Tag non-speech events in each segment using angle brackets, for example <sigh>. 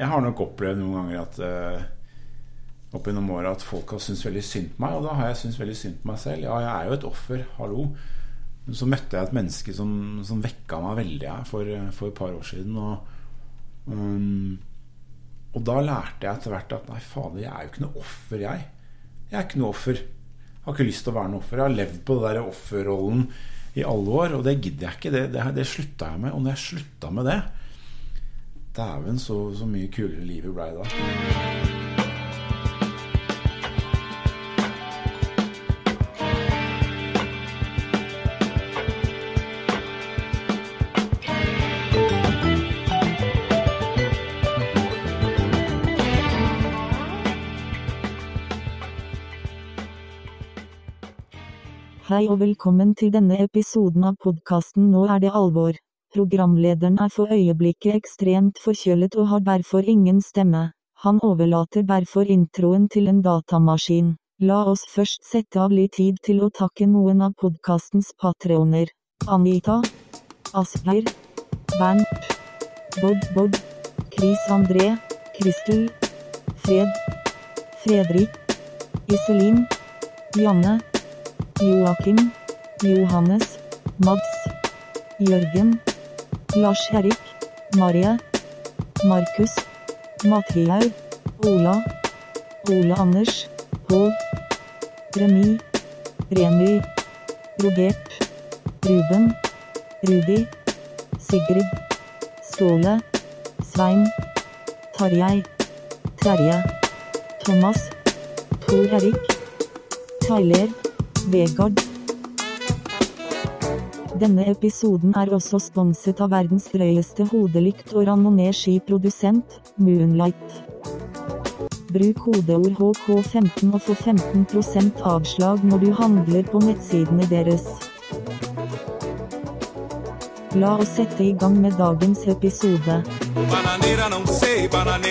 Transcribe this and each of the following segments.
jeg har nok opplevd noen ganger at uh, opp gjennom åra at folk har syntes veldig synd på meg, og da har jeg syntes veldig synd på meg selv. Ja, jeg er jo et offer, hallo. Men så møtte jeg et menneske som, som vekka meg veldig her for, for, et par år siden. Og, um, og da lærte jeg etter hvert at nei, fader, jeg er jo ikke noe offer, jeg. Jeg er ikke noe offer. Jeg har ikke lyst til å være noe offer. Jeg har levd på den der offerrollen i alle år, og det gidder jeg ikke. Det, det, det slutta jeg med. Og når jeg slutta med det Dæven, så, så mye kulere livet blei da. Hei og velkommen til denne episoden av podkasten Nå er det alvor. Programlederen er for øyeblikket ekstremt forkjølet og har derfor ingen stemme. Han overlater derfor introen til en datamaskin. La oss først sette av litt tid til å takke noen av podkastens patroner. Anita. Asgeir. Bernt. Bob Bob. Chris André. Kristel. Fred. Fredrik. Iselin. Janne. Joakim, Johannes, Mads, Jørgen, Lars-Erik, Marie, Markus, Mathiaud, Ola, Ole Anders, Pål, Remi, Remy, Robert, Ruben, Rudi, Sigrid, Ståle, Svein, Tarjei, Terje, Thomas, Tor Erik, Tyler, Vegard. Denne episoden er også sponset av verdens drøyeste hodelykt og ranoné skiprodusent, Moonlight. Bruk kodeord HK15 og få 15% avslag når du handler på nettsidene deres. La oss sette i gang med dagens episode. Bananeira não sei, bananeira.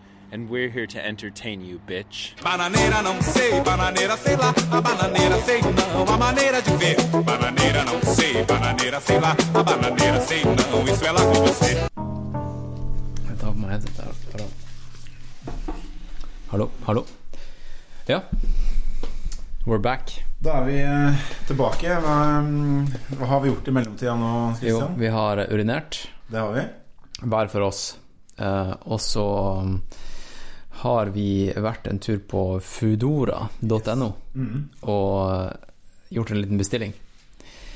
And we're here to entertain you, bitch. Bananeira não sei, bananeira sei lá, a bananeira sei não, a maneira de ver. Bananeira não sei, bananeira sei lá, a bananeira sei não, isso é lá com você. Jeg tar på meg headset der. Hallo. Hallo. Ja. We're back. Da er vi eh, tilbake. Hva, mm, hva har vi gjort i mellomtida nå, Jo, vi har urinert. Det har vi. Hver for oss. Eh, og så um, har vi vært en tur på foodora.no Mhm, og eh, gjort en liten bestilling.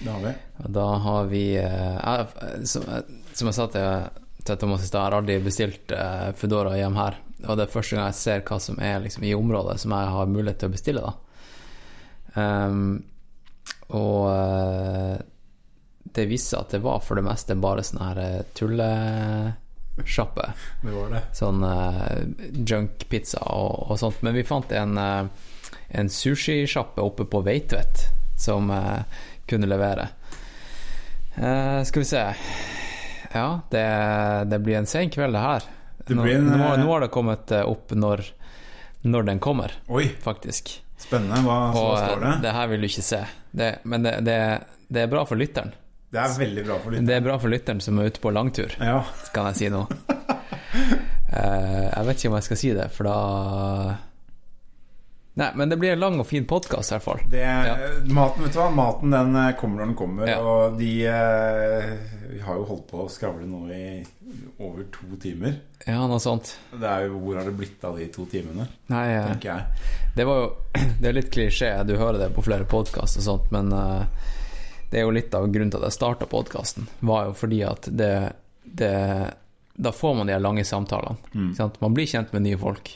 det har vi. Da har vi eh, jeg, som, som jeg sa til, til Thomas i stad, jeg har aldri bestilt eh, Foodora hjem her. Og det er første gang jeg ser hva som er liksom, i området som jeg har mulighet til å bestille. da Ehm, Og eh, det viste seg at det var for det meste bare sånn her eh, tullesjappe. Det var det. Sånn uh, junkpizza og, og sånt. Men vi fant en, uh, en sushisjappe oppe på Veitvet som uh, kunne levere. Uh, skal vi se Ja, det, det blir en sen kveld, det her. Det en, nå, eh, nå har det kommet eh, opp når, når den kommer, Oi, faktisk. spennende. Hva, Og står det? eh, det her vil du ikke se. Det, men det, det, det er bra for lytteren. Det er veldig bra for lytteren. Det er bra for lytteren som er ute på langtur, Ja. kan jeg si nå. <laughs> Eh, jeg vet ikke om jeg skal si det, for da Nei, men det blir en lang og fin podkast, i hvert fall. Det, Ja. Maten vet du hva, maten den eh, kommer når den kommer. Ja. Og de eh, Vi har jo holdt på å skravle nå i over to timer. Ja, noe sånt. Det er jo, Hvor har det blitt av de to timene, Nei, tenker jeg. det var jo <clears throat> Det er litt klisjé, du hører det på flere podkast og sånt, men eh, det er jo litt av grunnen til at jeg starta podkasten, var jo fordi at det, det Da får man de her lange samtalene. Mm. sant? Man blir kjent med nye folk.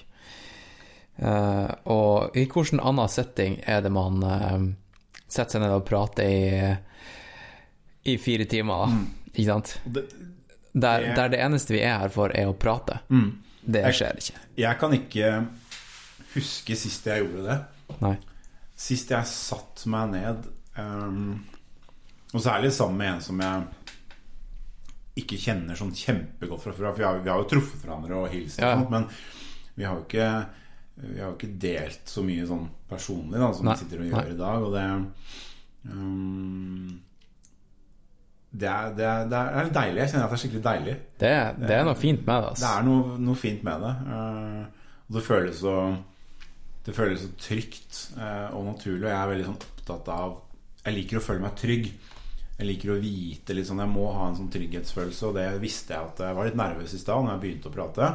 Uh, og i hvilken annen setting er det man uh, setter seg ned og prater i i fire timer, da. Ikke sant? Det, Der, Det- der det eneste vi er her for, er å prate. Det skjer ikke. jeg kan ikke huske sist jeg gjorde det. Nei. Sist jeg satt meg ned ehm, Og særlig sammen med en som jeg ikke kjenner sånn kjempegodt fra før. For vi har, vi har jo truffet hverandre og hilst, Ja. men vi har jo ikke Vi har jo ikke delt så mye sånn personlig da, som Nei, vi sitter og nei. gjør i dag. Og det um, det, er, det, er, det er deilig. Jeg kjenner at det er skikkelig deilig. Det, det er noe fint med det. Det Altså. er noe, noe fint med det. Uh, og det føles så Det føles så trygt uh, og naturlig. Og jeg er veldig sånn opptatt av Jeg liker å føle meg trygg. Jeg liker å vite litt sånn Jeg må ha en sånn trygghetsfølelse, og det visste jeg at jeg var litt nervøs i stad når jeg begynte å prate.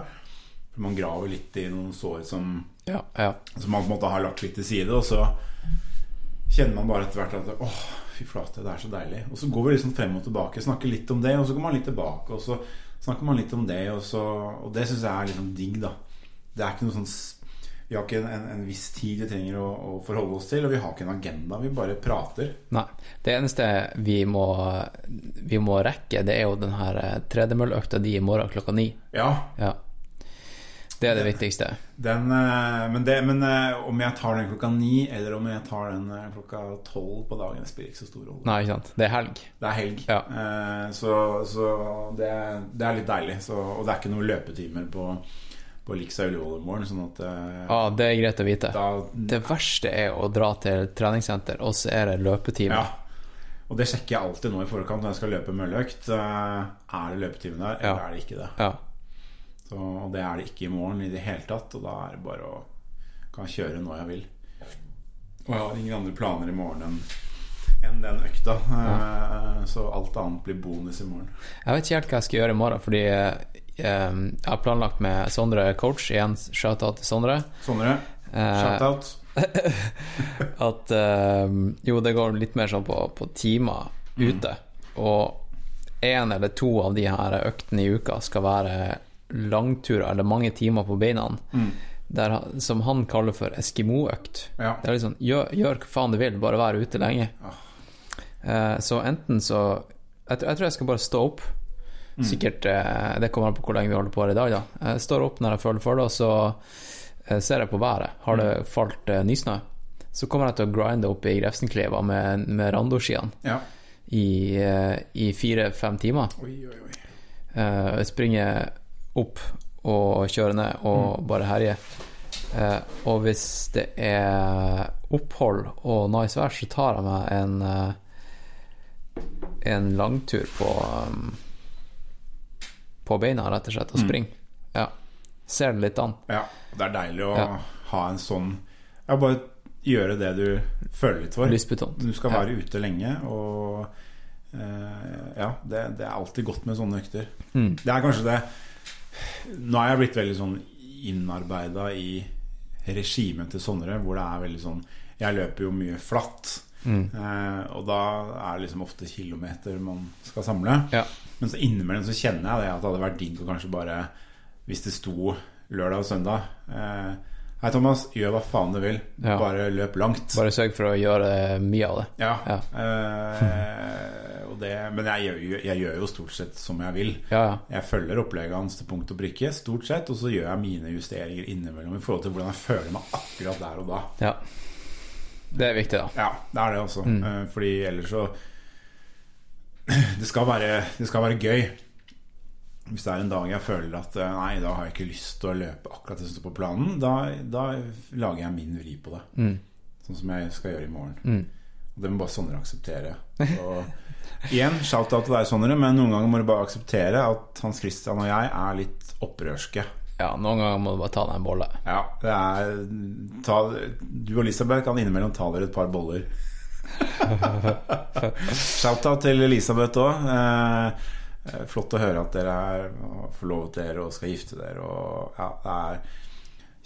For man graver litt i noen sår som, Ja, ja. som man på en måte har lagt litt til side, og så kjenner man bare etter hvert at Åh, fy flate, det er så deilig. Og så går vi liksom frem og tilbake, snakker litt om det, og så går man litt tilbake, og så snakker man litt om det, og, så, og det syns jeg er liksom digg, da. Det er ikke noe sånn Vi har ikke en, en, en viss tid vi trenger å, å forholde oss til, og vi har ikke en agenda. Vi bare prater. Nei. Det eneste vi må, vi må rekke, det er jo den her eh, tredemølleøkta di i morgen klokka ni. Ja, Ja. Det er det viktigste. den, eh, men, det, men eh, om jeg tar den klokka ni, eller om jeg tar den klokka tolv på dagen, det spiller ikke så stor rolle. Nei, ikke sant. Det er helg. Det er helg, Ja. så, så det, det er litt deilig. Så, og det er ikke noen løpetimer på, på Liksa Ullevål i morgen. Sånn at Ja, Ja, det er greit å vite. da Det verste er å dra til treningssenter, og så er det løpetime. Ja. Og det sjekker jeg alltid nå i forkant når jeg skal løpe mølleøkt. Eh, Er det løpetime der, eller Ja. er det ikke det? Ja. Så, og det er det ikke i morgen i det hele tatt. Og da er det bare å kan kjøre når jeg vil. Og jeg har ingen andre planer i morgen enn enn den økta. Ja. Så alt annet blir bonus i morgen. Jeg vet ikke helt hva jeg skal gjøre i morgen, fordi eh, jeg har planlagt med Sondre coach. Igjen shout-out til Sondre. Sondre, Eh, shout-out. <laughs> at eh, jo, det går litt mer sånn på, på timer ute. Og én eller to av de her øktene i uka skal være langturer, eller mange timer på beina. Der, som han kaller for eskimoøkt. Ja. Det er sånn gjør, gjør hva faen du vil, bare være ute lenge. Eh, så enten så jeg, jeg tror jeg skal bare stå opp. Sikkert eh, Det kommer an på hvor lenge vi holder på her i dag, da. Jeg står opp når jeg føler for det, og så eh, ser jeg på været. Har det falt eh, nysnø, så kommer jeg til å grinde opp i Grefsenkleiva med, med randoskiene ja. i, i fire-fem timer. Oi, oi, oi. Eh, springe opp og kjøre ned og bare herje. Eh, og hvis det er opphold og nice vær, så tar jeg meg en en langtur på um, på beina, rett og slett, og springe. Ja. Ser det litt an. Ja, det er deilig å Ja. ha en sånn Ja, bare gjøre det du føler litt for. Lystbetont. Du skal Ja. være ute lenge, og eh, ja, det, det er alltid godt med sånne økter. Mm. Det er kanskje det Nå er jeg blitt veldig sånn innarbeida i regimet til Sondre, hvor det er veldig sånn Jeg løper jo mye flatt. Mm. Eh, og da er det liksom ofte kilometer man skal samle. Ja. Men så innimellom så kjenner jeg det at det hadde vært digg å kanskje bare Hvis det sto lørdag og søndag eh, Hei, Thomas, gjør hva faen du vil. Ja. Bare løp langt. Bare sørg for å gjøre mye av det. Ja. Ja. Eh, og det, men jeg gjør, jo, jeg gjør jo stort sett som jeg vil. Ja, ja. Jeg følger opplegget hans til punkt og prikke, stort sett, og så gjør jeg mine justeringer innimellom i forhold til hvordan jeg føler meg akkurat der og da. ja. Det er viktig, da. Ja, det er det også. Mm. Eh, Fordi ellers så <clears throat> det skal, være, det skal være gøy. Hvis det er en dag jeg føler at eh, nei, da har jeg ikke lyst til å løpe akkurat det som står på planen, da, da lager jeg min vri på det. Mm. Sånn som jeg skal gjøre i morgen. Mm. Og det må bare Sondre akseptere. <laughs> Og igjen, shout-out til deg, Sondre, men noen ganger må du bare akseptere at Hans Christian og jeg er litt opprørske. Ja, noen ganger må du bare ta deg en bolle. Ja, det er ta, Du og Elisabeth kan innimellom ta dere et par boller. <laughs> Shout-out til Elisabeth òg. Eh, eh, flott å høre at dere er, forlovet dere og skal gifte dere. Og, ja, det er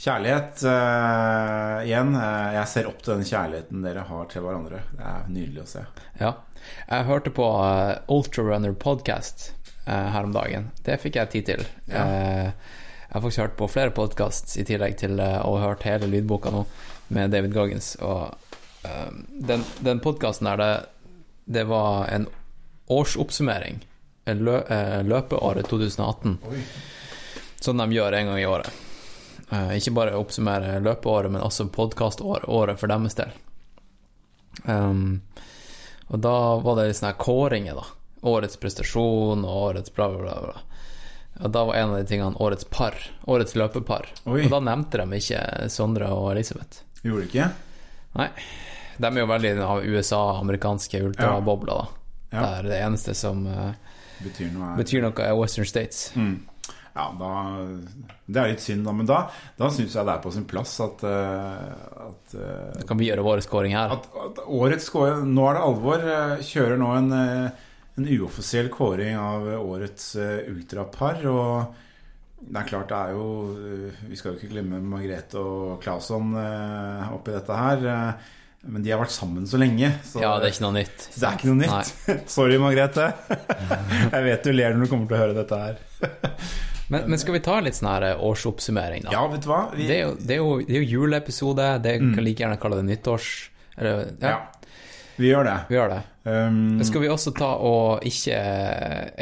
kjærlighet. Eh, igjen, eh, jeg ser opp til den kjærligheten dere har til hverandre. Det er nydelig å se. Ja. Jeg hørte på uh, Ultrarunner podcast eh, her om dagen. Det fikk jeg tid til. Ja. Eh, jeg har faktisk hørt på flere podkast i tillegg til uh, å ha hørt hele lydboka nå med David Goggins. Og eh, den, den podkasten der, det, det var en årsoppsummering. Lø, eh, løpeåret 2018. Oi. Som de gjør en gang i året. Eh, ikke bare oppsummere løpeåret, men også podkaståret året for deres del. Um, og da var det litt sånne kåringer, da. Årets prestasjon og årets bla, bla. bla. Og da var en av de tingene årets par. Årets løpepar. Oi. Og da nevnte de ikke Sondre og Elisabeth. Gjorde de ikke? Nei. De er jo veldig av USA, amerikanske ultrabobler, da. Ja. Der det eneste som uh, Betyr noe er... betyr noe, er Western States. Mm. Ja, da Det er litt synd, da. Men da, da syns jeg det er på sin plass at, eh, at, eh, Da kan vi gjøre vår scoring her. at, at årets scoring Nå er det alvor. eh, Kjører nå en, eh, en uoffisiell kåring av årets eh, ultrapar. Og det er klart, det er jo eh, Vi skal jo ikke glemme Margrethe og Claesson eh, oppi dette her. Eh, Men de har vært sammen så lenge. Så Ja, det er ikke noe nytt. det er ikke noe nytt. <laughs> Sorry, Margrethe. <laughs> Jeg vet du ler når du kommer til å høre dette her. <laughs> Men, men skal vi ta litt sånn her årsoppsummering, da? Ja, vet du hva? Vi, Det, er jo, det, er jo, det er jo juleepisode, det kan like gjerne kalle det nyttårs... Eller, ja, ja, vi gjør det. vi gjør det. Um, Skal vi også ta og ikke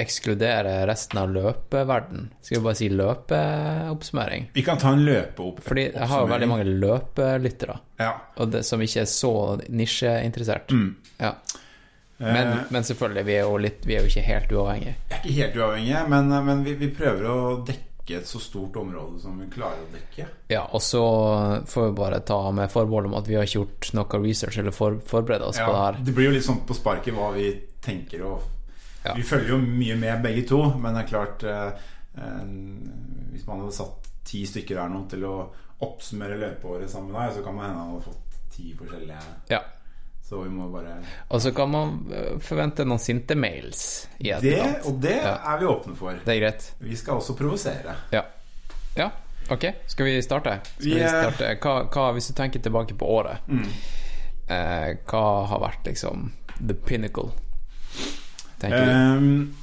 ekskludere resten av løpeverden? Skal vi bare si løpeoppsummering? vi kan ta en løpeoppsummering. Fordi jeg har jo veldig mange løpelyttere, Ja. det, som ikke er så nisjeinteressert. Ja. Men, uh, men selvfølgelig, vi er jo, litt, vi er jo ikke helt uavhengige. Jeg er ikke helt uavhengige, men, men vi, vi prøver å dekke et så stort område som vi klarer å dekke. Ja, og så får vi bare ta med forbehold om at vi har ikke gjort noe research eller for, forberedt oss på det her. det blir jo litt sånn på sparket hva vi tenker og Ja. Vi følger jo mye med begge to, men det er klart eh, eh, Hvis man hadde satt ti stykker her nå til å oppsummere løpeåret sammen med deg, så kan man hende han hadde fått ti forskjellige Ja. Så vi må bare Og så kan man øh, forvente noen sinte mails i Det, og det Ja. er vi åpne for. Det er greit. Vi skal også provosere. Ja. ja. Ok, skal vi starte? Skal Vi, vi eh, starte? Hva, hva, hvis du tenker tilbake på året, eh, hva har vært liksom the pinnacle, tenker du? Ehm,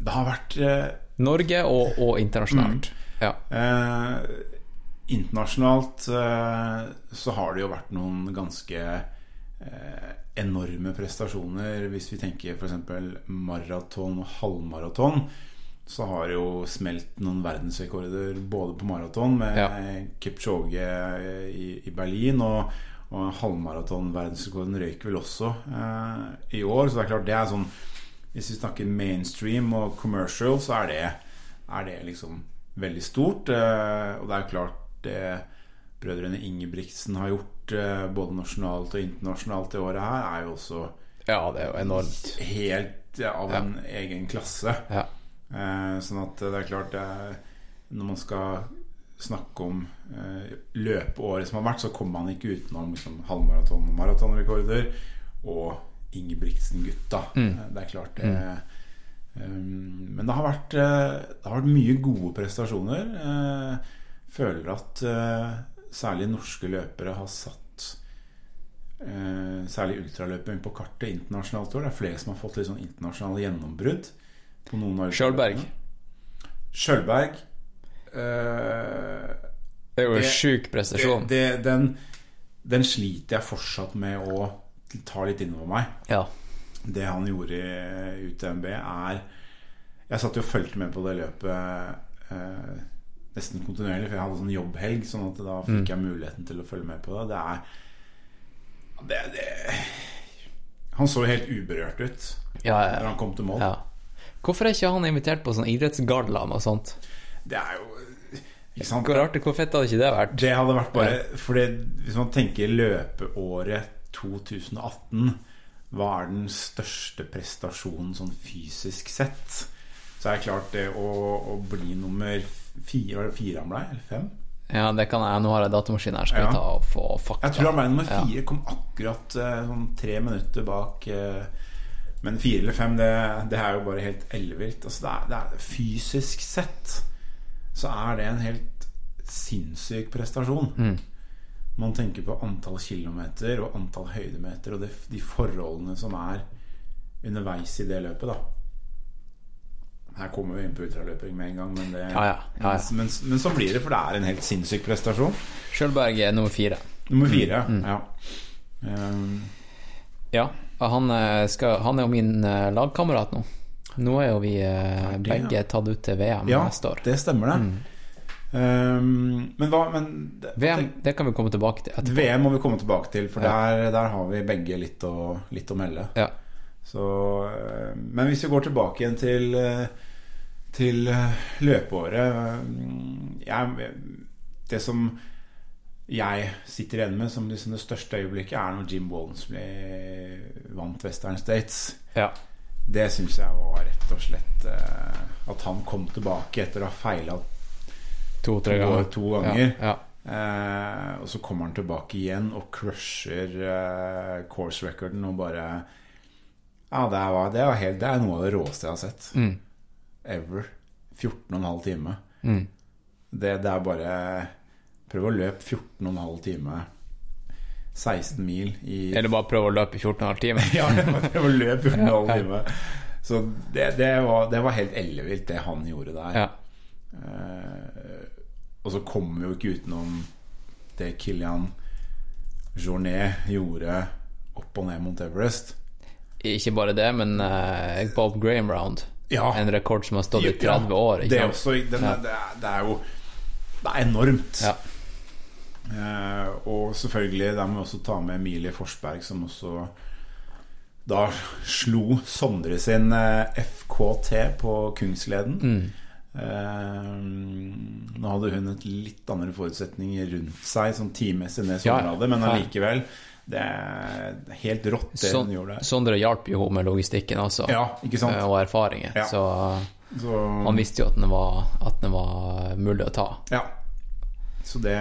det har vært eh, Norge og, og internasjonalt. Ja. Eh, internasjonalt eh, så har det jo vært noen ganske eh, enorme prestasjoner. Hvis vi tenker f.eks. maraton og halvmaraton, så har det jo smelt noen verdensrekorder både på maraton med Ja. Kipchoge i, i Berlin, og, og halvmaraton-verdensrekorden røyk vel også eh, i år. Så det er klart det er sånn Hvis vi snakker mainstream og commercial, så er det, er det liksom veldig stort. eh, og det er jo klart det brødrene Ingebrigtsen har gjort eh, både nasjonalt og internasjonalt det året her, er jo også ja, det er jo enormt. helt ja, av Ja. en egen klasse. Ja. Eh, sånn at det er klart Når man skal snakke om eh, løpeåret som har vært, så kommer man ikke utenom liksom, halvmaraton- og maratonrekorder og Ingebrigtsen-gutta. Mm. Eh, Det er klart det um, Men det har, vært, eh, det har vært mye gode prestasjoner. Eh, føler at eh, særlig norske løpere har satt eh, særlig ultraløping på kartet internasjonalt år. Det er flere som har fått litt sånn internasjonale gjennombrudd. På noen av Skjølberg. Skjølberg. Eh, Det er jo en sjuk prestasjon. det, det, den, den sliter jeg fortsatt med å ta litt innover meg. Ja. Det han gjorde i UTMB, er Jeg satt jo og fulgte med på det løpet eh, nesten kontinuerlig, for jeg hadde sånn jobbhelg, sånn at da fikk jeg muligheten til å følge med på det. Det er det, det, Han så helt uberørt ut Ja, ja, han kom til mål. ja. Hvorfor er ikke han invitert på sånn idrettsgallaen og sånt? Det er jo Ikke sant? Hvor rart, hvor fett hadde ikke det vært? Det hadde vært bare Fordi Hvis man tenker løpeåret 2018 Hva er den største prestasjonen sånn fysisk sett? Så er det klart det å, å bli nummer fire Var det fire han ble? Eller fem? Ja, det kan jeg. Nå har jeg datamaskin her, skal Ja. vi ta og få fakta. Jeg tror han ble nummer Ja. fire. Kom akkurat eh, sånn tre minutter bak. eh, Men fire eller fem, det, det er jo bare helt ellevilt. Altså, det, er, det er fysisk sett så er det en helt sinnssyk prestasjon. Mm. Man tenker på antall kilometer og antall høydemeter og det, de forholdene som er underveis i det løpet, da. Her kommer vi inn på ultraløping med en gang, men, det, Ja, ja, ja, ja. Men, men så blir det, for det er en helt sinnssyk prestasjon. Sjølberg er nummer fire. Nummer fire, Mm, ja. Um, Ja. Han, eh, skal, han er jo min eh, lagkamerat nå. Nå er jo vi eh, begge tatt ut til VM Ja, neste år. det stemmer det. Um, men hva men, VM, det kan vi komme tilbake til etterpå. VM må vi komme tilbake til, for Ja. der, der har vi begge litt å, litt å melde. Ja. Så, eh, men hvis vi går tilbake igjen til, eh, til eh, løpeåret jeg, Det som jeg sitter igjen med som liksom det største øyeblikket, er når Jim Walmsley vant Western States. ja. Det syns jeg var rett og slett At han kom tilbake etter å ha feila To-tre to, ganger. to ganger. Ja, Eh, og så kommer han tilbake igjen og crusher eh, course recorden og bare Ja, det var, det var helt Det er noe av det råeste jeg har sett. Mm. Ever. 14,5 time. Mm. Det, det er bare Prøv å løpe 14,5 time 16 mil i Eller bare prøve å løpe i 14,5 timer. <laughs> Ja, prøv å løpe 14,5 Ja. time. Så det, det, var, det var helt ellevilt, det han gjorde der. Ja. Eh, og så kommer vi jo ikke utenom det Kilian Journet gjorde opp og ned mot Everest. Ikke bare det, men uh, Bob Graham Round. Ja, En rekord som har stått i Ja, 30 år. Det, er også, den, det, er, det er jo Det er enormt. Eh, og selvfølgelig, der må vi også ta med Emilie Forsberg, som også da slo Sondre sin eh, FKT på Kungsleden. Mm. Nå hadde hun et litt andre forutsetninger rundt seg, sånn tidmessig enn det Sondre hadde, men allikevel. Det er helt rått, det hun gjorde der. Sondre hjalp jo henne med logistikken også, Ja, eh, og erfaringer. Ja. Så Så, han visste jo at den var, at den var mulig å ta. Ja. Så det,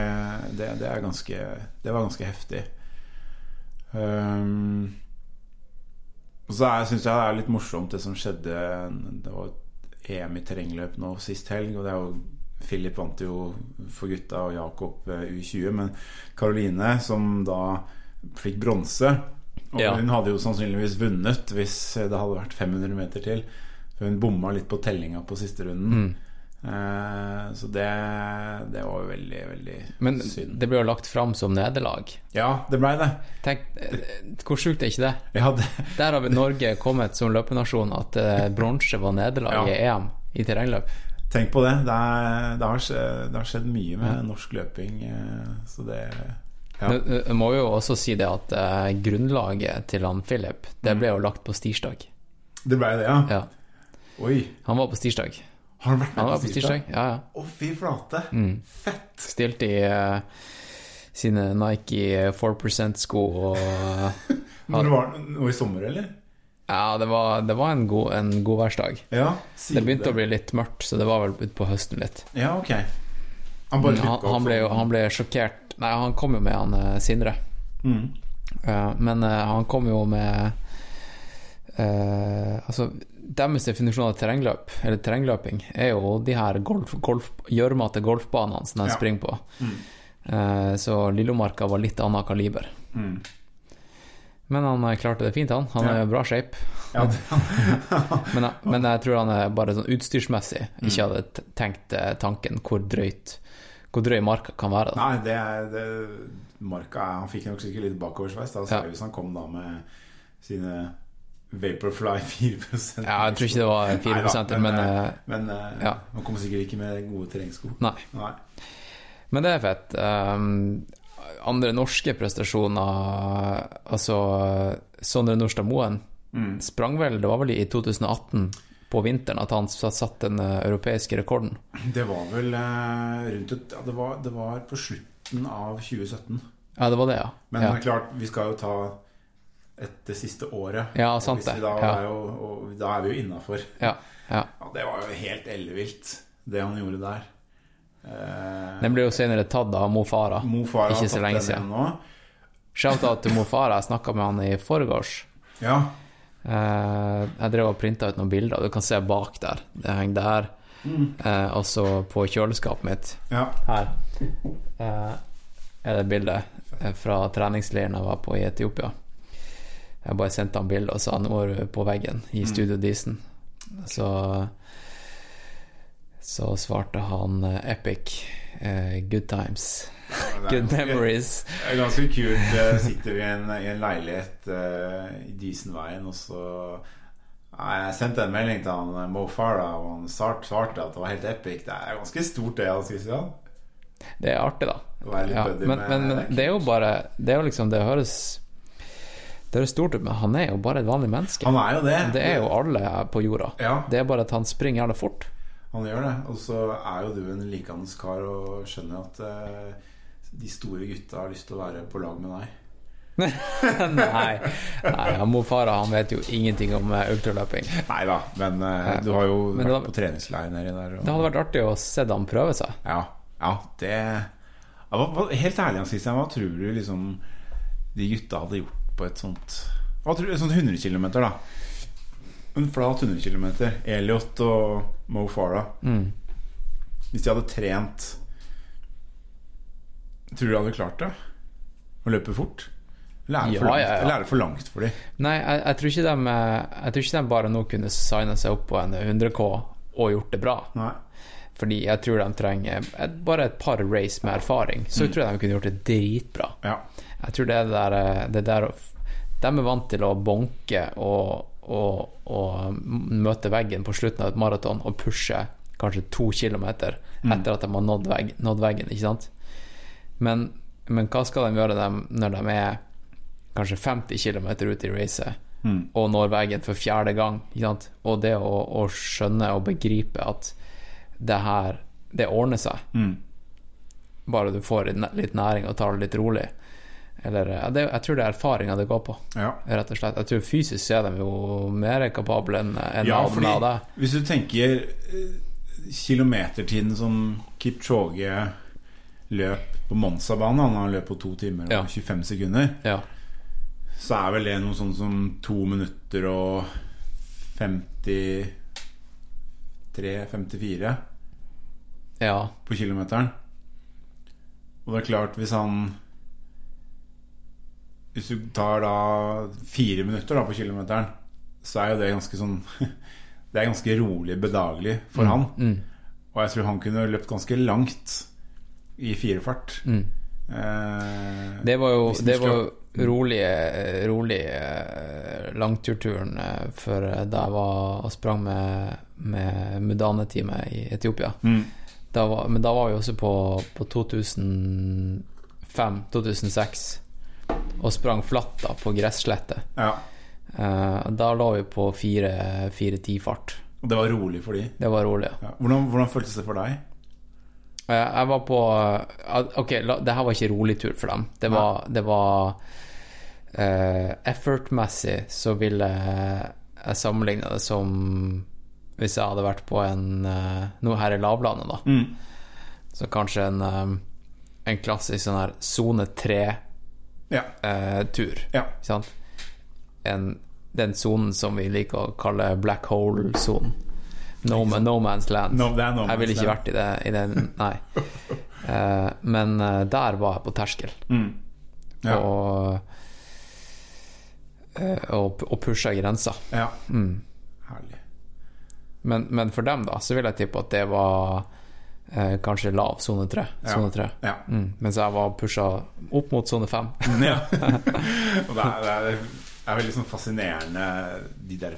det, det er ganske Det var ganske heftig. Um, og så syns jeg det er litt morsomt det som skjedde Det var EM i terrengløp nå sist helg, og det er jo Philip vant jo for gutta og Jakob eh, U20, men Karoline, som da fikk bronse Og Ja. hun hadde jo sannsynligvis vunnet hvis det hadde vært 500 meter til. For hun bomma litt på tellinga på siste runden. Mm. Eh, så det, det var jo veldig, veldig Men synd. det ble jo lagt fram som nederlag. Ja, det blei det. Tenk, eh, Hvor sjukt er ikke det? <laughs> Ja, det. Der har vi Norge kommet som løpenasjon at bronse var nederlag Ja. i EM i terrengløp. Tenk på det. Det, er, det, har, skjedd, det har skjedd mye med norsk løping. eh, Så det Ja. Eh, Jeg må jo også si det at eh, grunnlaget til han Philip, det ble jo lagt på stirsdag. Det ble det, ja. Ja, Oi. han var på stirsdag. Har han vært med på stirsdag, ja, ja. Å, fy flate. Mm. Fett. Stilte i eh, sine Nike 4 %-sko og <laughs> uh, Når det var noe i sommer, eller? Ja, det var, det var en, god, en godværsdag. Ja. Det begynte å bli litt mørkt, så det var vel utpå høsten litt. Ja, ok. Han bare han, han, ble, jo- han ble sjokkert Nei, han kom jo med han eh, Sindre. Mm. Uh, men uh, han kom jo med uh, Altså, deres definisjon av terrengløp, eller terrengløping, er jo de her golf, golf, gjørmete golfbanene som de Ja. springer på. Mm. Eh, så Lillomarka var litt annet kaliber. Mm. Men han eh, klarte det fint, han. Han er i bra shape. Ja, <laughs> Men, men jeg tror han er bare sånn utstyrsmessig Mm. ikke hadde tenkt eh, tanken hvor drøyt Hvor drøy marka kan være. Da. nei, det er det, Marka er- Han fikk nok sikkert litt bakoversveis, da, Ja. hvis han kom da med sine Vaporfly <laughs> 4% Ja, jeg tror ikke det var 4 Neida, men, men, eh, Men eh, ja. han kom sikkert ikke med gode terrengsko. Nei. Nei. Men det er fett. Um, andre norske prestasjoner Altså Sondre Nordstad Moen Mm. sprang vel Det var vel i 2018, på vinteren, at han satt den eh, europeiske rekorden. Det var vel eh, rundt et, ja, det, var, det var på slutten av 2017. Ja, det var det, ja. Men ja. det er klart, vi skal jo ta et, det siste året. Ja, sant det. Da, Ja. er jo, da er vi jo innafor. Ja, ja. Ja, det var jo helt ellevilt, det han gjorde der. Eh, Den ble jo senere tatt av Mo Farah. Mo ikke så lenge siden. Shout-out til Mo Farah. Jeg snakka med han i forgårs. Ja. Eh, jeg drev og printa ut noen bilder. Du kan se bak der. Det henger der. Mm. Eh, også på kjøleskapet mitt. ja. Her eh, er det bildet fra treningsleiren jeg var på i Etiopia. Jeg bare sendte han bildet og sa nå er du på veggen i Studio Disen. Så Så svarte han uh, Epic. Uh, good times. <laughs> Good memories. Det er ganske kult. eh, Sitter i en, i en leilighet i Disenveien, og så Jeg sendte en melding til han Mo Farah, og han svarte at det var helt epic. Det er ganske stort, det. Altså, Christian. Det er artig, da. Ja, men, men, men det er jo bare Det er jo liksom Det høres Det høres stort ut, men han er jo bare et vanlig menneske. Han er jo det. Det er jo alle på jorda. Ja. Det er bare at han springer gjerne fort. Han gjør det. Og så er jo du en likandes kar og skjønner at eh, de store gutta har lyst til å være på lag med deg. <laughs> nei, nei Mo Farah han vet jo ingenting om eh, ultraløping. Nei da, men eh, du har jo Men vært var- på treningsleir nedi der. Og, Det hadde vært artig å se han prøve seg. Ja, ja det Helt ærlig, Christian, hva tror du liksom de gutta hadde gjort på et sånt Hva tror du, Et sånt 100 km, da. En flat 100 km. Elliot og Mo Farah. Mm. Hvis de hadde trent Tror du de hadde klart det? Å løpe fort? Eller er det for, Ja, ja, ja. For langt for dem? Nei, jeg, jeg, tror ikke de, jeg tror ikke de bare nå kunne signa seg opp på en 100K og gjort det bra. Nei. Fordi jeg tror de trenger et, bare et par race med erfaring. Så tror jeg de kunne gjort det dritbra. Ja. Jeg tror det det der, eh, det der De er vant til å bonke og, og, å, møte veggen på slutten av et maraton og pushe kanskje to kilometer etter at de har nådd, vegg, nådd veggen, ikke sant? Men, men hva skal de gjøre dem når de er kanskje 50 km ute i racet Mm. og når veggen for fjerde gang? Ikke sant? Og det å, å skjønne og begripe at det her Det ordner seg. Mm. Bare du får litt næring og tar det litt rolig. Eller, ja, det, jeg tror det er erfaringa det går på, ja. rett og slett. Jeg tror fysisk er de jo mer kapable enn en Ja, fordi av deg. hvis du tenker eh, kilometertiden som Kipchoge løp på Monsa-banen han løp på to timer og Ja. 25 sekunder, Ja. så er vel det noe sånn som to minutter og 53-54 ja. på kilometeren. Og det er klart, hvis han Hvis du tar da fire minutter da på kilometeren, så er jo det ganske sånn <laughs> Det er ganske rolig, bedagelig for han. Mm. Og jeg tror han kunne løpt ganske langt i firefart. Mm. Eh, Det var jo, det var jo rolig, rolig eh, langturturen eh, for da jeg var og sprang med, med Mudane-teamet i Etiopia. mm, Da var, men da var vi også på, på 2005-2006 og sprang flatt da på gresslette. ja. Uh, da lå vi på 4-10-fart. Og det var rolig for de. Det var rolig. ja. Ja. Hvordan, hvordan føltes det for deg? Uh, Jeg var på uh, Ok, la- det her var ikke rolig tur for dem. Det var, det var Effort-messig så ville jeg sammenligne det som hvis jeg hadde vært på en Noe her i lavlandet, da. Mm. Så kanskje en, en klassisk sånn her sone tre-tur. Ja. ja. Ikke sant? En, den sonen som vi liker å kalle black hole-sonen. No, no man's land. No, no jeg ville ikke land. vært i, det, i den, nei. <laughs> Eh, men eh, der var jeg på terskel, Mm. Ja. og, eh, og, og pusha grensa. ja. Mm. Herlig. Men, men for dem, da, så vil jeg tippe at det var eh, kanskje lav sone tre. Ja. Sone tre. Ja. Mm. Mens jeg var pusha opp mot sone fem. <laughs> ja. <laughs> og det er, det, er, det er veldig sånn fascinerende De der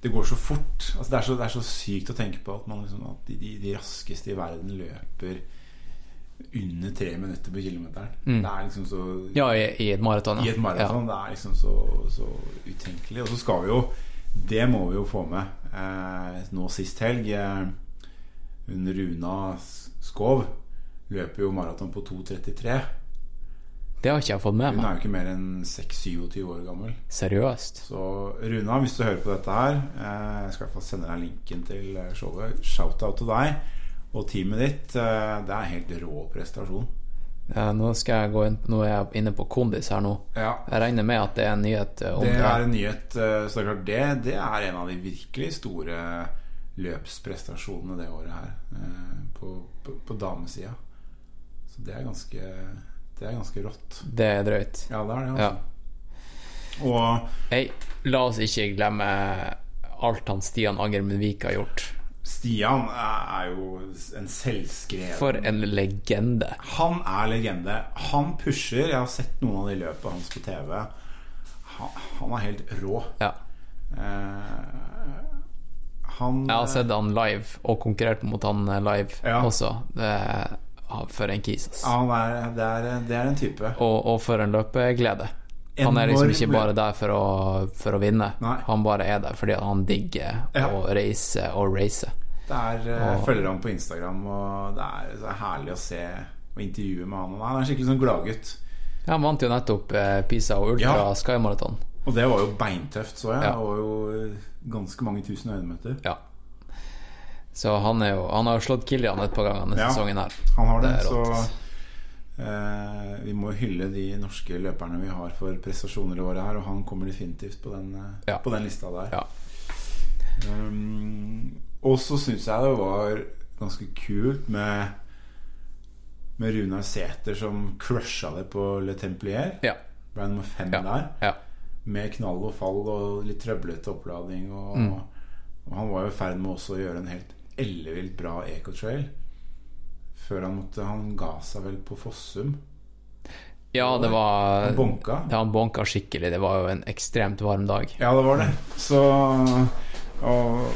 Det går så fort. Altså det, er så, det er så sykt å tenke på at, man liksom, at de, de, de raskeste i verden løper under tre minutter på kilometeren. Mm. Det er liksom så Ja, i, i et maraton. I et maraton. Det er liksom så, så utenkelig. Og så skal vi jo Det må vi jo få med eh, nå sist helg. Eh, hun Runa Skov løper jo maraton på 2.33. Det har ikke jeg fått med meg. Hun er jo ikke mer enn 6-27 år gammel. Seriøst. Så Runa, hvis du hører på dette her eh, Jeg skal i hvert fall sende deg linken til eh, showet. Shout-out til deg og teamet ditt. Eh, det er helt rå prestasjon. Ja, nå, skal jeg gå inn, nå er jeg inne på Kondis her nå. Ja, Jeg regner med at det er en nyhet eh, om Det er en nyhet. eh, Så det er klart det, det er en av de virkelig store løpsprestasjonene det året her. eh, På, på, på damesida. Så det er ganske Det er ganske rått. Det er drøyt. Ja, det er det. Ja. Altså. Og hey, la oss ikke glemme alt han Stian Angermundvik har gjort. Stian er jo en selvskreven For en legende. Han er legende. Han pusher. Jeg har sett noen av de løpene hans på TV. Han, han er helt rå. Ja. Eh, han Jeg har sett han live, og konkurrert mot han eh, live Ja. også. Det er, for en kis, altså. Ja, er, det, er, det er en type. Og, og for en løpeglede. Han er liksom ikke bare der for å, for å vinne. Nei. Han bare er der fordi han digger Ja. å reise og race. Det er, eh, Og- følger ham på Instagram, og det er så herlig å se og intervjue med han. Han er en skikkelig sånn gladgutt. Ja, han vant jo nettopp eh, Pisa og Ultra Ja. Sky Marathon. Og det var jo beintøft, så jeg. Ja. Det var jo ganske mange tusen øynemøter. Ja. Så han, er jo, han har jo slått Kilian et par ganger denne Ja. sesongen her. Han har det, Det så eh, vi må hylle de norske løperne vi har for prestasjoner i året her, og han kommer definitivt på den, eh, Ja. på den lista der. Ja. Um, og så syns jeg det var ganske kult med Med Runar Sæther som crusha det på Le Templier. Ja. Ble nummer fem Ja. der. ja. Med knall og fall og litt trøblete opplading. Og, Mm. og han var jo i ferd med også å gjøre en helt ellevilt bra ecotrail. Før han måtte Han ga seg vel på Fossum. ja, det var Han bonka. Ja, han bonka skikkelig. Det var jo en ekstremt varm dag. Ja, det var det. Så og,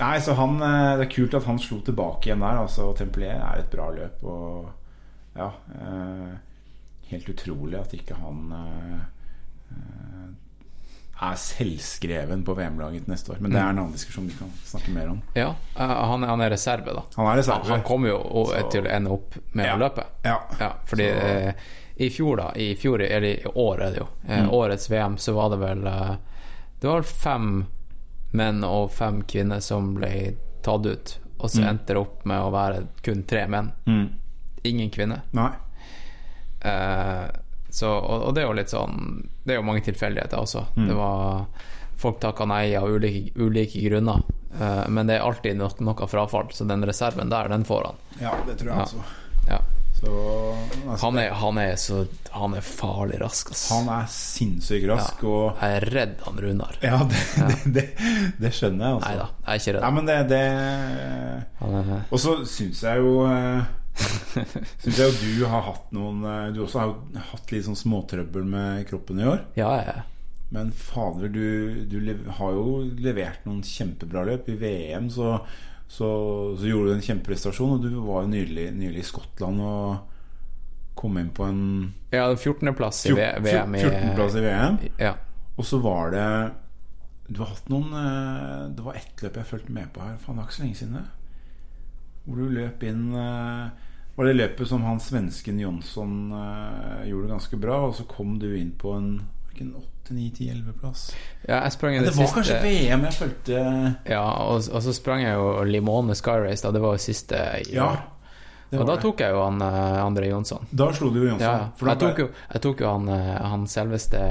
Nei, så han eh, Det er kult at han slo tilbake igjen der. Altså, Templier er et bra løp. Og ja eh, Helt utrolig at ikke han eh, er selvskreven på VM-laget neste år. Men det er en annen diskusjon vi kan snakke mer om. Ja, eh, han, han er reserve, da. Han er reserve. han kommer jo til å ende opp med Ja. å løpe. Ja. Ja, fordi eh, i fjor, da I fjor, eller i år er det jo. Eh, Mm. Årets VM så var det vel eh, Det var fem menn og fem kvinner som ble tatt ut. Og så endte det opp med å være kun tre menn. Mm. Ingen kvinner. Nei. Eh, så, og, og det er jo litt sånn Det er jo mange tilfeldigheter også. Mm. Det var Folk takka nei av ulike, ulike grunner. Uh, men det er alltid noe, noe frafall, så den reserven der, den får han. Ja, det tror jeg Ja. altså. Ja. Så altså, Han, er, han er så Han er farlig rask, ass. han er sinnssykt rask, og Jeg er redd han Runar. Ja, det, det, det, det skjønner jeg, altså. Nei da, jeg er ikke redd. Nei, men det, det er, Og så syns jeg jo eh, <laughs> Syns jeg jo du har hatt noen eh, Du også har jo hatt litt sånn småtrøbbel med kroppen i år. ja, ja. Men fader, du, du har jo levert noen kjempebra løp. I VM så, så, så gjorde du en kjempeprestasjon, og du var jo nylig, nylig i Skottland og kom inn på en ja 14.-plass i VM. 14.-plass i VM. Ja. Og så var det Du har hatt noen eh, Det var ett løp jeg fulgte med på her. Faen, det er ikke så lenge siden det. Hvor du løp inn eh, Var det løpet som han svensken Jonsson eh, gjorde ganske bra, og så kom du inn på en Hvilken 8, 9, 10, 11-plass? ja, jeg sprang i Det det, var kanskje VM jeg fulgte Ja, og, og så sprang jeg jo Limone Sky Race, da. Det var jo siste i Ja. år. det Og da tok jeg jo han eh, André Jonsson. Da slo du jo Jonsson. Ja, jeg, tok jo, jeg tok jo han, han selveste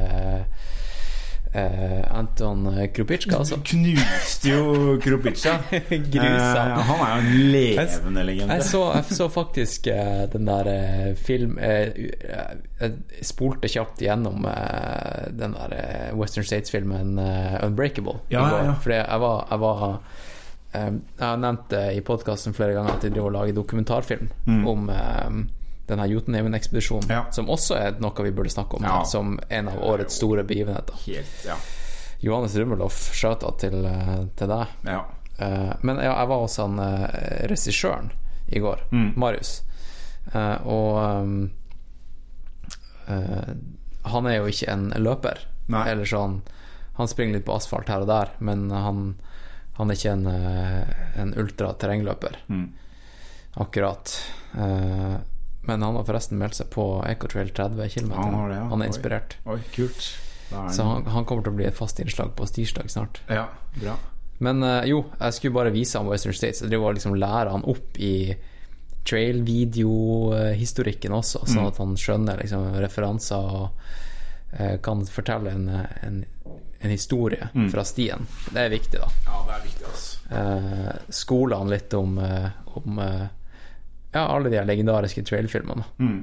eh, Anton Krupitsjka, altså. Du knuste jo Kropica. <laughs> Grusa. Eh, han er jo en levende legende. Jeg så, jeg så faktisk uh, den der film Jeg spolte kjapt gjennom den der Western States-filmen Unbreakable. Ja, ja, ja. Fordi jeg var, jeg var Jeg har nevnt det i podkasten flere ganger at jeg driver og lager dokumentarfilm om eh, den her Jotunheimen-ekspedisjonen. Ja. som også er noe vi burde snakke om, Ja. som en av årets store begivenheter. Helt, ja. Johannes Rummeloff, shout-out til, eh, til deg. ja. Eh, men ja, jeg var hos han uh, regissøren i går, Mm. Marius. Eh, og um, eh, han er jo ikke en løper. Nei. Eller sånn Han springer litt på asfalt her og der, men han, han er ikke en, en ultraterrengløper. Mm. Akkurat. Men han har forresten meldt seg på Ecotrail 30 km. Han det, ja. Han er inspirert. Oi. Da er Så han, han kommer til å bli et fast innslag på tirsdag snart. Ja, bra. Men eh, jo, jeg skulle bare vise han Western States. Jeg driver liksom lære han opp i trail-video-historikken også, sånn at han skjønner liksom referanser og eh, kan fortelle en, en, en historie fra stien. Det er viktig, da. Ja, det er viktig, altså. Eh, skole han litt om, eh, om ja, alle de legendariske trailfilmene. Mm.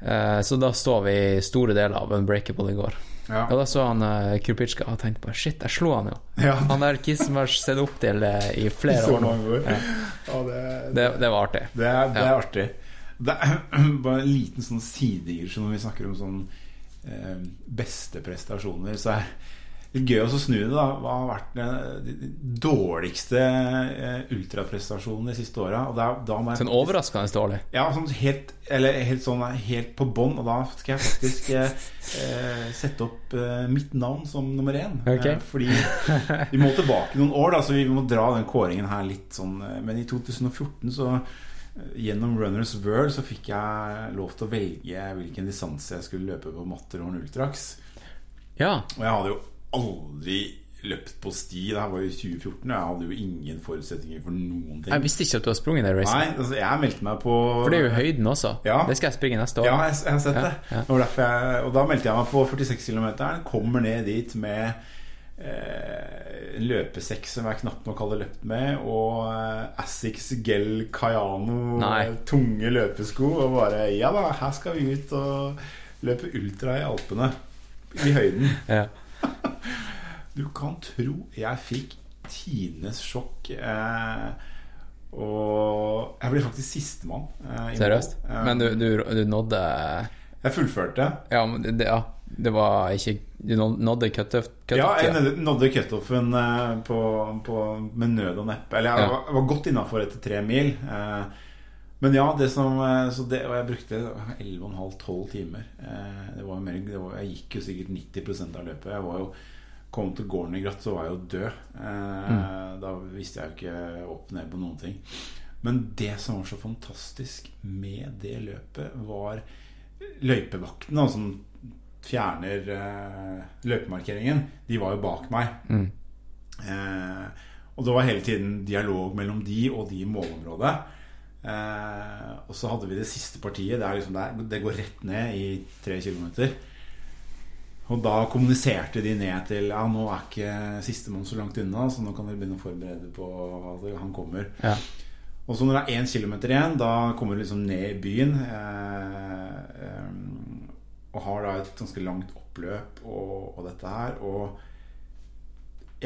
Uh, så da så vi store deler av Unbreakable i går. Ja. Og da så han uh, Krupitsjka og tenkte bare shit, jeg slo han jo. Ja. Han der kissen har sett opp til uh, i flere år nå. Ja. <laughs> Ja, det, Det, det var artig. Det er, det er artig. Det er <clears throat> bare en liten sånn sidedigresjon når vi snakker om sånn eh, beste prestasjoner. Så er litt gøy å snu det. da Hva har vært den- de de dårligste ultraprestasjonen ultraprestasjonene de siste åra? Sånn overraskende dårlig. Ja, sånn helt, eller helt sånn helt på bånn. Og da skal jeg faktisk eh, eh, sette opp eh, mitt navn som nummer én. Okay. Eh, fordi vi må tilbake noen år, da, så vi må dra den kåringen her litt sånn eh, Men i 2014 så eh, Gjennom Runners World så fikk jeg lov til å velge hvilken distanse jeg skulle løpe på Matterhorn Ultrax. Ja. Og jeg hadde jo aldri løpt på sti. Det her var jo 2014. og Jeg hadde jo ingen forutsetninger for noen ting. Jeg visste ikke at du har sprunget det racet. Nei, altså jeg meldte meg på For det er jo høyden også. Ja. Det skal jeg springe neste år. Ja, jeg, jeg har sett Ja, det. ja. Det jeg, og da meldte jeg meg på 46 km. Kommer ned dit med eh, en løpesekk som jeg knapt nok hadde løpt med, og eh, Assix Gel Cayano Nei. tunge løpesko. Og bare Ja da, her skal vi ut og løpe ultra i Alpene. I høyden. Ja. <laughs> Du kan tro jeg fikk tidenes sjokk. Eh, og jeg ble faktisk sistemann. Eh, Seriøst? Eh, Men du, du, du nådde Jeg fullførte. Ja, men det, ja, det var ikke Du nådde- nådde Cut Ja, jeg nådde- nådde cutoffen eh, på, på, med nød og neppe. Eller jeg Ja. var, var godt innafor etter tre mil. Eh, men ja, det som eh, så det, Og jeg brukte 11,5-12 timer. Eh, det var mer, det var, jeg gikk jo sikkert 90% av løpet. Jeg var jo Kom til gratt, så var jeg jo død. Eh, Da visste jeg jo ikke opp ned på noen ting. Men det som var så fantastisk med det løpet, var løypevaktene, som fjerner løypemarkeringen. de var jo bak meg. Mm. Og det var hele tiden dialog mellom de og de i målområdet. Eh, og så hadde vi det siste partiet. Det, er liksom der, det går rett ned i tre kilometer. Og da kommuniserte de ned til Ja, nå er ikke sistemann så langt unna, så nå kan dere begynne å forberede på at han kommer. Ja. Og så når det er én kilometer igjen, da kommer du liksom ned i byen. Eh, eh, og har da et ganske langt oppløp og, og dette her. Og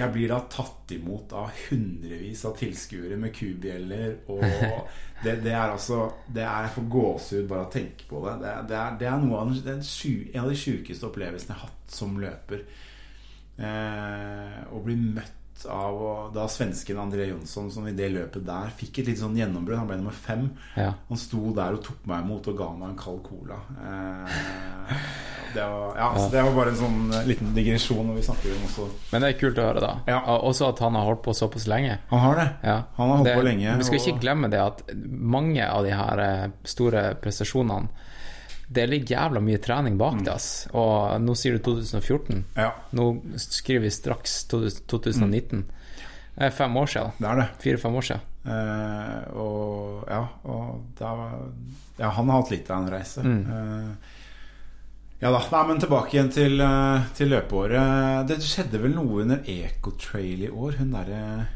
jeg blir da tatt imot av hundrevis av tilskuere med kubjeller. Og <laughs> det, det er altså Det er Jeg får gåsehud bare av å tenke på det. Det, det, er, det er noe av den, en av de sjukeste opplevelsene jeg har hatt som løper. Eh, å bli møtt av å, da svensken André Jonsson, som i det løpet der fikk et litt sånn gjennombrudd. Han ble nummer fem. Ja. Han sto der og tok meg imot og ga meg en kald cola. Eh, det, var, ja, så det var bare en sånn eh, liten digresjon når vi snakker om også Men det er kult å høre, da. Ja. Også at han har holdt på såpass lenge. Han har det. Ja. Han har holdt det, på lenge. Vi skal og- ikke glemme det at mange av de her eh, store prestasjonene Det ligger jævla mye trening bak Mm. det. ass. Og nå sier du 2014. Ja, Nå skriver vi straks 2019. Det er fem år siden. det er det. Fire-fem år siden. Eh, og ja, og da Ja, han har hatt litt av en reise. Mm. Eh, ja da. Nei, men tilbake igjen til, eh, til løpeåret. Det skjedde vel noe under Ecotrail i år. Hun derre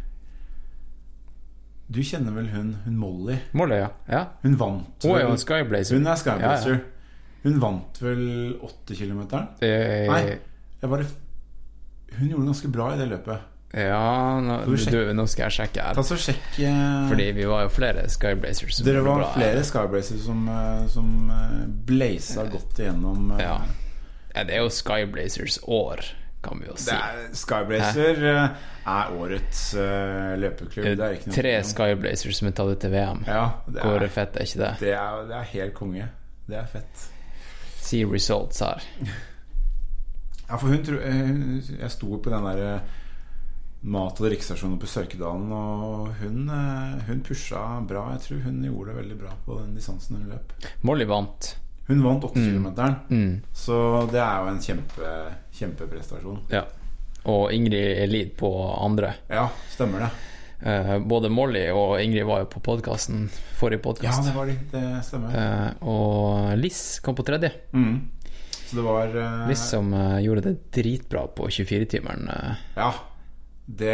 Du kjenner vel hun, hun Molly? Molly, ja. ja. Hun vant Hun er jo en skyblazer. Hun er Skyblazer. Ja. Hun vant vel 80-kilometeren? Det- Nei. Jeg bare Hun gjorde det ganske bra i det løpet. Ja, nå, du, nå skal jeg sjekke her. Ta så sjekk eh, Fordi vi var jo flere Skyblazers. som Dere var bra. flere Skyblazers som, eh, som eh, blaza godt igjennom eh, Ja. ja. Det er jo Skyblazers år, kan vi jo si. Er, Skyblazer Hæ? er årets uh, løpeklubb. Det er ikke Tre. Skyblazers som er tatt ut til VM. Ja, det Hvor er, fett er ikke det? det, er, det er helt konge. Det er fett. See results her. <laughs> Ja, for hun tror eh, Jeg sto på den der eh, mat- og drikkestasjonen på Sørkedalen, og hun, eh, hun pusha bra. Jeg tror hun gjorde det veldig bra på den distansen hun løp. Molly vant. Hun vant 8-kilometeren, Mm. så det er jo en kjempe, kjempeprestasjon. Ja. Og Ingrid Elid på andre. Ja, stemmer det. Eh, både Molly og Ingrid var jo på podkasten, forrige Ja, det var de. Det stemmer. og Liss kom på tredje. Mm. Så det var uh... Liss som eh, gjorde det dritbra på 24-timeren. eh. Ja. Det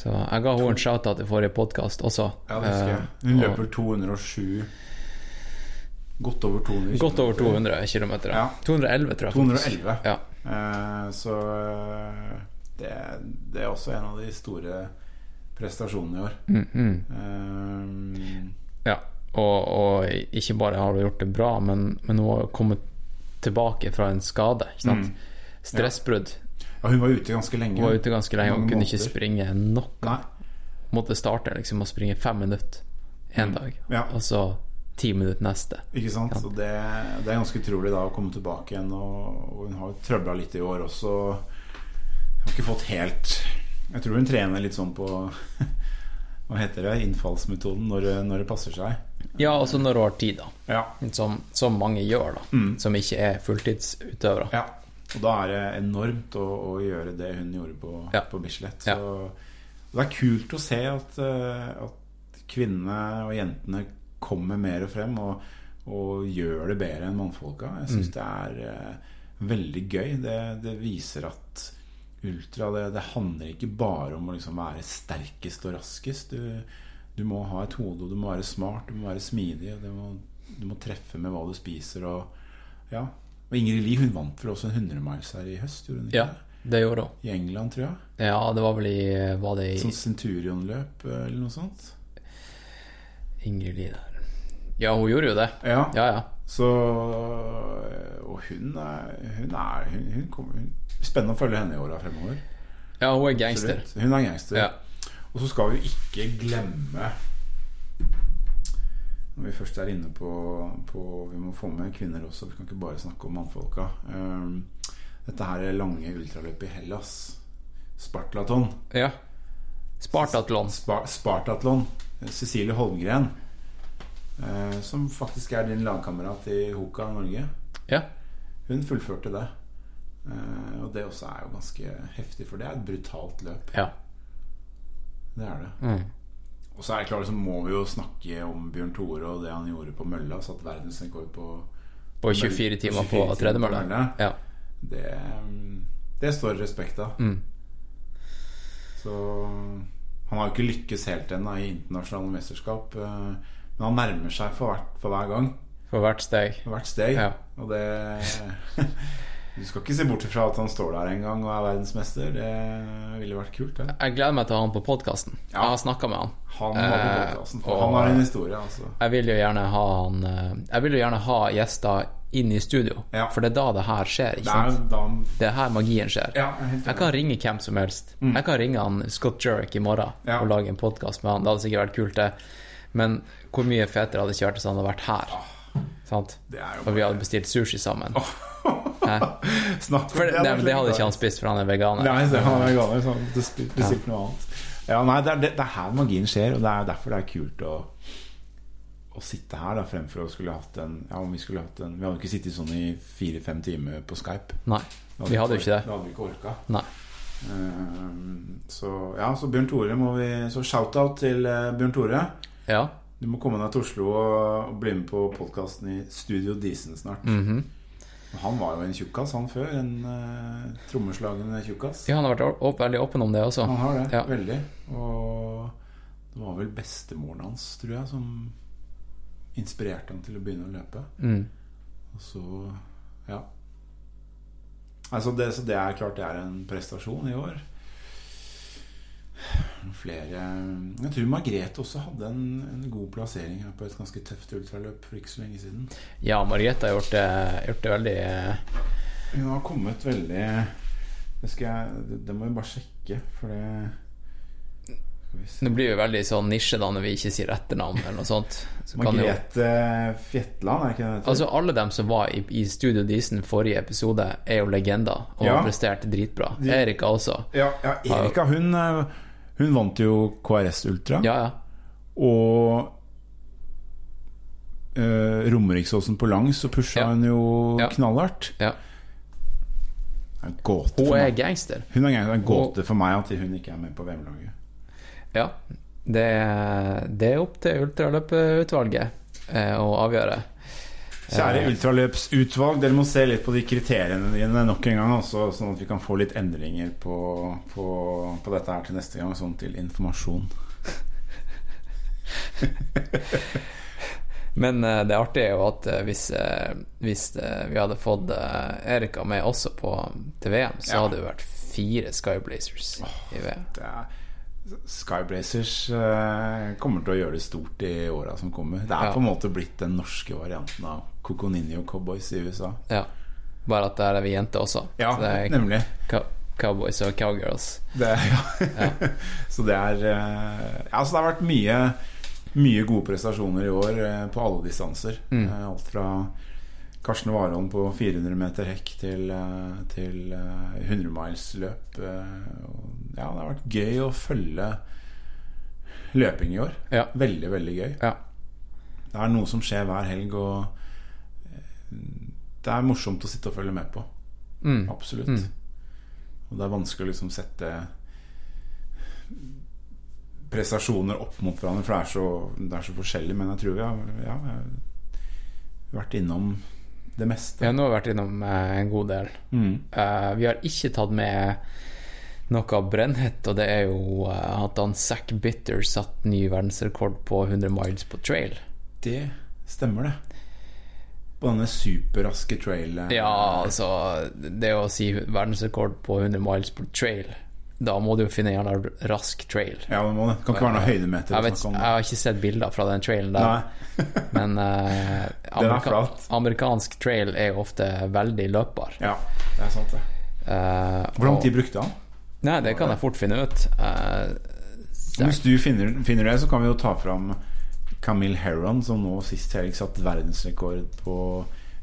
så jeg ga henne en shout-out i forrige podkast også. Ja, det husker jeg. Eh, Hun og- løper 207 Godt over 200 Godt over 200 km. Ja. 211, tror jeg. 211. Ja. Eh, så eh, det, det er også en av de store prestasjonene i år. Mm, mm. Um, ja. Og, og ikke bare har hun gjort det bra, men, men hun har kommet tilbake fra en skade. Mm. Stressbrudd. ja, hun var ute ganske lenge. Hun var ute ganske lenge hun kunne kunne ikke springe nok. Nei. Måtte starte liksom å springe fem minutter én dag, Mm. Ja. og så ti minutter neste. Ikke sant? Ja. Så det, det er ganske utrolig da å komme tilbake igjen. Og, og hun har trøbla litt i år også. Har ikke fått helt Jeg tror hun trener litt sånn på <laughs> Hva heter det? Innfallsmetoden når, når det passer seg. Ja, altså når hun har tid, da. Ja. Som, som mange gjør, da. Mm. Som ikke er fulltidsutøvere. ja. Og da er det enormt å, å gjøre det hun gjorde på, Ja. på Bislett. Ja. Så det er kult å se at, eh, at kvinnene og jentene kommer mer frem og, og gjør det bedre enn mannfolka. Jeg syns Mm. det er uh, veldig gøy. Det, det viser at ultra det, det handler ikke bare om å liksom være sterkest og raskest. Du, du må ha et hode, og du må være smart, du må være smidig. Du, må, du må treffe med hva du spiser. Og, ja. og Ingrid Lie hun vant vel også en 100 miles her i høst? Gjorde hun ikke Ja, det? det gjorde hun. I England, tror jeg. Ja, det var vel i Var det i Sånn Centurion-løp eh, eller noe sånt. Ingrid Lie der? Ja, hun gjorde jo det. Ja, Ja, ja. så Og hun er Hun er hun, hun kommer, Spennende å følge henne i åra fremover. Ja, hun er gangster. Absolutt. Hun er gangster. Ja. Og så skal vi ikke glemme Når vi først er inne på, på Vi må få med kvinner også. Vi kan ikke bare snakke om mannfolka. Um, dette her er lange ultraløpet i Hellas. Spartlaton. ja. Spartatlon. Spa Spartatlon. Cecilie Holmgren. Eh, som faktisk er din lagkamerat i Hoka Norge. Ja. Hun fullførte det. Eh, og det også er jo ganske heftig, for det er et brutalt løp. ja. Det er det. Mm. Og så er det klart så må vi jo snakke om Bjørn Tore og det han gjorde på mølla. Satt verdensrekord på På 24 timer på på mølle. Ja. Det, mm, det står respekt av. Mm. Så han har jo ikke lykkes helt ennå i internasjonale mesterskap. Men han nærmer seg for, hvert, for hver gang. For hvert steg. For hvert steg. Ja. Og det <laughs> Du skal ikke se bort fra at han står der en gang og er verdensmester. Det ville vært kult. Ja. Jeg gleder meg til å ha han på podkasten. Ja. Jeg har snakka med han. Han på Eh, og- han har en historie, altså. Jeg vil jo gjerne ha han eh, Jeg vil jo gjerne ha gjester inn i studio, Ja. for det er da det her skjer. Det Ikke er da Det er her magien skjer. Jeg kan ringe hvem som helst. Jeg kan ringe han Scott Jerk i morgen og lage en podkast med han. Det hadde sikkert vært kult, det. Men hvor mye fetere hadde det ikke vært hvis han hadde vært her? Sant? Det Og vi hadde bestilt sushi sammen. <laughs> Snakk For, det, det hadde ikke han spist, for han er veganer. Nei, det han er veganer, så han bestilte bestilt noe annet. Ja, nei, det er, det, det er her magien skjer, og det er derfor det er kult å å sitte her da fremfor å skulle hatt en Ja, om vi skulle hatt en Vi hadde ikke sittet sånn i fire-fem timer på Skype. Nei, vi hadde jo ikke det. Da hadde vi ikke orka. Nei. Ehm, så ja, så Bjørn Tore må vi Så shout-out til eh, Bjørn Tore. Ja. Du må komme deg til Oslo og, bli med på podkasten i Studio Disen snart. Mhm. Han var jo en tjukkas, han før. En uh, trommeslagende tjukkas. ja, han har vært opp, veldig åpen om det også. Han har det, Ja. veldig. Og det var vel bestemoren hans, tror jeg, som inspirerte han til å begynne å løpe. Mm. Og så ja. Altså det, så det er klart det er en prestasjon i år. Flere Jeg tror Margrethe også hadde en, en god plassering her på et ganske tøft ultraløp for ikke så lenge siden. Ja, Margrethe har gjort det, gjort det veldig eh, Hun har kommet veldig Det, jeg, det, det må jeg bare sjekke, for det Det blir jo veldig sånn nisje da når vi ikke sier etternavn eller noe sånt. Så kan jo, Margrethe Fjetland, er ikke det det altså Alle dem som var i, i Studio Disen forrige episode, er jo legender og Ja. har prestert dritbra. Erika også. ja, ja, Erika, hun, eh, hun vant jo KRS Ultra. Ja, ja. Og uh, Romeriksåsen på langs, så pusha Ja. hun jo knallhardt. ja. En gåte Hun er gangster. Hun er en gåte for meg at hun ikke er med på VM-laget. Ja. Det, det er opp til ultraløpeutvalget eh, å avgjøre. Kjære ultraløpsutvalg, dere må se litt på de kriteriene dine nok en gang, også, sånn at vi kan få litt endringer på, på, på dette her til neste gang, sånn til informasjon. <laughs> Men eh, det artige er jo at eh, hvis, eh, hvis eh, vi hadde fått eh, Erika med også på, til VM, så Ja. hadde det vært fire Skyblazers i VM. Det er, Skyblazers eh, kommer til å gjøre det stort i åra som kommer. Det er Ja. på en måte blitt den norske varianten av Coconinho Cowboys i USA. Ja. Bare at der er vi jenter også. Ja, det nemlig. cowboys og cowgirls. Det, ja. <laughs> så det er eh, Ja, så det har vært mye Mye gode prestasjoner i år eh, på alle distanser. Mm. Eh, Alt fra Karsten Warholm på 400 meter hekk til, eh, til eh, 100 miles-løp. eh, Ja, det har vært gøy å følge løping i år. Ja. Veldig, veldig gøy. Ja. Det er noe som skjer hver helg, og eh, det er morsomt å sitte og følge med på. Mm. Absolutt. Mm. Og det er vanskelig å liksom sette prestasjoner opp mot hverandre, for det er så, det er så forskjellig. Men jeg tror vi har, ja, vært innom det meste. Vi har nå vært innom eh, en god del. Mm. Eh, vi har ikke tatt med noe brennhett, og det er jo eh, at han Zack Bitter satt ny verdensrekord på 100 miles på trail. Det stemmer, det. På denne superraske trailen. Ja, altså Det å si verdensrekord på 100 miles på trail, da må du jo finne en rask trail. Ja, det må det. Kan ikke være noe høydemeter Jeg, vet, jeg har ikke sett bilder fra den trailen der, <laughs> men <laughs> uh, er flat. amerikansk trail er jo ofte veldig løpbar. Ja, det er sant, det. Uh, Hvor lang tid brukte han? Nei, det kan jeg fort finne ut. Uh, Hvis du finner, finner det, så kan vi jo ta fram Camille Heron, som nå sist helg satt verdensrekord på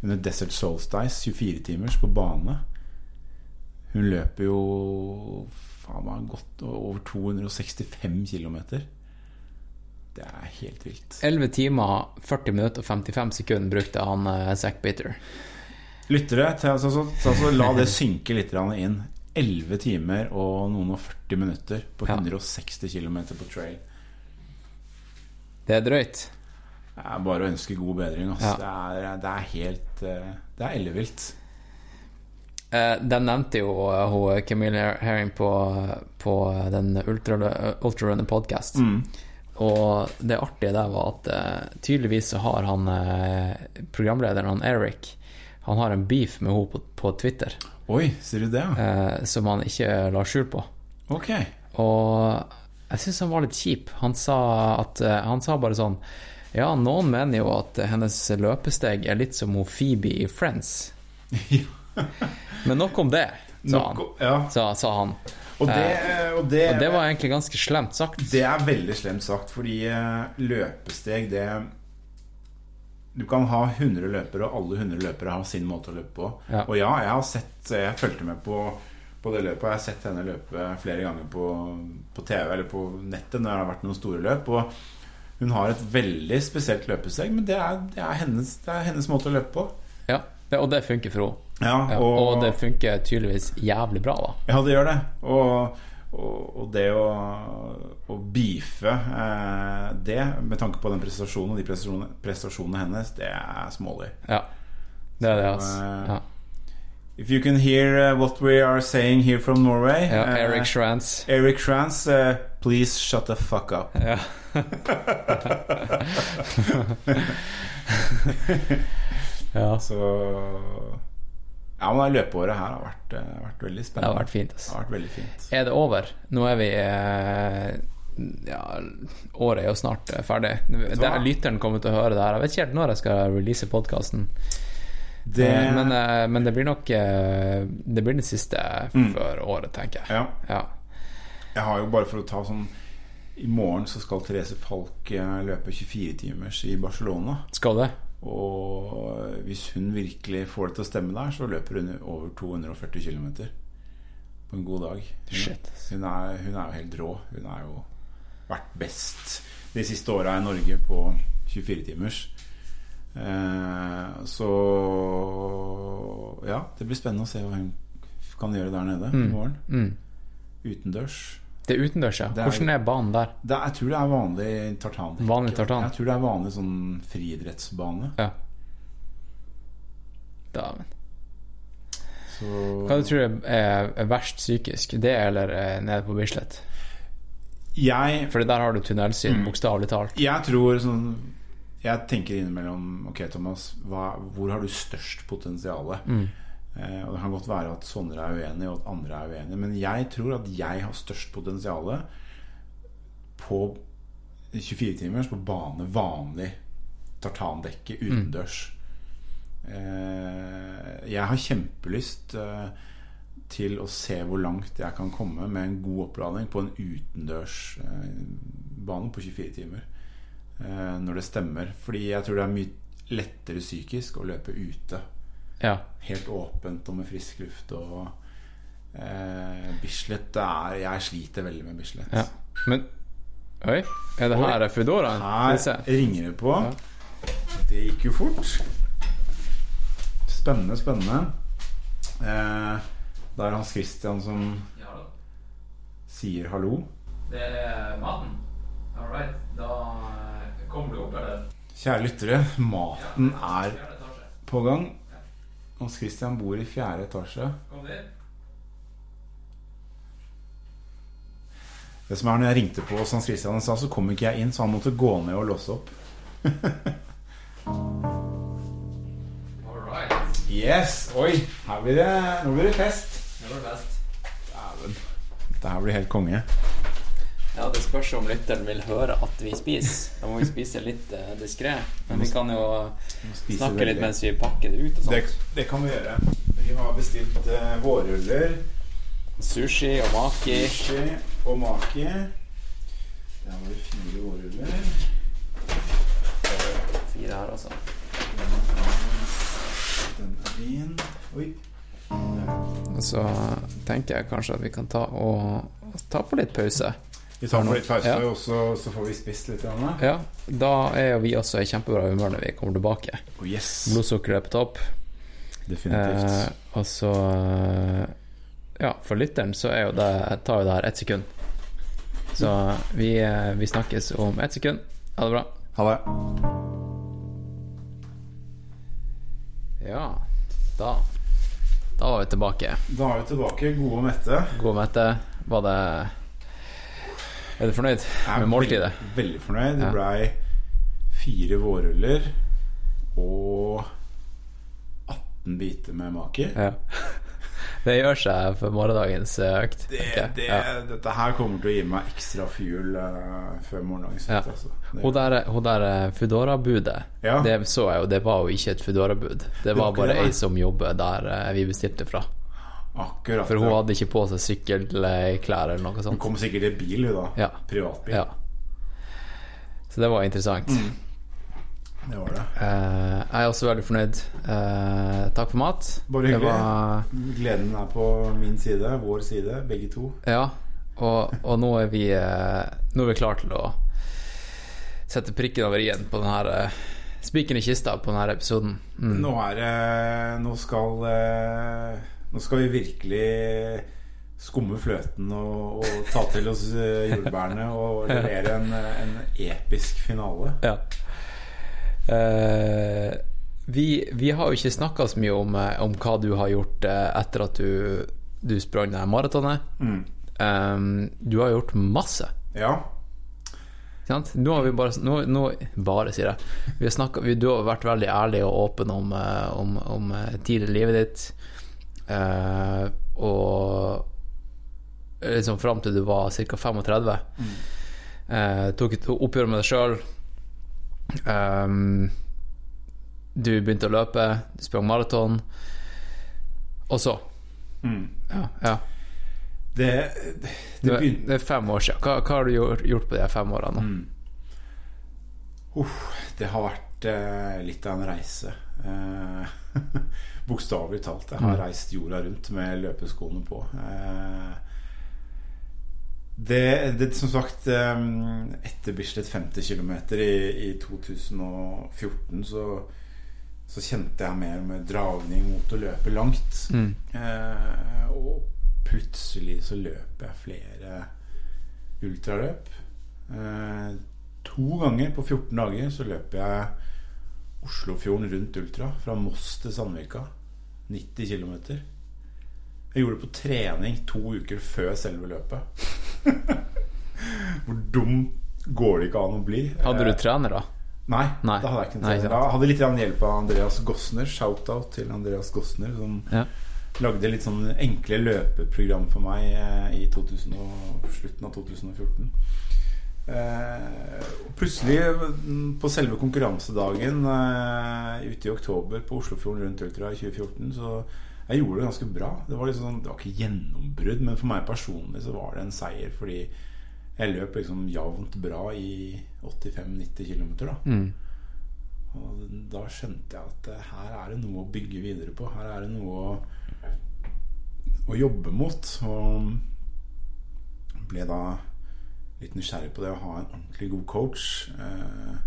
under Desert Solstice, 24 timers, på bane. Hun løper jo faen meg gått over 265 km. Det er helt vilt. 11 timer, 40 minutter og 55 sekunder brukte han uh, Zack Bitter. Lyttere, så, så, så, så la det synke litt inn. 11 timer og noen og 40 minutter på Ja. 160 km på trail. Det er drøyt. Det er bare å ønske god bedring. Altså. Ja. Det, er, det er helt eh, Det er ellevilt. Eh, de nevnte jo uh, hun Camille Herring på, på den Ultra- Ultrarunner podcast. Mm. Og det artige der var at uh, tydeligvis så har han eh, programlederen, han Eric, han har en beef med henne på, på Twitter Oi, sier du det? ja? eh, som han ikke la skjul på. Ok. Og jeg syns han var litt kjip. Han sa, at, eh, han sa bare sånn Ja, noen mener jo at hennes løpesteg er litt som hun Phoebe i Friends. <laughs> Men nok om det, sa han. Nok- ja. Sa, sa han. Og det, og, det, Og det var egentlig ganske slemt sagt. det er veldig slemt sagt, fordi eh, løpesteg, det Du kan ha 100 løpere, og alle 100 løpere har sin måte å løpe på. Ja. Og ja, jeg har sett Jeg fulgte med på, på det løpet. og Jeg har sett henne løpe flere ganger på, på TV eller på nettet når det har vært noen store løp. Og hun har et veldig spesielt løpesteg, men det er, det er, hennes, det er hennes måte å løpe på. Ja, det- og det funker for henne. Ja, Ja, og det funker tydeligvis jævlig bra, da. Ja, det gjør det. Og, og, og det å, å beefe eh, det, med tanke på den prestasjonen og de prestasjonene, prestasjonene hennes, det er smålig. Ja. Det er det, altså. eh, Ja. If you can hear uh, what we are saying here from Norway Ja, eh, Eric Schrantz. Eric Schrantz, eh, please shut the fuck up. Ja. <laughs> <laughs> ja. Så Ja, men det løpeåret her har vært, eh, vært veldig Det spennende. har vært fint. Det Altså. har vært veldig fint. Er det over? Nå er vi eh, Ja, året er jo snart eh, ferdig. Det er lytteren kommer til å høre det her. Jeg vet ikke helt når jeg skal release podkasten. Det, Men, men det blir nok Det blir det siste før året, tenker jeg. ja. Ja. Jeg har jo bare for å ta sånn I morgen så skal Therese Falk løpe 24-timers i Barcelona. Skal det? Og hvis hun virkelig får det til å stemme der, så løper hun over 240 km på en god dag. Hun, hun, er, hun er jo helt rå. Hun har jo vært best de siste åra i Norge på 24-timers. Eh, så ja, det blir spennende å se hva hun kan gjøre der nede i morgen. Mm. Utendørs. Det er utendørs, ja. Hvordan er banen der? Det, jeg tror det er vanlig tartan. Vanlig tartan? Jeg tror det er vanlig sånn friidrettsbane. Ja. Dæven. Så Hva du tror du er, er verst psykisk? Det eller eh, nede på Bislett? jeg, For der har du Mm. tunnelsyn, bokstavelig talt. jeg tror sånn jeg tenker innimellom Ok, Thomas, hva, hvor har du størst potensial? Eh, og Det kan godt være at Sondre er uenig, og at andre er uenige. Men jeg tror at jeg har størst potensial på 24 timers på bane, vanlig tartandekke utendørs. Mm. jeg har kjempelyst eh, til å se hvor langt jeg kan komme med en god oppladning på en utendørs eh, på 24 timer. Eh, når det stemmer. Fordi jeg tror det er mye lettere psykisk å løpe ute. Ja. Helt åpent og med frisk luft og eh, Bislett det er, Jeg sliter veldig med Bislett. ja. Men Oi, er det her Foodoraen? Skal vi. Her ringer det på. Det gikk jo fort. Spennende, spennende. Eh, det er Hans Christian som sier hallo. Det er maten. All right. Da kommer du opp, eller? Kjære lyttere, maten er på gang. Hans Christian bor i fjerde etasje. Kom dit. Det som er når jeg ringte på hos Hans Christian, sa, så kom ikke jeg inn, så han måtte gå ned og låse opp. <laughs> All right. Yes! Oi, her blir det, nå blir det fest. Det var best. Dæven. Dette her blir helt konge. Ja, Det spørs om lytteren vil høre at vi spiser. Da må vi spise litt uh, diskré. Men vi kan jo snakke litt mens vi pakker det ut og sånt. det kan vi gjøre. Vi har bestilt uh, vårruller, Sushi og maki. sushi og maki. Der var det fire vårruller. Fire her, altså. Den er din. Oi. Og så tenker jeg kanskje at vi kan ta og ta på litt pause. Vi tar nå litt pause, Ja. og så, så får vi spist litt. Anna. Ja, da er vi også i kjempebra humør når vi kommer tilbake. Oh, yes. Blodsukkeret er på topp. Definitivt. Eh, og så eh, Ja, for lytteren så er jo det, tar jo det her ett sekund. Så vi, eh, vi snakkes om ett sekund. Ha det bra. Ha det. Ja, da Da var vi tilbake. Da er vi tilbake, gode og mette. God Mette, var det Er du fornøyd med måltidet? Veldig, veldig fornøyd. Det blei fire vårruller og 18 biter med maki. Ja. <laughs> Det gjør seg for morgendagens eh, økt. Det, det, Ja. Dette her kommer til å gi meg ekstra fuel uh, før morgendagens Ja. Altså. Hun der, hun der eh, Foodora-budet, Ja. det så jeg jo, det var jo ikke et Foodora-bud. Det var bare ei som jobber der uh, vi bestilte fra. Akkurat. For hun hadde ikke på seg sykkelklær eller noe Hun kom sikkert i bil, hun da. Ja. Privatbil. Ja. Så det var interessant. Mm. Det var det. Eh, jeg er også veldig fornøyd. Eh, takk for mat. Bare hyggelig. var, Gleden er på min side, vår side, begge to. ja, og, og nå er vi eh, Nå er vi klar til å sette prikken over i-en på den her Spikeren i kista på denne episoden. Mm. Nå er det Nå skal Nå skal vi virkelig skumme fløten og, og ta til oss eh, jordbærene og <laughs> levere en, en episk finale. Ja. Eh, vi, vi har jo ikke snakka så mye om, eh, om hva du har gjort eh, etter at du, du sprang det maratonet. Mm. Um, du har gjort masse. Ja. Sant? Nå har vi bare nå, nå, Bare, sier jeg. Vi har snakket, vi, du har vært veldig ærlig og åpen om, om, om tid i livet ditt. Eh, og liksom fram til du var ca. 35. Eh, tok et oppgjør med deg sjøl. du begynte å løpe, du sprang maraton. Og så Mm. Ja. ja. Det, Det, det det er fem år siden. Hva, hva har du gjort, på de fem årene? Mm. Uff, det har vært uh, litt av en reise. Eh, <laughs> Bokstavelig talt. Jeg har reist jorda rundt med løpeskoene på. Eh, det, det som sagt eh, Etter Bislett 50 km i, i 2014 så, så kjente jeg mer med dragning mot å løpe langt. Mm. Eh, og plutselig så løper jeg flere ultraløp. Eh, to ganger på 14 dager så løper jeg Oslofjorden rundt ultra. Fra Moss til Sandvika. 90 km. Jeg gjorde det på trening to uker før selve løpet. <laughs> Hvor dum går det ikke an å bli? Hadde du Eh, trener, da? Nei, Nei. da hadde jeg ikke en trener. Da hadde jeg litt hjelp av Andreas Gossner. Shout-out til Andreas Gossner, som Ja. lagde litt sånn enkle løpeprogram for meg eh, i 2000 slutten av 2014. Eh, plutselig, mm, på selve konkurransedagen eh, ute i oktober på Oslofjorden rundt Ultra i 2014, så jeg gjorde det ganske bra. Det var, liksom det var ikke gjennombrudd, men for meg personlig så var det en seier fordi jeg løp liksom jevnt bra i 85-90 km. Da. Mm. Og da skjønte jeg at eh, her er det noe å bygge videre på. Her er det noe å, å jobbe mot. Og ble da litt nysgjerrig på det å ha en ordentlig god coach. Eh,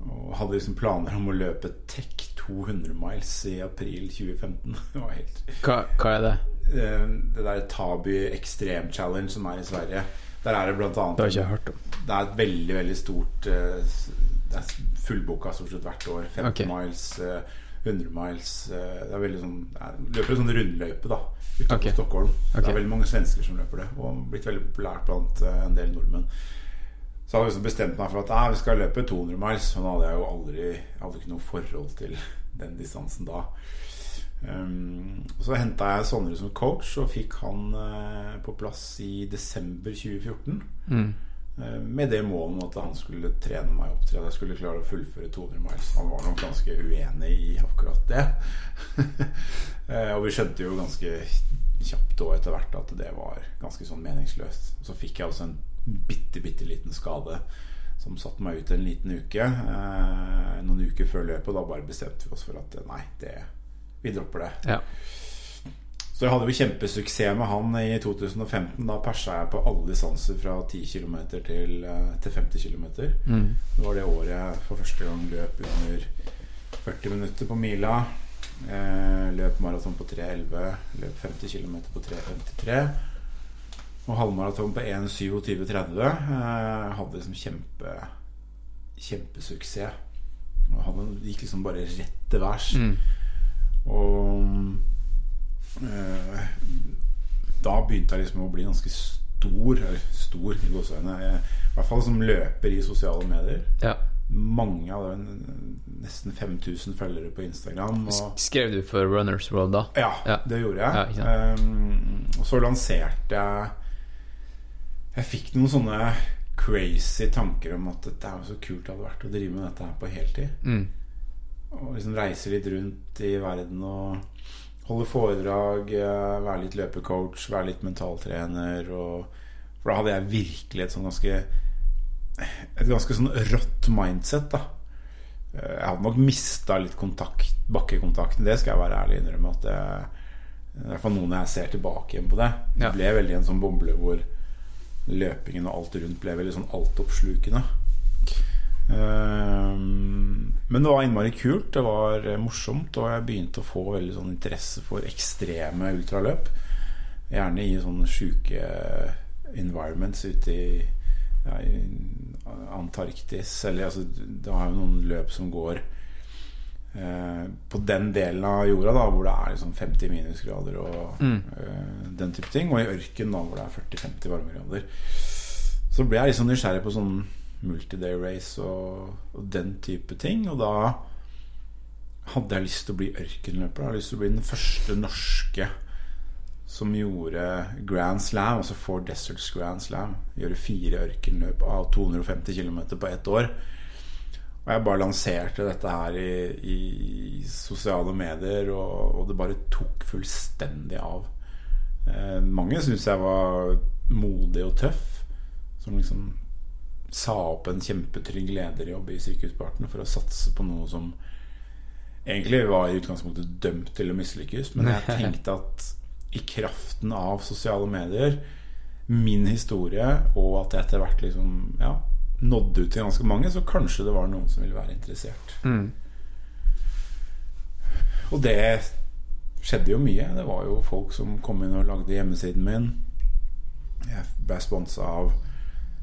og hadde liksom planer om å løpe Tech 200 miles i april 2015. <laughs> Det var helt Hva, hva er det? eh, Det der Taby Extreme Challenge som er i Sverige. Der er det blant annet Det har ikke jeg hørt om. det er et veldig, veldig stort eh, Det er fullboka stort sett hvert år. 50 okay. miles, 100 miles eh, Det er veldig sånn er, Løper en sånn rundløype da utenfor okay. Stockholm. Det er veldig mange svensker som løper det, og blitt veldig populært blant eh, en del nordmenn. Så hadde jeg liksom bestemt meg for at nei, vi skal løpe 200 miles. Men da hadde jeg jo aldri Jeg hadde ikke noe forhold til <laughs> den distansen da. Um, så henta jeg Sondre som coach, og fikk han uh, på plass i desember 2014. Mm. Eh, Med det målet at han skulle trene meg opp til at jeg skulle klare å fullføre 200 miles. Han var nok ganske uenig i akkurat det. <laughs> Eh, og vi skjønte jo ganske kjapt og etter hvert at det var ganske sånn meningsløst. Så fikk jeg også en bitte, bitte liten skade som satte meg ut en liten uke. Eh, noen uker før løpet, og da bare bestemte vi oss for at nei, det, vi dropper det. Ja. Så jeg hadde jo kjempesuksess med han i 2015. Da persa jeg på alle distanser fra 10 km til, eh, til 50 km. Mm. Det var det året jeg for første gang løp under 40 minutter på mila. Eh, løp maraton på 3.11. Løp 50 km på 3.53. Og halvmaraton på 1.27,30. Eh, hadde liksom kjempe. Og han gikk liksom bare rett til værs. Mm. Og da begynte jeg liksom å bli ganske stor, stor i gåseøyne, eh, i hvert fall som løper i sosiale medier. ja. Mange av dem, nesten 5000 følgere på Instagram. Og, Skrev du for Runners World da? ja, Ja. det gjorde jeg. Ja, um, og så lanserte jeg Jeg fikk noen sånne crazy tanker om at det er jo så kult det hadde vært å drive med dette her på heltid. Mm. Og liksom reise litt rundt i verden og holde foredrag, eh, være litt løpecoach, være litt mentaltrener. Og, for da hadde jeg virkelig et sånn ganske Et ganske sånn rått mindset, da. Eh, Jeg hadde nok mista litt kontakt, bakkekontakten. Det skal jeg være ærlig innrømme. At det, det er i hvert fall nå når jeg ser tilbake igjen på det. Det ble veldig en sånn boble hvor løpingen og alt rundt ble veldig sånn altoppslukende. Ehm, Men det var innmari kult, det var eh, morsomt, og jeg begynte å få veldig sånn interesse for ekstreme ultraløp. Gjerne i sånne sjuke environments ute i, ja, i Antarktis. Eller altså, det har jo noen løp som går eh, på den delen av jorda da hvor det er liksom 50 minusgrader og Mm. eh, den type ting. Og i ørken da hvor det er 40-50 varmegrader. Så ble jeg sånn nysgjerrig på sånn multiday race og, og den type ting. Og da hadde jeg lyst til å bli ørkenløper. Jeg hadde lyst til å bli den første norske som gjorde Grand Slam, altså Four Deserts Grand Slam. Gjøre fire ørkenløp av 250 km på ett år. Og jeg bare lanserte dette her i, i sosiale medier, og, og det bare tok fullstendig av. Eh, mange syntes jeg var modig og tøff, som liksom sa opp en kjempetrygg lederjobb i Sykehuspartner for å satse på noe som egentlig var i utgangspunktet dømt til å mislykkes. Men jeg <laughs> tenkte at i kraften av sosiale medier, min historie, og at jeg etter hvert liksom ja, nådde ut til ganske mange, så kanskje det var noen som ville være interessert. Mm. Og det skjedde jo mye. Det var jo folk som kom inn og lagde hjemmesiden min. Jeg ble sponsa av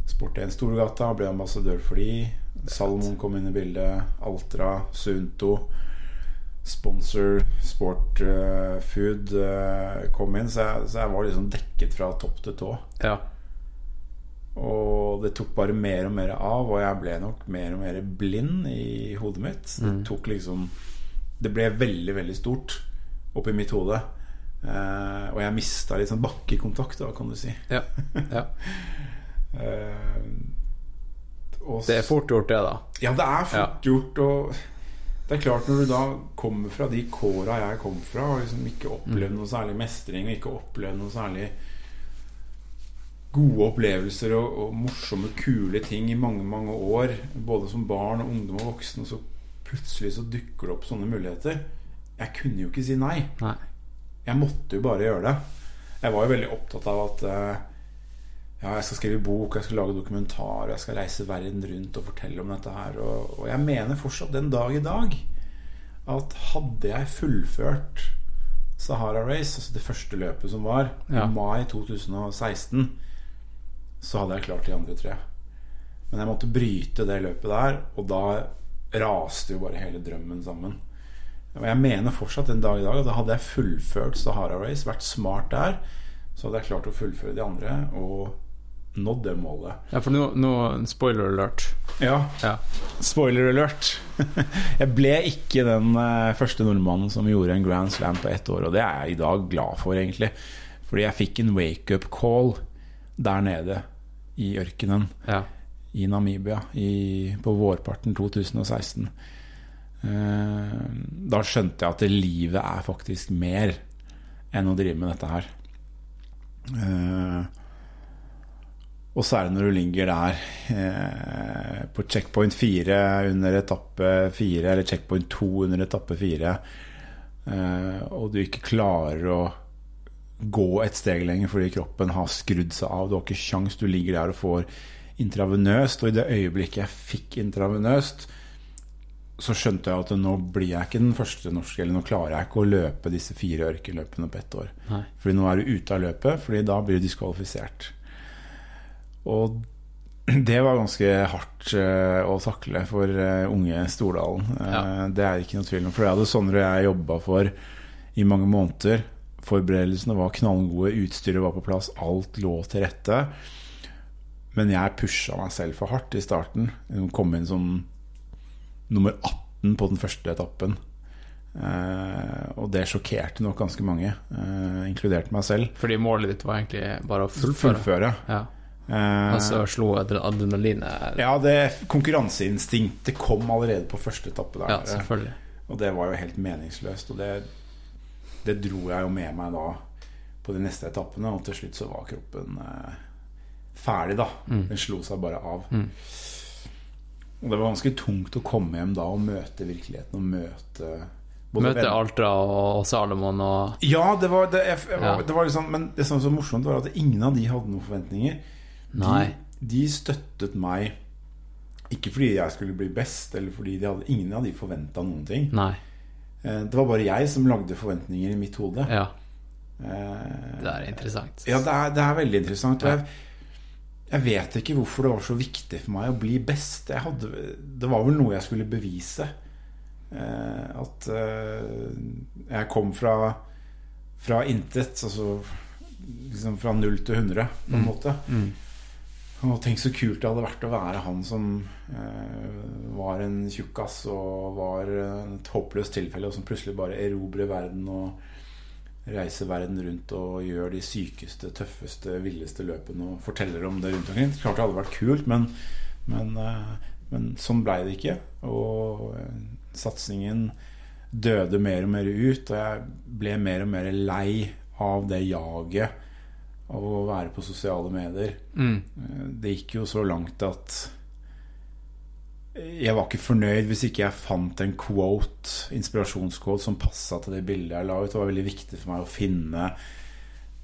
Sport1 Storgata, ble ambassadør for de. Salomon kom inn i bildet. Altra, Sunto. Sponsor, Sport uh, Food uh, kom inn. Så jeg, så jeg var liksom dekket fra topp til tå. Ja. Og Og det tok bare mer og mer av, og jeg ble nok mer og mer blind i hodet mitt. Det tok liksom Det ble veldig, veldig stort oppi mitt hode. Uh, og jeg mista litt sånn bakkekontakt, da, kan du si. Ja. ja. <laughs> Eh, og Det er fort gjort, det, da. Ja, det er fort Ja. gjort. Og det er klart, når du da kommer fra de kåra jeg kom fra, og liksom ikke opplevd noe særlig mestring, og ikke opplevd noe særlig gode opplevelser og, og morsomme, kule ting i mange, mange år, både som barn, og ungdom og voksen, og så plutselig så dukker det opp sånne muligheter. Jeg kunne jo ikke si nei. Nei. Jeg måtte jo bare gjøre det. Jeg var jo veldig opptatt av at eh, ja, jeg skal skrive bok, jeg skal lage dokumentar, jeg skal reise verden rundt og fortelle om dette her. Og, og jeg mener fortsatt den dag i dag at hadde jeg fullført Sahara Race, altså det første løpet som var, Ja. i mai 2016, så hadde jeg klart de andre tre. Men jeg måtte bryte det løpet der, og da raste jo bare hele drømmen sammen. Og jeg mener fortsatt den dag i dag at hadde jeg fullført Sahara Race, vært smart der, så hadde jeg klart å fullføre de andre og nådd det målet. Ja, for nå, nå Spoiler alert. Ja, Ja. spoiler alert. <laughs> jeg ble ikke den eh, første nordmannen som gjorde en Grand Slam på ett år, og det er jeg i dag glad for, egentlig. Fordi jeg fikk en wake-up call der nede i ørkenen ja. i Namibia i, på vårparten 2016. Eh, da skjønte jeg at livet er faktisk mer enn å drive med dette her. Eh, og særlig når du ligger der eh, på checkpoint 4 under etappe 4, eller checkpoint 2 under etappe 4, eh, og du ikke klarer å gå et steg lenger fordi kroppen har skrudd seg av. Du har ikke sjans, du ligger der og får intravenøst, og i det øyeblikket jeg fikk intravenøst, så skjønte jeg at nå blir jeg ikke den første norske, eller nå klarer jeg ikke å løpe disse fire ørkenløpene på ett år. Nei. Fordi nå er du ute av løpet, fordi da blir du diskvalifisert. Og <clears throat> det var ganske hardt eh, å takle for eh, unge Stordalen. Eh, Ja. Det er ikke noe tvil om. For det hadde Sondre og jeg jobba for i mange måneder. Forberedelsene var knallgode, utstyret var på plass, alt lå til rette. Men jeg pusha meg selv for hardt i starten. Jeg kom inn som nummer 18 på den første etappen. Uh, og det sjokkerte nok ganske mange, uh, inkludert meg selv. Fordi målet ditt var egentlig bare å fullføre. Fullføre. Ja. Eh, Og så slo adre- adrenalinet ja, det konkurranseinstinktet kom allerede på første etappe der. Ja, selvfølgelig. og det var jo helt meningsløst. Og det, det dro jeg jo med meg da på de neste etappene, og til slutt så var kroppen eh, ferdig, da. Mm. Den slo seg bare av. Og det var ganske tungt å komme hjem da og møte virkeligheten og møte både Møte venner- Altra og Salomon og Ja, det var, det, jeg, jeg, Ja. det var liksom Men det som var så morsomt, var at ingen av de hadde noen forventninger. Nei. De, de støttet meg ikke fordi jeg skulle bli best, eller fordi de hadde, ingen av de forventa noen ting. Nei. Eh, Det var bare jeg som lagde forventninger i mitt hode. Ja, Eh, det er interessant. Ja, det er, det er veldig interessant. Ja. jeg, jeg vet ikke hvorfor det var så viktig for meg å bli best. Jeg hadde, det var vel noe jeg skulle bevise. Eh, at jeg kom fra, fra intet, altså liksom fra null til 100, på en måte. Mm. Og tenk så kult det hadde vært å være han som eh, var en tjukkas og var et håpløst tilfelle, og som plutselig bare erobrer verden og reiser verden rundt og gjør de sykeste, tøffeste, villeste løpene og forteller om det rundt omkring. Klart det hadde vært kult, men, men, eh, men sånn blei det ikke. Og eh, satsingen døde mer og mer ut, og jeg ble mer og mer lei av det jaget av å være på sosiale medier. Mm. Eh, Det gikk jo så langt at jeg var ikke fornøyd hvis ikke jeg fant en quote, inspirasjonsquote, som passa til det bildet jeg la ut. Det var veldig viktig for meg å finne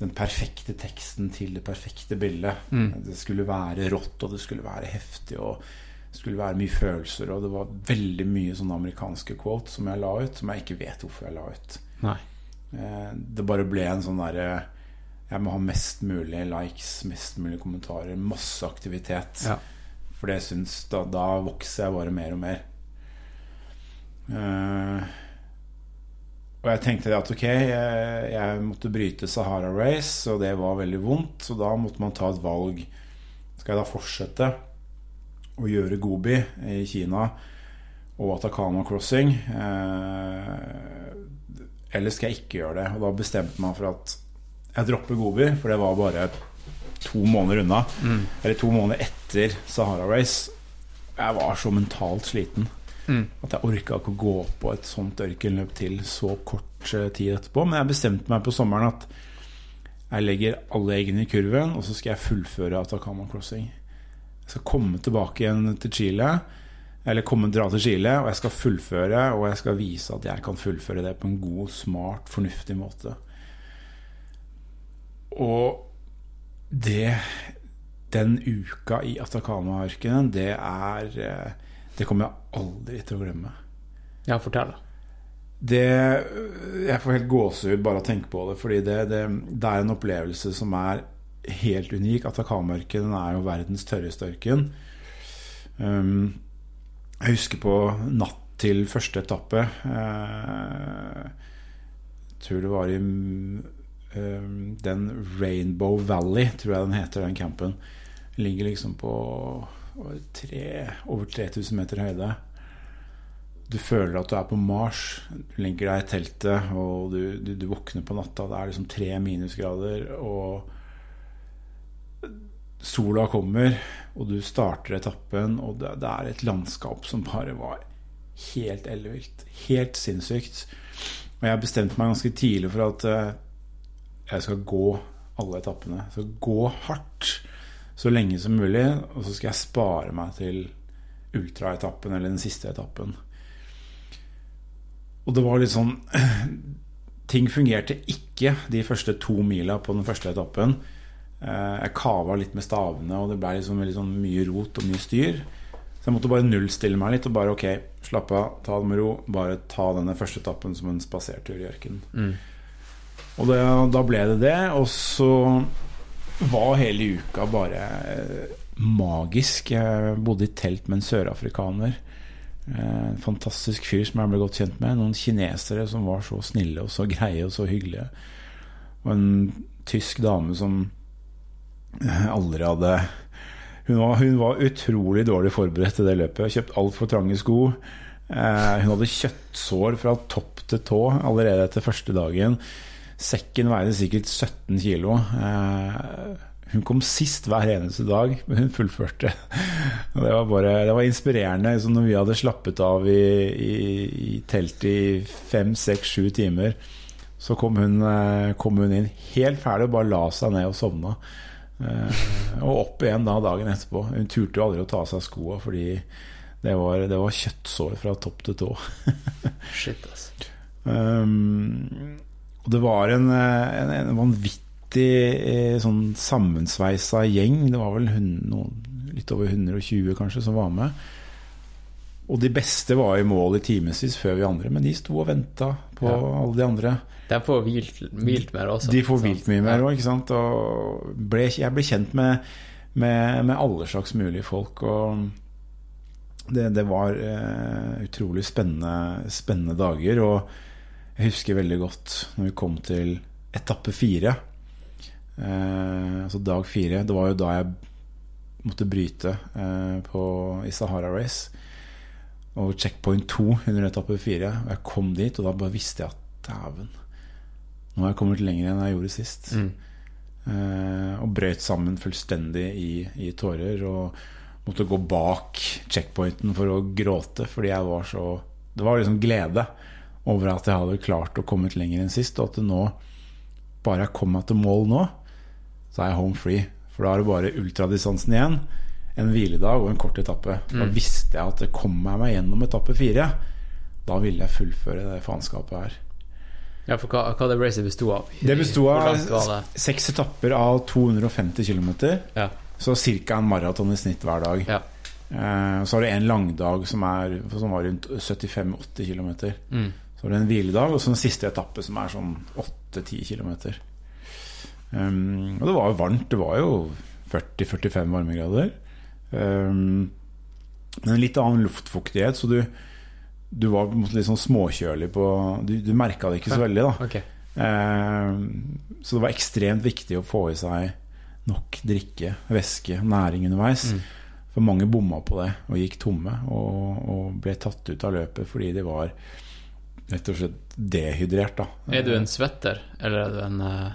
den perfekte teksten til det perfekte bildet. Det skulle være rått, og det skulle være heftig, og det skulle være mye følelser. Og det var veldig mye sånne amerikanske quotes som jeg la ut, som jeg ikke vet hvorfor jeg la ut. Nei. Eh, Det bare ble en sånn derre Jeg må ha mest mulig likes, mest mulig kommentarer, masse aktivitet. Ja. For det syns da, da vokser jeg bare mer og mer. Uh, og jeg tenkte at ok, jeg, jeg måtte bryte Sahara Race, og det var veldig vondt. Så da måtte man ta et valg. Skal jeg da fortsette å gjøre Gobi i Kina og Atacama Crossing? Eh, eller skal jeg ikke gjøre det? Og da bestemte man for at jeg dropper Gobi, for det var bare to måneder unna. Eller to måneder etter Sahara Race. Jeg var så mentalt sliten Mm. at jeg orka ikke å gå på et sånt ørkenløp til så kort eh, tid etterpå. Men jeg bestemte meg på sommeren at jeg legger alle eggene i kurven, og så skal jeg fullføre Atacama Crossing. Jeg skal komme tilbake igjen til Chile, eller komme dra til Chile, og jeg skal fullføre, og jeg skal vise at jeg kan fullføre det på en god, smart, fornuftig måte. Og det Den uka i Atacama-ørkenen, det er eh, Det kommer jeg aldri til å glemme. Ja, fortell. Det, jeg får helt gåsehud bare av å tenke på det, fordi det, det, det er en opplevelse som er helt unik. Atacama-ørkenen er jo verdens tørreste ørken. Um, jeg husker på natt til første etappe eh, Jeg tror det var i den Rainbow Valley, tror jeg den heter, den campen. Ligger liksom på tre, over 3000 meter høyde. Du føler at du er på Mars. Du ligger deg i teltet, og du, du, du våkner på natta. Det er liksom tre minusgrader, og sola kommer, og du starter etappen, og det, det er et landskap som bare var helt ellevilt. Helt sinnssykt. Og jeg bestemte meg ganske tidlig for at eh, jeg skal gå alle etappene. Så gå hardt så lenge som mulig, og så skal jeg spare meg til ultraetappen eller den siste etappen. Og det var litt sånn <clears throat> Ting fungerte ikke de første to mila på den første etappen. Eh, Jeg kava litt med stavene, og det ble liksom sånn mye rot og mye styr. Så jeg måtte bare nullstille meg litt og bare ok, slapp av, ta det med ro. Bare ta denne første etappen som en spasertur i ørkenen. Og det, da ble det det. Og så var hele uka bare eh, magisk. Jeg bodde i telt med en sørafrikaner. Eh, En fantastisk fyr som jeg ble godt kjent med. Noen kinesere som var så snille og så greie og så hyggelige. Og en tysk dame som eh, aldri hadde hun var, hun var utrolig dårlig forberedt til det løpet. Kjøpt altfor trange sko. Hun hadde kjøttsår fra topp til tå allerede etter første dagen. Sekken veide sikkert 17 kilo. Eh, hun kom sist hver eneste dag, men hun fullførte. Det var bare Det var inspirerende. Liksom når vi hadde slappet av i, i, i teltet i fem, seks, sju timer, så kom hun, eh, kom hun inn helt ferdig og bare la seg ned og sovna. Eh, og opp igjen da dagen etterpå. Hun turte jo aldri å ta av seg skoa fordi det var, det var kjøttsår fra topp til tå. <laughs> Shit, altså. Um, og det var en, eh, en, en vanvittig eh, sånn sammensveisa gjeng. Det var vel noen, litt over 120 kanskje som var med. Og de beste var i mål i timevis før vi andre, men de sto og venta på Ja. alle de andre. De får hvilt, hvilt mer også. De får hvilt vilt mye mer òg, ikke sant. Og ble, jeg ble kjent med, med, med alle slags mulige folk. Og det, det var eh, utrolig spennende, spennende dager. Og jeg husker veldig godt når vi kom til etappe fire. Eh, altså dag fire. Det var jo da jeg måtte bryte eh, på, i Sahara Race. Og checkpoint to under etappe fire. Og jeg kom dit, og da bare visste jeg at dæven, nå har jeg kommet lenger enn jeg gjorde sist. Mm. Eh, og brøt sammen fullstendig i, i tårer. Og måtte gå bak checkpointen for å gråte, fordi jeg var så Det var liksom glede over at jeg hadde klart å komme lenger enn sist, og at det nå Bare jeg kom meg til mål nå, så er jeg home free. For da er det bare ultradistansen igjen. En hviledag og en kort etappe. Da visste jeg at det kommer jeg meg gjennom etappe fire. Da ville jeg fullføre det faenskapet her. Ja, for hva, hva det racet besto av? Det besto av det? seks etapper av 250 km. Ja. Så ca. en maraton i snitt hver dag. ja. Eh, så har du en langdag som, er, som var rundt 75-80 km. Mm. Så har du en hviledag, og så en siste etappe som er sånn 8-10 km. Um, og det var jo varmt. Det var jo 40-45 varmegrader. Um, men litt annen luftfuktighet, så du, du var litt sånn småkjølig på Du, du merka det ikke så veldig, da. Okay. Um, Så det var ekstremt viktig å få i seg nok drikke, væske, næring underveis. Mm. For mange bomma på det og gikk tomme og, og ble tatt ut av løpet fordi de var rett og slett dehydrert. Da. Er du en svetter, eller er du en eh,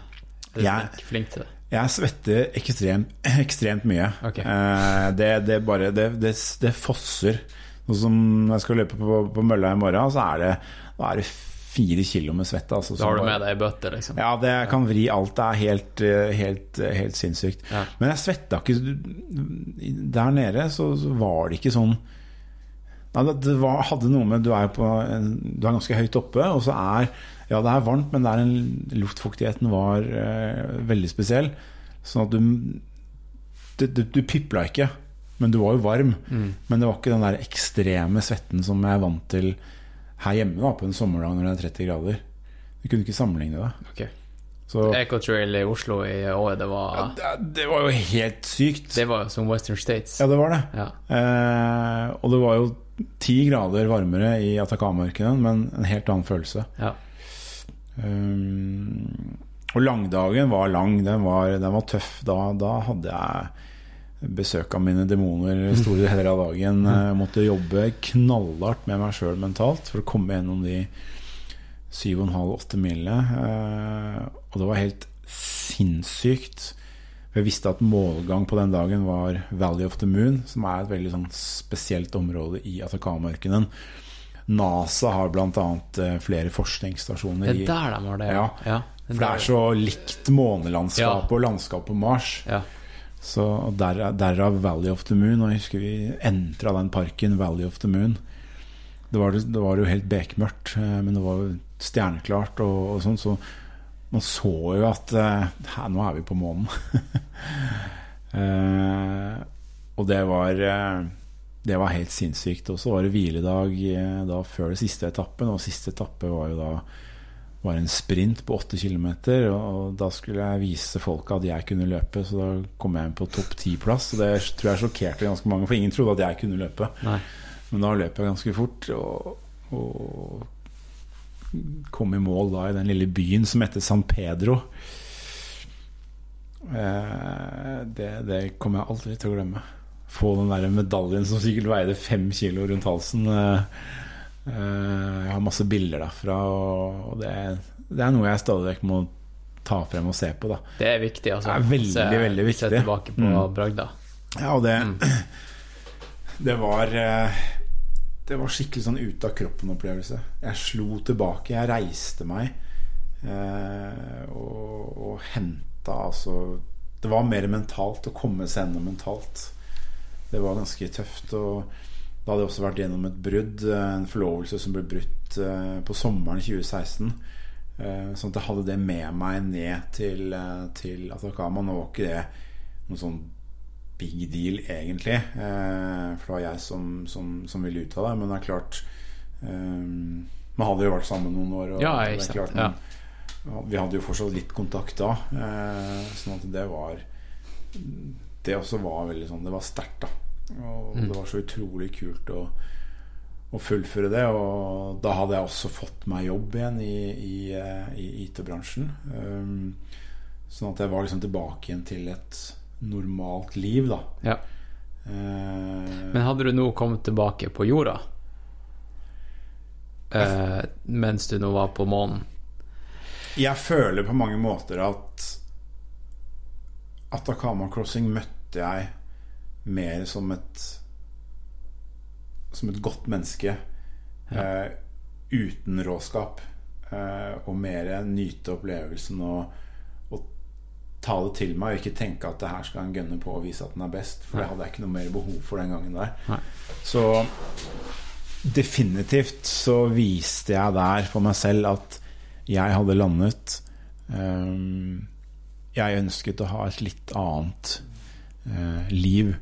er du Jeg- flink, til det? Jeg svetter ekstremt, <clears throat> ekstremt mye. Okay. Eh, det, det bare det, det, det fosser. Sånn som når jeg skal løpe på, på mølla i morgen, så er det, da er det fire kilo med svette. Altså, Da har du med deg bøtter, liksom? Ja, det kan vri alt. Det er helt, eh, helt, helt sinnssykt. Ja. Men jeg svetta ikke Der nede så, så var det ikke sånn Nei, det, var, hadde noe med Du er på Du er ganske høyt oppe, og så er Ja, det er varmt, men er en, luftfuktigheten var eh, veldig spesiell. Sånn at du Du, du, pipla ikke, men du var jo varm. Mm. Men det var ikke den der ekstreme svetten som jeg er vant til her hjemme da, på en sommerdag når det er 30 grader. Du kunne ikke sammenligne det. Ok. Så Ecotrail i Oslo i år, det var det, det var jo helt sykt. Det var som Western States. Ja, det var det. Ja. Eh, og det var jo ti grader varmere i Atacama-ørkenen, men en helt annen følelse. Ja. Um, og langdagen var lang, den var, den var tøff. Da, da hadde jeg besøk av mine demoner store <laughs> deler av dagen. Jeg måtte jobbe knallhardt med meg sjøl mentalt for å komme gjennom de 7,5-8 milene. Eh, og det var helt sinnssykt. Jeg visste at målgang på den dagen var Valley of the Moon, som er et veldig sånn spesielt område i Atacama-ørkenen. NASA har bl.a. flere forskningsstasjoner Det er der de har det? Ja. ja. For det er så likt månelandskapet Ja. og landskapet på Mars. ja. Så der- Derav Valley of the Moon. Og jeg husker vi entra den parken, Valley of the Moon. Det var, det var jo helt bekmørkt, eh, men det var jo stjerneklart og, og sånn, så man så jo at eh, her, nå er vi på månen. <laughs> eh, og det var eh, Det var helt sinnssykt. Og så var det hviledag eh, da før det siste etappen, og siste etappe var jo da var en sprint på 8 km. Og da skulle jeg vise folk at jeg kunne løpe, så da kom jeg inn på topp 10-plass. Og det tror jeg sjokkerte ganske mange, for ingen trodde at jeg kunne løpe. Nei. Men da løp jeg ganske fort, og, og kom i mål da i den lille byen som heter San Pedro. Eh, det, det kommer jeg aldri til å glemme. Få den der medaljen som sikkert veide fem kilo rundt halsen. Eh, eh, jeg har masse bilder derfra, og det, det er noe jeg stadig vekk må ta frem og se på. da Det er viktig, altså. Det er veldig, se, veldig viktig. Se tilbake på Mm. bragda. Ja, og det <clears throat> Det var Det var skikkelig sånn ute av kroppen-opplevelse. Jeg slo tilbake. Jeg reiste meg eh, og, og henta altså Det var mer mentalt å komme seg gjennom mentalt. Det var ganske tøft. Og da hadde jeg også vært gjennom et brudd, eh, en forlovelse som ble brutt eh, på sommeren 2016. Eh, Sånn at jeg hadde det med meg ned til, eh, til Atacama. Nå var ikke det noe sånn big deal, egentlig. Eh, for det var jeg som, som, som ville ut av det. Men det er klart eh, Man hadde jo vært sammen noen år. Og Ja, det er klart, ja, Vi hadde jo fortsatt litt kontakt da. Eh, sånn at det var Det også var veldig sånn Det var sterkt, da. Og Mm. det var så utrolig kult å, å fullføre det. Og da hadde jeg også fått meg jobb igjen i, i, i IT-bransjen. Um, sånn at jeg var liksom tilbake igjen til et normalt liv, da. Ja. Eh, Men hadde du nå kommet tilbake på jorda? Eh, mens du nå var på månen? jeg føler på mange måter at Atacama Crossing møtte jeg mer som et Som et godt menneske eh, uten råskap. Eh, og mer nyte opplevelsen og ta det til meg, og ikke tenke at det her skal en gønne på og vise at den er best. For det hadde jeg ikke noe mer behov for den gangen der. Nei. Så definitivt så viste jeg der for meg selv at jeg hadde landet. um, jeg ønsket å ha et litt annet uh, liv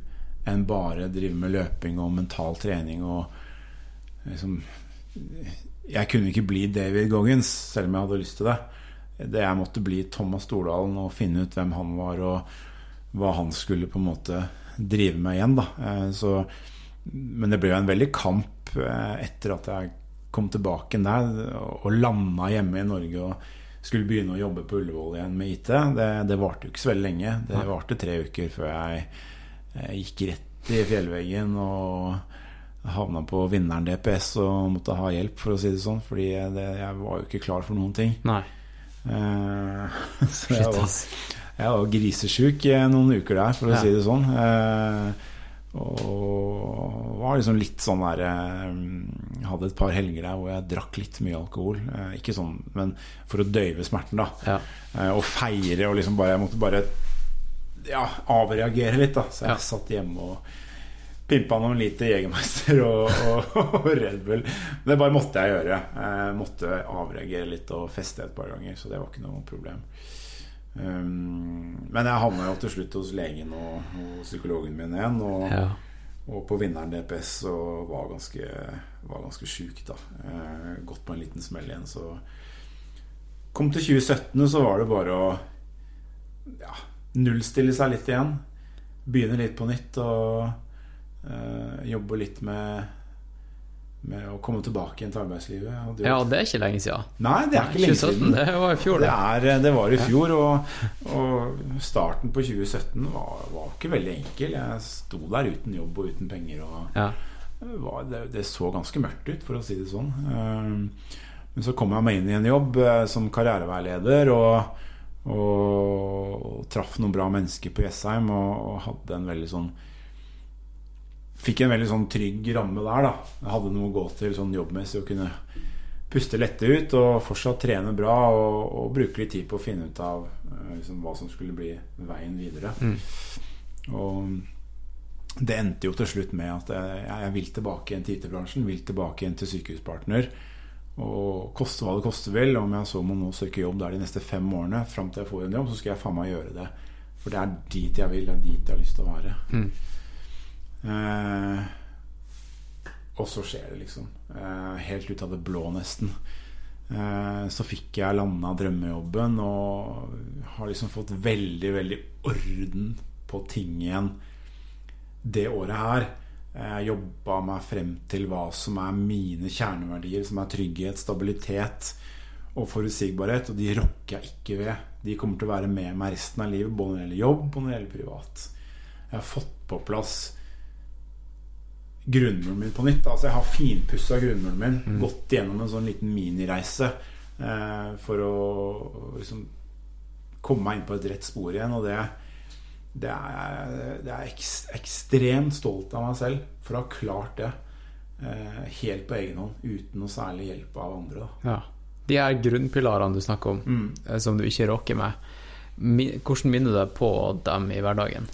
enn bare drive med løping og mental trening og liksom Jeg kunne ikke bli David Goggins, selv om jeg hadde lyst til det. Det jeg måtte bli Thomas Stordalen og finne ut hvem han var, og hva han skulle på en måte drive med igjen. Da. Eh, Så, men det ble jo en veldig kamp eh, etter at jeg kom tilbake der og landa hjemme i Norge og skulle begynne å jobbe på Ullevål igjen med IT. Det, det varte jo ikke så veldig lenge. Det varte tre uker før jeg, jeg gikk rett i fjellveggen og havna på vinneren DPS og måtte ha hjelp, for å si det sånn. Fordi det, jeg var jo ikke klar for noen ting. Nei. Eh, <laughs> så jeg var, jeg var grisesjuk noen uker der, for å Ja. si det sånn. Eh, og var liksom litt sånn der eh, Hadde et par helger der hvor jeg drakk litt mye alkohol. Eh, ikke sånn, men for å døyve smerten, da. Ja. Eh, og feire og liksom bare Jeg måtte bare ja, avreagere litt, da. Så jeg Ja. satt hjemme og pimpa noen liter Jegermeister og, og, og Red Bull. Det bare måtte jeg gjøre. Jeg måtte avreagere litt og feste et par ganger, så det var ikke noe problem. Um, men jeg havna jo til slutt hos legen og, og psykologen min igjen. Og, Ja. og på vinneren DPS og var ganske, var ganske sjuk, da. Eh, gått på en liten smell igjen, så Kom til 2017, så var det bare å ja, nullstille seg litt igjen. Begynne litt på nytt og eh, jobbe litt med, med å komme tilbake igjen til arbeidslivet. Ja, det er ikke lenge siden. Nei, det er ikke lenge 2017, siden. det var i fjor, Det, det. er, det var i fjor, og, og starten på 2017 var, var ikke veldig enkel. Jeg sto der uten jobb og uten penger. Og Ja. var, det, det så ganske mørkt ut, for å si det sånn. Um, Men så kom jeg meg inn i en jobb eh, som karriereveileder og, og, traff noen bra mennesker på Jessheim og, og hadde en veldig sånn Fikk en veldig sånn trygg ramme der, da. Jeg hadde noe å gå til sånn jobbmessig og kunne puste lette ut og fortsatt trene bra og, og bruke litt tid på å finne ut av eh, liksom, hva som skulle bli veien videre. Og det endte jo til slutt med at jeg, jeg vil tilbake igjen til IT-bransjen. Vil tilbake igjen til Sykehuspartner. Og koste hva det koste vil. Om jeg så må nå søke jobb der de neste fem årene, fram til jeg får en jobb, så skal jeg faen meg gjøre det. For det er dit jeg vil. Det er dit jeg har lyst til å være. Mm. Eh, og så skjer det, liksom. Eh, helt ut av det blå, nesten. Eh, så fikk jeg landa drømmejobben og har liksom fått veldig, veldig orden på ting igjen det året her. Jeg jobba meg frem til hva som er mine kjerneverdier, som er trygghet, stabilitet og forutsigbarhet, og de rokker jeg ikke ved. De kommer til å være med meg resten av livet, både når det gjelder jobb og når det gjelder privat. Jeg har fått på plass grunnmuren min på nytt. Altså Jeg har finpussa grunnmuren min. Gått gjennom en sånn liten minireise eh, for å liksom komme meg inn på et rett spor igjen. Og det, det er, det er ekst, ekstremt stolt av meg selv for å ha klart det. Eh, helt på egen hånd, uten noe særlig hjelp av andre. Ja. De her grunnpilarene du snakker om, Mm. eh, som du ikke rocker med, hvordan minner du deg på dem i hverdagen?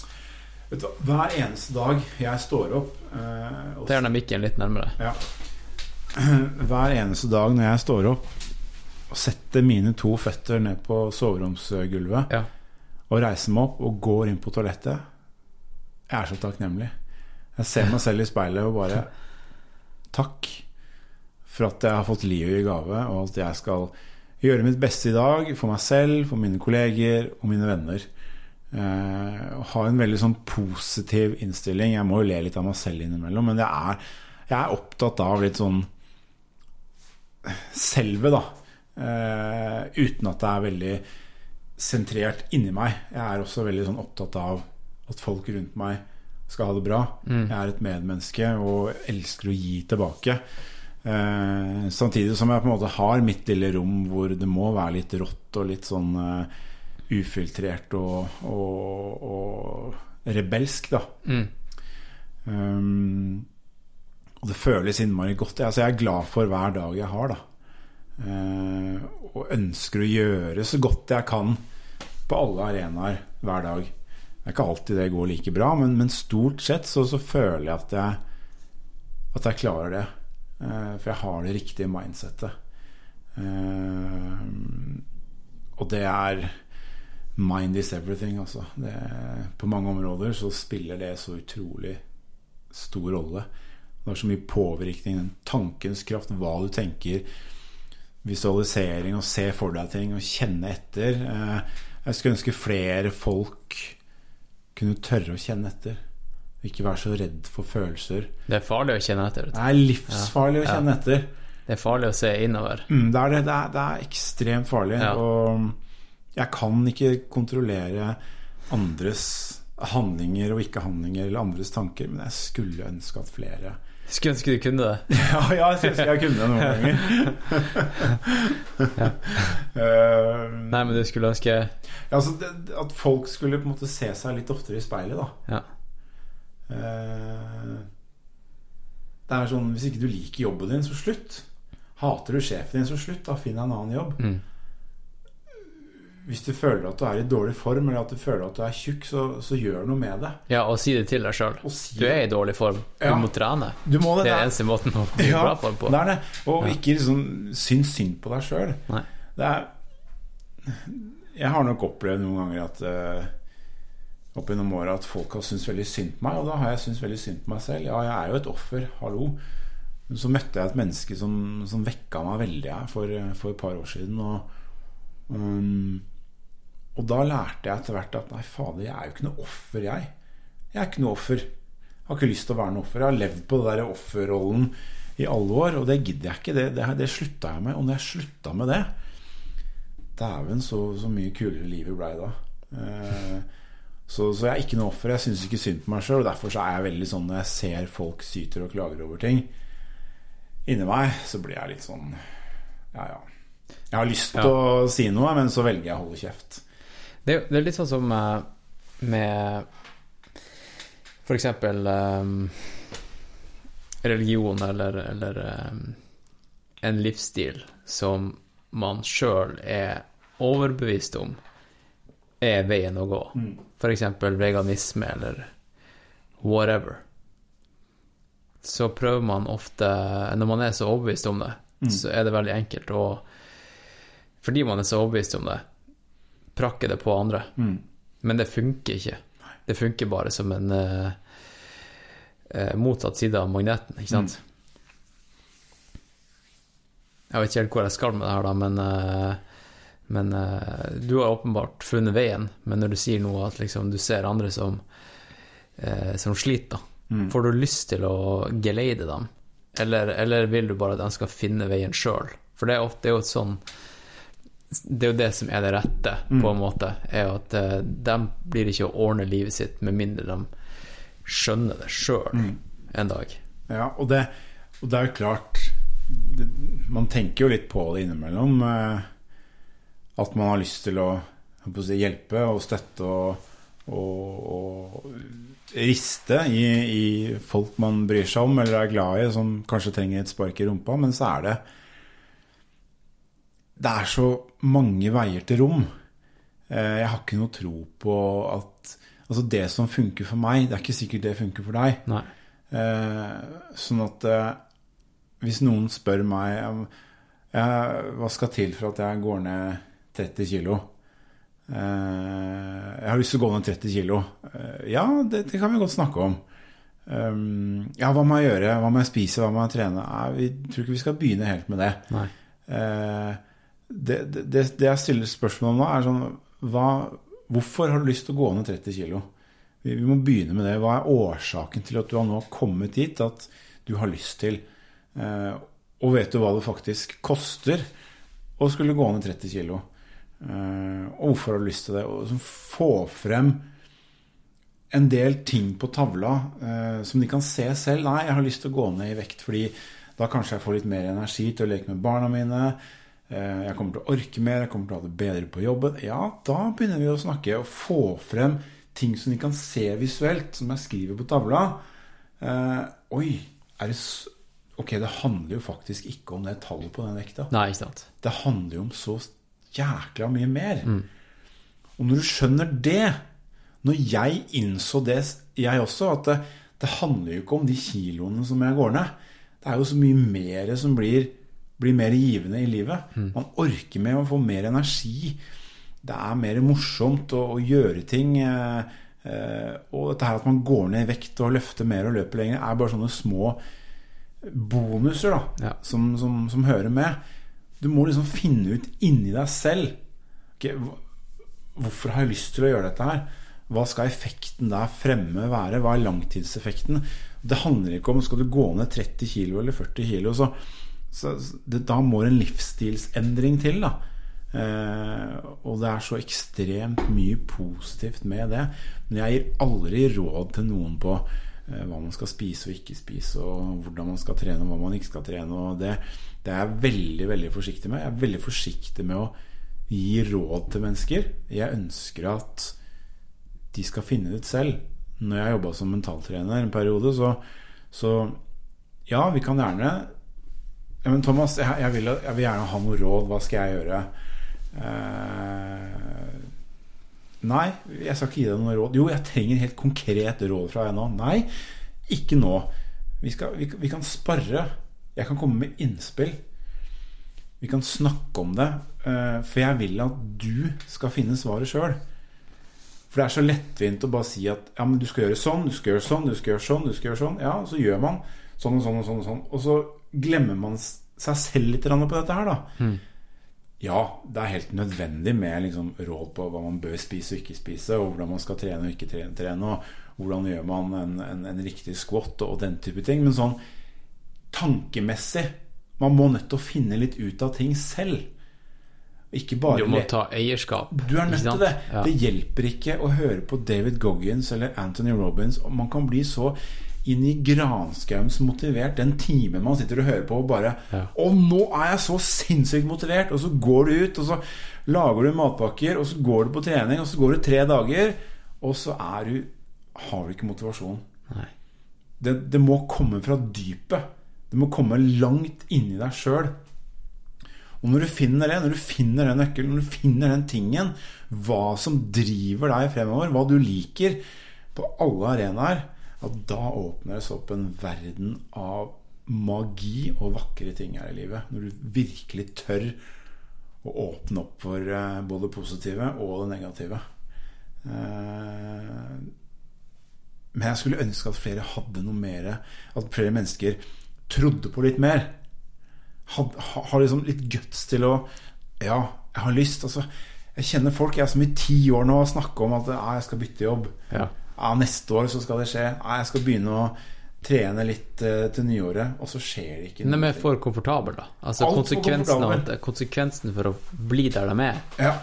Vet du, hver eneste dag jeg står opp eh, Ta gjerne mikken litt nærmere. Ja. <clears throat> Hver eneste dag når jeg står opp og setter mine to føtter ned på soveromsgulvet Ja. og reiser meg opp og går inn på toalettet Jeg er så takknemlig. Jeg ser meg selv i speilet og bare Takk for at jeg har fått livet i gave, og at jeg skal gjøre mitt beste i dag for meg selv, for mine kolleger og mine venner. Eh, ha en veldig sånn positiv innstilling. Jeg må jo le litt av meg selv innimellom, men er, jeg er opptatt av litt sånn selve, da. Eh, uten at det er veldig sentrert inni meg. Jeg er også veldig sånn opptatt av at folk rundt meg skal ha det bra. Jeg er et medmenneske og elsker å gi tilbake. Eh, samtidig som jeg på en måte har mitt lille rom hvor det må være litt rått og litt sånn eh, ufiltrert og, og, og rebelsk, da. Mm. Um, og det føles innmari godt. Altså, jeg er glad for hver dag jeg har, da. Uh, og ønsker å gjøre så godt jeg kan på alle arenaer hver dag. Det er ikke alltid det går like bra, men, men stort sett så, så føler jeg at jeg at jeg klarer det. Eh, for jeg har det riktige mindsettet. Og det er Mind is everything, altså. Det, på mange områder så spiller det så utrolig stor rolle. Det har så mye påvirkning. Den tankens kraft, hva du tenker. Visualisering, å se for deg ting og kjenne etter. Eh, Jeg skulle ønske flere folk kunne tørre å kjenne etter. Ikke være så redd for følelser. Det er farlig å kjenne etter. Det er livsfarlig å Ja. kjenne etter. Det er farlig å se innover. Mm, det, er det, det, er, det er ekstremt farlig. Ja. Og jeg kan ikke kontrollere andres handlinger og ikke-handlinger eller andres tanker, men jeg skulle ønske at flere Skulle ønske du kunne det. <laughs> Ja, ja jeg syns jeg kunne det noen <laughs> ganger. Eh, Nei, men du skulle ønske ja, altså, det, at folk skulle på en måte se seg litt oftere i speilet, da. Ja. Uh, det er sånn Hvis ikke du liker jobben din, så slutt. Hater du sjefen din, så slutt. Da Finn deg en annen jobb. Mm. Hvis du føler at du er i dårlig form, eller at du føler at du er tjukk, så, så gjør noe med det. ja, og si det til deg sjøl. Si Du er i dårlig form. Du Ja. må trene. Du må det. Det er eneste måten å bli ja, bra form på. det er det. Og Ja. ikke liksom syns synd på deg sjøl. Jeg har nok opplevd noen ganger at uh, opp gjennom åra at folk har syntes veldig synd på meg, og da har jeg syntes veldig synd på meg selv. Ja, jeg er jo et offer, hallo. Men så møtte jeg et menneske som, som vekka meg veldig her for, for et par år siden. Og, um, og da lærte jeg etter hvert at nei, fader, jeg er jo ikke noe offer, jeg. Jeg er ikke noe offer. Jeg har ikke lyst til å være noe offer. Jeg har levd på den der offerrollen i alle år, og det gidder jeg ikke. Det, det, det slutta jeg med. Og når jeg slutta med det Dæven, så, så mye kulere livet blei da. Eh, så, så jeg er ikke noe offer. Jeg syns ikke synd på meg sjøl. Og derfor så er jeg veldig sånn når jeg ser folk syter og klager over ting inni meg, så blir jeg litt sånn Ja, ja. Jeg har lyst til å si noe, men så velger jeg å holde kjeft. Det, det er litt sånn som eh, med for eksempel eh, religion eller, eller um, en livsstil som man sjøl er overbevist om er veien å gå. For eksempel veganisme eller whatever. Så prøver man ofte, når man er så overbevist om det, så er det veldig enkelt å Fordi man er så overbevist om det, prakke det på andre. Mm. Men det funker ikke. Det funker bare som en uh, uh, motsatt side av magneten, ikke sant? Jeg vet ikke helt hvor jeg skal med det her, da, men, uh, men du har åpenbart funnet veien. Men når du sier noe at liksom, du ser andre som, som sliter, Mm. får du lyst til å geleide dem? Eller, eller vil du bare at de skal finne veien sjøl? For det er, ofte, det jo et sånn det er jo det som er det rette, på en måte. Er at eh, de blir ikke å ordne livet sitt med mindre de skjønner det sjøl en dag. Ja, og det, og det er jo klart det, Man tenker jo litt på det innimellom. Eh, at man har lyst til å, si, hjelpe og støtte og, og, og riste i, i folk man bryr seg om eller er glad i, som kanskje trenger et spark i rumpa. Men så er det Det er så mange veier til rom. Eh, Jeg har ikke noe tro på at Altså, det som funker for meg, det er ikke sikkert det funker for deg. Nei. Eh, sånn at eh, hvis noen spør meg hva skal til for at jeg går ned 30 kilo Jeg har lyst til å gå ned 30 kilo. Ja, det, det kan vi godt snakke om. Ja, hva må jeg gjøre? Hva må jeg spise? Hva må jeg trene? Nei, vi tror ikke vi skal begynne helt med det. Nei. Det, det, det jeg stiller spørsmål om nå, er sånn hva, Hvorfor har du lyst til å gå ned 30 kilo? Vi, vi må begynne med det. Hva er årsaken til at du har nå kommet dit at du har lyst til? Eh, og vet du hva det faktisk koster å skulle gå ned 30 kilo? Eh, og hvorfor har du lyst til det? Og så få frem en del ting på tavla eh, som de kan se selv. Nei, jeg har lyst til å gå ned i vekt fordi da kanskje jeg får litt mer energi til å leke med barna mine. Eh, jeg kommer til å orke mer, jeg kommer til å ha det bedre på jobben. Ja, da begynner vi å snakke og få frem ting som de kan se visuelt, som jeg skriver på tavla. Eh, oi, er det så Ok, det handler jo faktisk ikke om det tallet på den vekta. Nei, ikke sant. Det handler jo om så jækla mye mer. Og når du skjønner det Når jeg innså det, jeg også, at det, det handler jo ikke om de kiloene som jeg går ned. Det er jo så mye mer som blir, blir mer givende i livet. Man orker mer, man får mer energi. Det er mer morsomt å, å gjøre ting. Eh, eh, og dette her at man går ned i vekt og løfter mer og løper lenger, er bare sånne små bonuser da, Ja. som, som, som hører med. Du må liksom finne ut inni deg selv okay, Hvorfor har jeg lyst til å gjøre dette her? Hva skal effekten der fremme være? Hva er langtidseffekten? Det handler ikke om skal du gå ned 30 kilo eller 40 kilo. Så så det, da må en livsstilsendring til, da. Eh, og det er så ekstremt mye positivt med det. Men jeg gir aldri råd til noen på eh, hva man skal spise og ikke spise, og hvordan man skal trene og hva man ikke skal trene. Det, det er jeg veldig, veldig forsiktig med. Jeg er veldig forsiktig med å gi råd til mennesker. Jeg ønsker at de skal finne det ut selv. Når jeg jobba som mentaltrener en periode, så, så ja, vi kan gjerne ja, Men Thomas, jeg, jeg, vil, jeg vil gjerne ha noe råd. Hva skal jeg gjøre? Uh, nei, jeg skal ikke gi deg noe råd. Jo, jeg trenger helt konkret råd fra deg nå. Nei, ikke nå. Vi, skal, vi, vi kan sparre. Jeg kan komme med innspill. Vi kan snakke om det. Uh, for jeg vil at du skal finne svaret sjøl. For det er så lettvint å bare si at ja, men du skal gjøre sånn, du skal gjøre sånn, du skal gjøre sånn, du skal gjøre sånn. Ja, så gjør man sånn og sånn og sånn. Og sånn Og så glemmer man seg selv litt på dette her, da. Ja, det er helt nødvendig med liksom, råd på hva man bør spise og ikke spise, og hvordan man skal trene og ikke trene, trene og hvordan gjør man en, en, en riktig squat og, og den type ting. Men sånn tankemessig Man må nødt til å finne litt ut av ting selv. Ikke bare Du må ta eierskap. du er nødt til det. Ja. Det hjelper ikke å høre på David Goggins eller Anthony Robins. Og man kan bli så inn i granskaus motivert den timen man sitter og hører på, og bare Ja. Og nå er jeg så sinnssykt motivert! Og så går du ut, og så lager du matpakker, og så går du på trening, og så går det tre dager, og så er du Har du ikke motivasjon. Det, det må komme fra dypet. Det må komme langt inni deg sjøl. Og når du finner det, når du finner den nøkkelen, når du finner den tingen, hva som driver deg fremover, hva du liker på alle arenaer, ja, da åpner det seg opp en verden av magi og vakre ting her i livet. Når du virkelig tør å åpne opp for eh, både det positive og det negative. Eh, men jeg skulle ønske at flere hadde noe mer At flere mennesker trodde på litt mer. Har liksom litt guts til å Ja, jeg har lyst. Altså, jeg kjenner folk jeg er som i ti år nå har snakka om at ja, jeg skal bytte jobb. Ja. Ja, neste år så skal det skje. Ja, jeg skal begynne å trene litt eh, til nyåret. Og så skjer det ikke De noe. er for komfortable, da. Altså Alt konsekvensen, for konsekvensen for å bli der de er, Ja,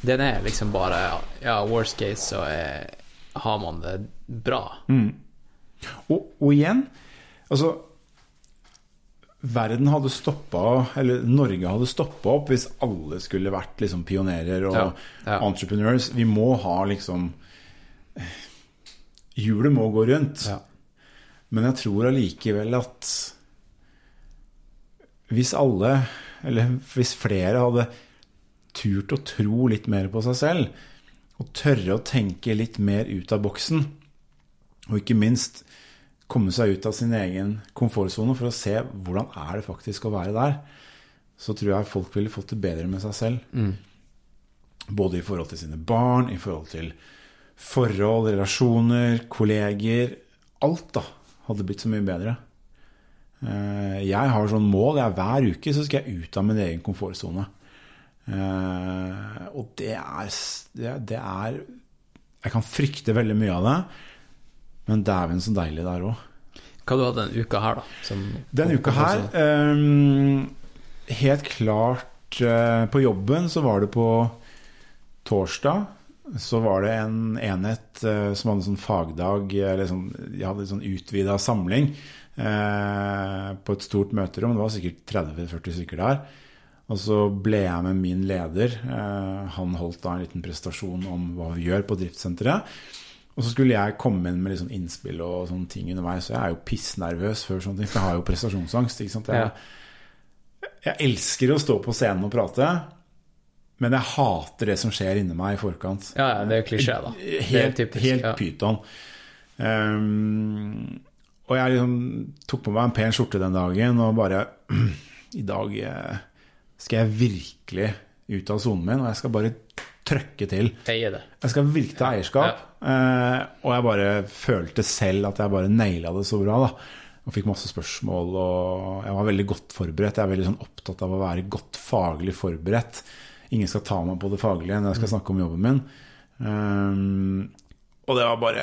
den er liksom bare Ja, worst case så er, har man det bra. Og, og igjen Altså Verden hadde stoppa Eller Norge hadde stoppa opp hvis alle skulle vært liksom pionerer og Ja, ja. entrepreneurs. Vi må ha liksom Hjulet må gå rundt. Ja. Men jeg tror allikevel at hvis alle, eller hvis flere hadde turt å tro litt mer på seg selv, og tørre å tenke litt mer ut av boksen, og ikke minst komme seg ut av sin egen komfortsone for å se hvordan er det faktisk å være der, så tror jeg folk ville fått det bedre med seg selv. Både i forhold til sine barn, i forhold til forhold, relasjoner, kolleger. Alt da hadde blitt så mye bedre. Eh, Jeg har sånn mål. Jeg, hver uke så skal jeg ut av min egen komfortsone. Eh, Og det er, det, er Jeg kan frykte veldig mye av det, men dæven så deilig det er òg. Hva du hadde denne uka her, da? Som Denne uka her um, Helt klart uh, På jobben så var det på torsdag så var det en enhet eh, som hadde en sånn fagdag eller sånn, De hadde en sånn utvida samling eh, på et stort møterom. Det var sikkert 30-40 stykker der. Og så ble jeg med min leder. Eh, han holdt da en liten prestasjon om hva vi gjør på driftssenteret. Og så skulle jeg komme inn med litt sånn innspill og sånne ting underveis. Så jeg er jo pissnervøs før sånne ting, for jeg har jo prestasjonsangst. Jeg, jeg elsker å stå på scenen og prate, men jeg hater det som skjer inni meg i forkant. Ja, ja, det er klisjé, da. Helt, typisk, helt ja. pyton. Um, og jeg liksom tok på meg en pen skjorte den dagen og bare <clears throat> I dag eh, skal jeg virkelig ut av sonen min, og jeg skal bare trøkke til. Det. Jeg skal virkelig ta eierskap. Eh, og jeg bare følte selv at jeg bare naila det så bra. da Og fikk masse spørsmål. Og jeg var veldig godt forberedt. Jeg er veldig sånn opptatt av å være godt faglig forberedt. Ingen skal ta meg på det faglige når jeg skal snakke om jobben min. Um, og det var bare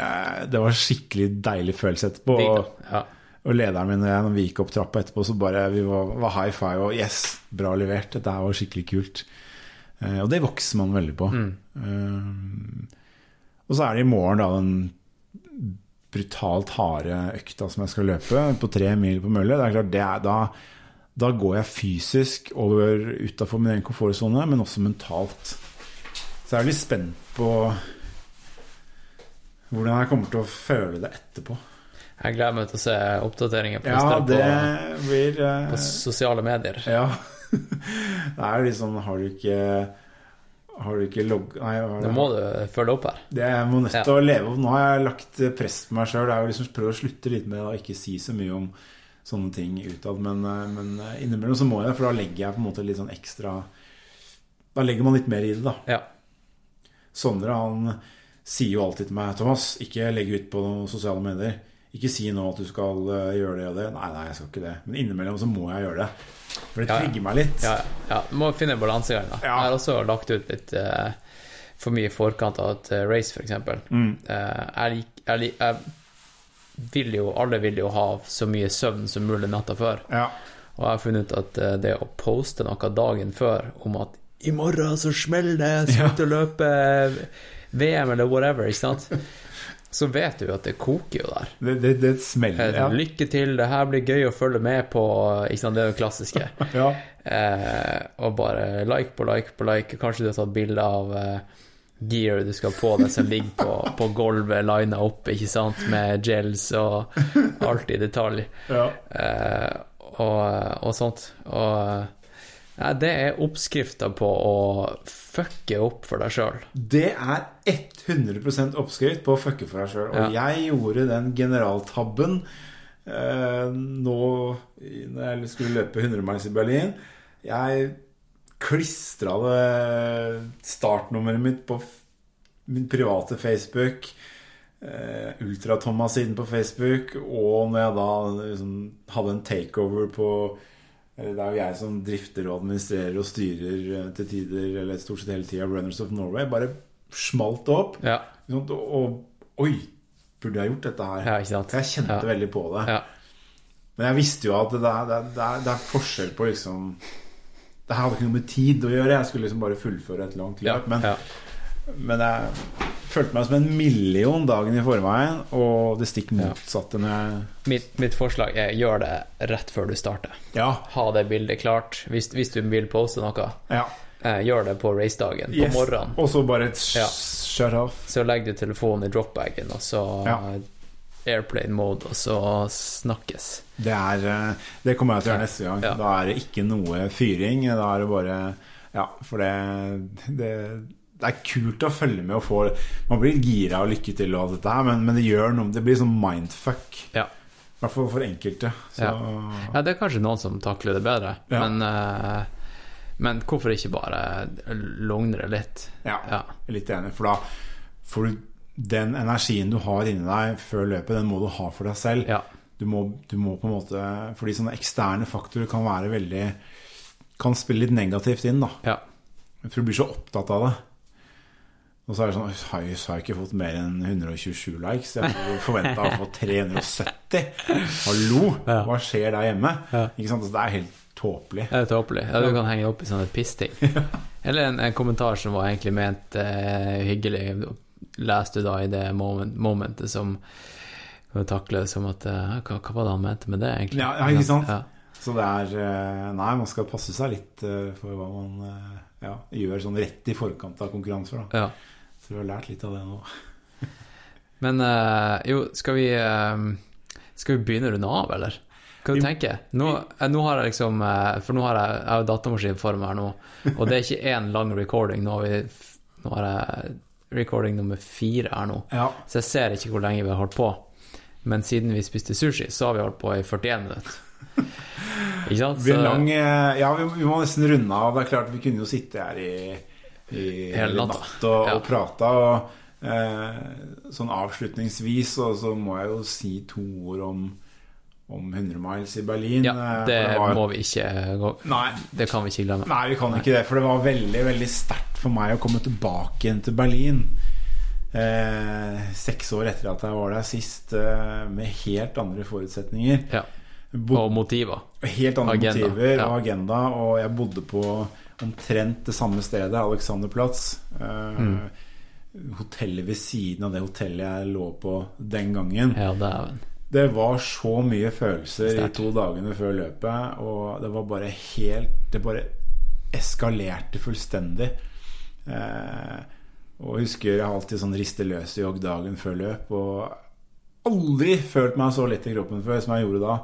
Det var skikkelig deilig følelse etterpå. Og. Ja. og lederen min og jeg, når vi gikk opp trappa etterpå, så bare vi var, var high five og yes, bra levert. Dette her var skikkelig kult. Uh, og det vokser man veldig på. Eh, og så er det i morgen da den brutalt harde økta som jeg skal løpe, på tre mil på mølle. Det er klart, det er, da, da går jeg fysisk over utafor min egen komfortsone, men også mentalt. Så jeg er litt spent på hvordan jeg kommer til å føle det etterpå. Jeg gleder meg til å se oppdateringer på, Ja, det på, blir uh... på sosiale medier. Ja. <laughs> Det er liksom Har du ikke Har du ikke logg... Nei, har Nå må du følge opp her. Det jeg må nødt til å leve opp. Nå har jeg lagt press på meg sjøl. Jeg liksom prøver å slutte litt med å ikke si så mye om sånne ting utad. Men, eh, men innimellom så må jeg, for da legger jeg på en måte litt sånn ekstra Da legger man litt mer i det, da. Ja. Sondre han sier jo alltid til meg Thomas, ikke legg ut på noen sosiale medier. Ikke si nå at du skal eh, gjøre det og det. Nei, nei, jeg skal ikke det. Men innimellom så må jeg gjøre det. For det Ja, ja. meg litt. Ja, ja. Du må finne en balansegang. da. Ja. Jeg har også lagt ut litt uh, for mye i forkant av et eh, race, f.eks. Mm. Uh, jeg, jeg, jeg vil jo Alle vil jo ha så mye søvn som mulig natta før. Ja. Og jeg har funnet ut at eh, det å poste noe dagen før om at i morgen så smeller det, skal ut og løpe VM eller whatever, ikke sant? Så vet du at det koker jo der. Det, det, det smeller. ja. Lykke til, det her blir gøy å følge med på. Ikke sant? Det er det klassiske. <laughs> Ja. Eh, og bare like på like på like. Kanskje du har tatt bilde av eh, gear du skal på deg som ligger på, på gulvet, lina opp, ikke sant, med gels og alt i detalj. ja. uh, og, og sånt. Og Nei, det er oppskrifta på å fucke opp for deg sjøl. Det er 100% oppskrift på å fucke for deg sjøl. Og jeg gjorde den generaltabben eh, nå når jeg skulle løpe 100 miles i Berlin. Jeg klistra det startnummeret mitt på min private Facebook. Uh, Ultra-Thomas-siden på Facebook. Og når jeg da liksom hadde en takeover på eller Det er jo jeg som drifter og administrerer og styrer eh, til tider, eller stort sett hele tida, Runners of Norway. Bare smalt det opp. Ja? Og, og oi, burde jeg gjort dette her? ja? Jeg kjente Ja. veldig på det. Men jeg visste jo at det, er, det, er, det er forskjell på liksom Det her hadde ikke noe med tid å gjøre. Jeg skulle liksom bare fullføre et langt løp. Men, men jeg følte meg som en million dagen i forveien, og det stikk motsatte Ja. Mitt, mitt forslag er gjør det rett før du starter. Ja. Ha det bildet klart. Hvis, hvis du vil poste noe, ja. eh, gjør det på racedagen, på Yes. morgenen. Og så bare et shut off. Så legger du telefonen i dropbagen, og så. Airplane mode, og så snakkes. Det, er, eh, det kommer jeg til å gjøre neste gang. Ja. Da er det ikke noe fyring. Da er det bare Ja, for det, det det er kult å følge med og få Man blir gira og lykke til og alt dette her, men, men det gjør noe Det blir sånn mindfuck. Ja. I hvert fall for enkelte. Så Ja, det er kanskje noen som takler det bedre, Ja. men, uh, men hvorfor ikke bare logne det litt? ja, Ja. jeg er litt enig. For da får du den energien du har inni deg før løpet, den må du ha for deg selv. Ja. Du, må, du må på en måte Fordi sånne eksterne faktorer kan være veldig Kan spille litt negativt inn, da. ja. For du blir så opptatt av det. Og så er det sånn Har jeg, har jeg ikke fått mer enn 127 likes? Jeg forventa å få 370. Hallo! Hva skjer der hjemme? Ikke sant? Altså, det er helt tåpelig. Det er tåpelig. Ja, du kan henge opp i sånne pissting. <laughs> Eller en, en kommentar som var egentlig ment eh, hyggelig. Leste du da i det moment, momentet som kan takle som at eh, hva, hva var det han mente med det, egentlig? Ja, ja, ikke sant? Ja. Så det er eh, Nei, man skal passe seg litt eh, for hva man ja, gjør sånn rett i forkant av konkurranser. Da. ja. Så du har lært litt av det nå. <laughs> Men jo, skal vi Skal vi begynne å runde av, eller? Hva du tenker du? Nå, nå har jeg liksom For nå har jeg, jeg har datamaskin for meg her nå, og det er ikke én lang recording. Nå har, vi, nå har jeg recording nummer fire her nå, Ja. så jeg ser ikke hvor lenge vi har holdt på. Men siden vi spiste sushi, så har vi holdt på i 41 minutter. <laughs> Ikke sant? Så- lang Ja, vi, vi må nesten runde av. Det er klart Vi kunne jo sitte her i, i Hele natt og, Ja. og prate. Og eh, sånn avslutningsvis og så må jeg jo si to ord om, om 100 miles i Berlin. Ja, det, det var- må vi ikke gå Nei, Det kan vi ikke glemme. Nei, vi kan ikke det, for det var veldig veldig sterkt for meg å komme tilbake igjen til Berlin. Eh, seks år etter at jeg var der sist, eh, med helt andre forutsetninger. Ja. Og motiver. Helt andre Agenda, motiver ja. og agenda. Og jeg bodde på omtrent det samme stedet, Alexanderplatz. Eh, Mm. Hotellet ved siden av det hotellet jeg lå på den gangen. Ja, dæven. Det var så mye følelser Sterkt. i to dagene før løpet, og det var bare helt Det bare eskalerte fullstendig. Eh, og jeg husker jeg alltid sånn riste løs i jogg dagen før løp, og aldri følt meg så lett i kroppen før som jeg gjorde da.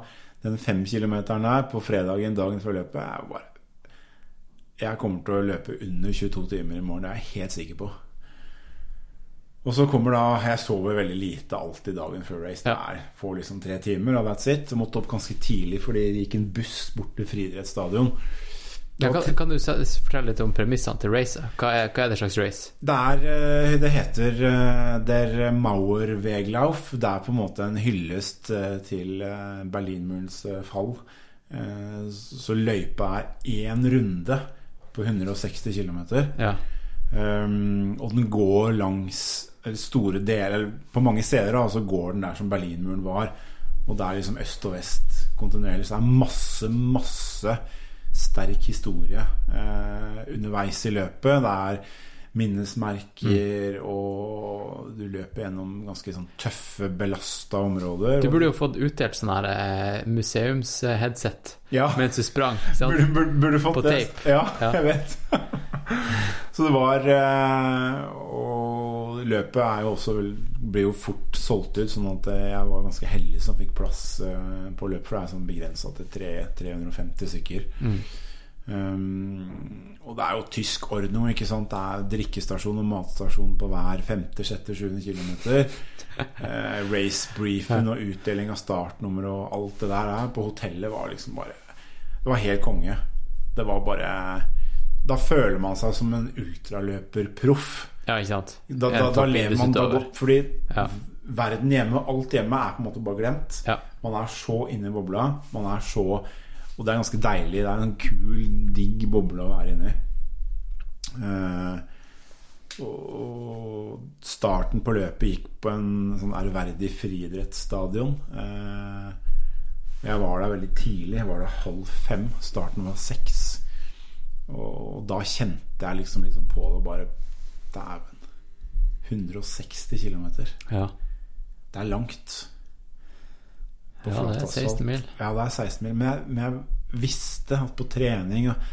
Den fem kilometeren der på fredagen dagen før løpet. er bare Jeg kommer til å løpe under 22 timer i morgen, det er jeg helt sikker på. Og så kommer da Jeg sover veldig lite alltid dagen før race. Det Ja. er får liksom tre timer, og that's it. Jeg måtte opp ganske tidlig fordi det gikk en buss bort til friidrettsstadion. Ja, kan, kan du fortelle litt om premissene til racet? Hva hva er det slags race? Det er eh, Det heter eh, Der Mauer Weglauf. Det er på en måte en hyllest eh, til eh, Berlinmurens eh, fall. Eh, Så løypa er én runde på 160 km. Ja. Um, og den går langs store deler På mange steder da, så går den der som Berlinmuren var. Og det er liksom øst og vest kontinuerlig. Så det er masse, masse sterk historie eh, underveis i løpet. Det er minnesmerker, og du løper gjennom ganske sånn tøffe, belasta områder. Du burde jo fått utdelt sånn her eh, museumsheadset ja. mens du sprang. <laughs> sant? Burde, burde, burde fått På det. tape. Ja, Ja. jeg vet. <laughs> Så det var eh, Og løpet er jo også ble jo fort solgt ut, sånn at eh, jeg var ganske heldig som fikk plass eh, på løpet, for det er sånn begrensa til 350 stykker. Mm. Um, og det er jo tysk ordning, ikke sant? Det er drikkestasjon og matstasjon på hver femte, sjette, sjuende kilometer. Uh, <laughs> race briefen og utdeling av startnummer og alt det der på hotellet var liksom bare Det var helt konge. Det var bare Da føler man seg som en ultraløperproff. Ja, ikke sant? Da, da, da lever man da opp. fordi Ja. verden hjemme, alt hjemme, er på en måte bare glemt. Ja. Man er så inne i bobla. Man er så Og det er ganske deilig. Det er en kul, digg boble å være inni. Uh, og starten på løpet gikk på en sånn ærverdig friidrettsstadion. Uh, jeg var der veldig tidlig. Jeg var der halv fem. Starten var seks. Og da kjente jeg liksom, liksom på det bare Dæven. 160 km. Ja. Det er langt. Ja, det er 16 mil. Ja, det er 16 mil. Men jeg, men jeg visste at på trening og,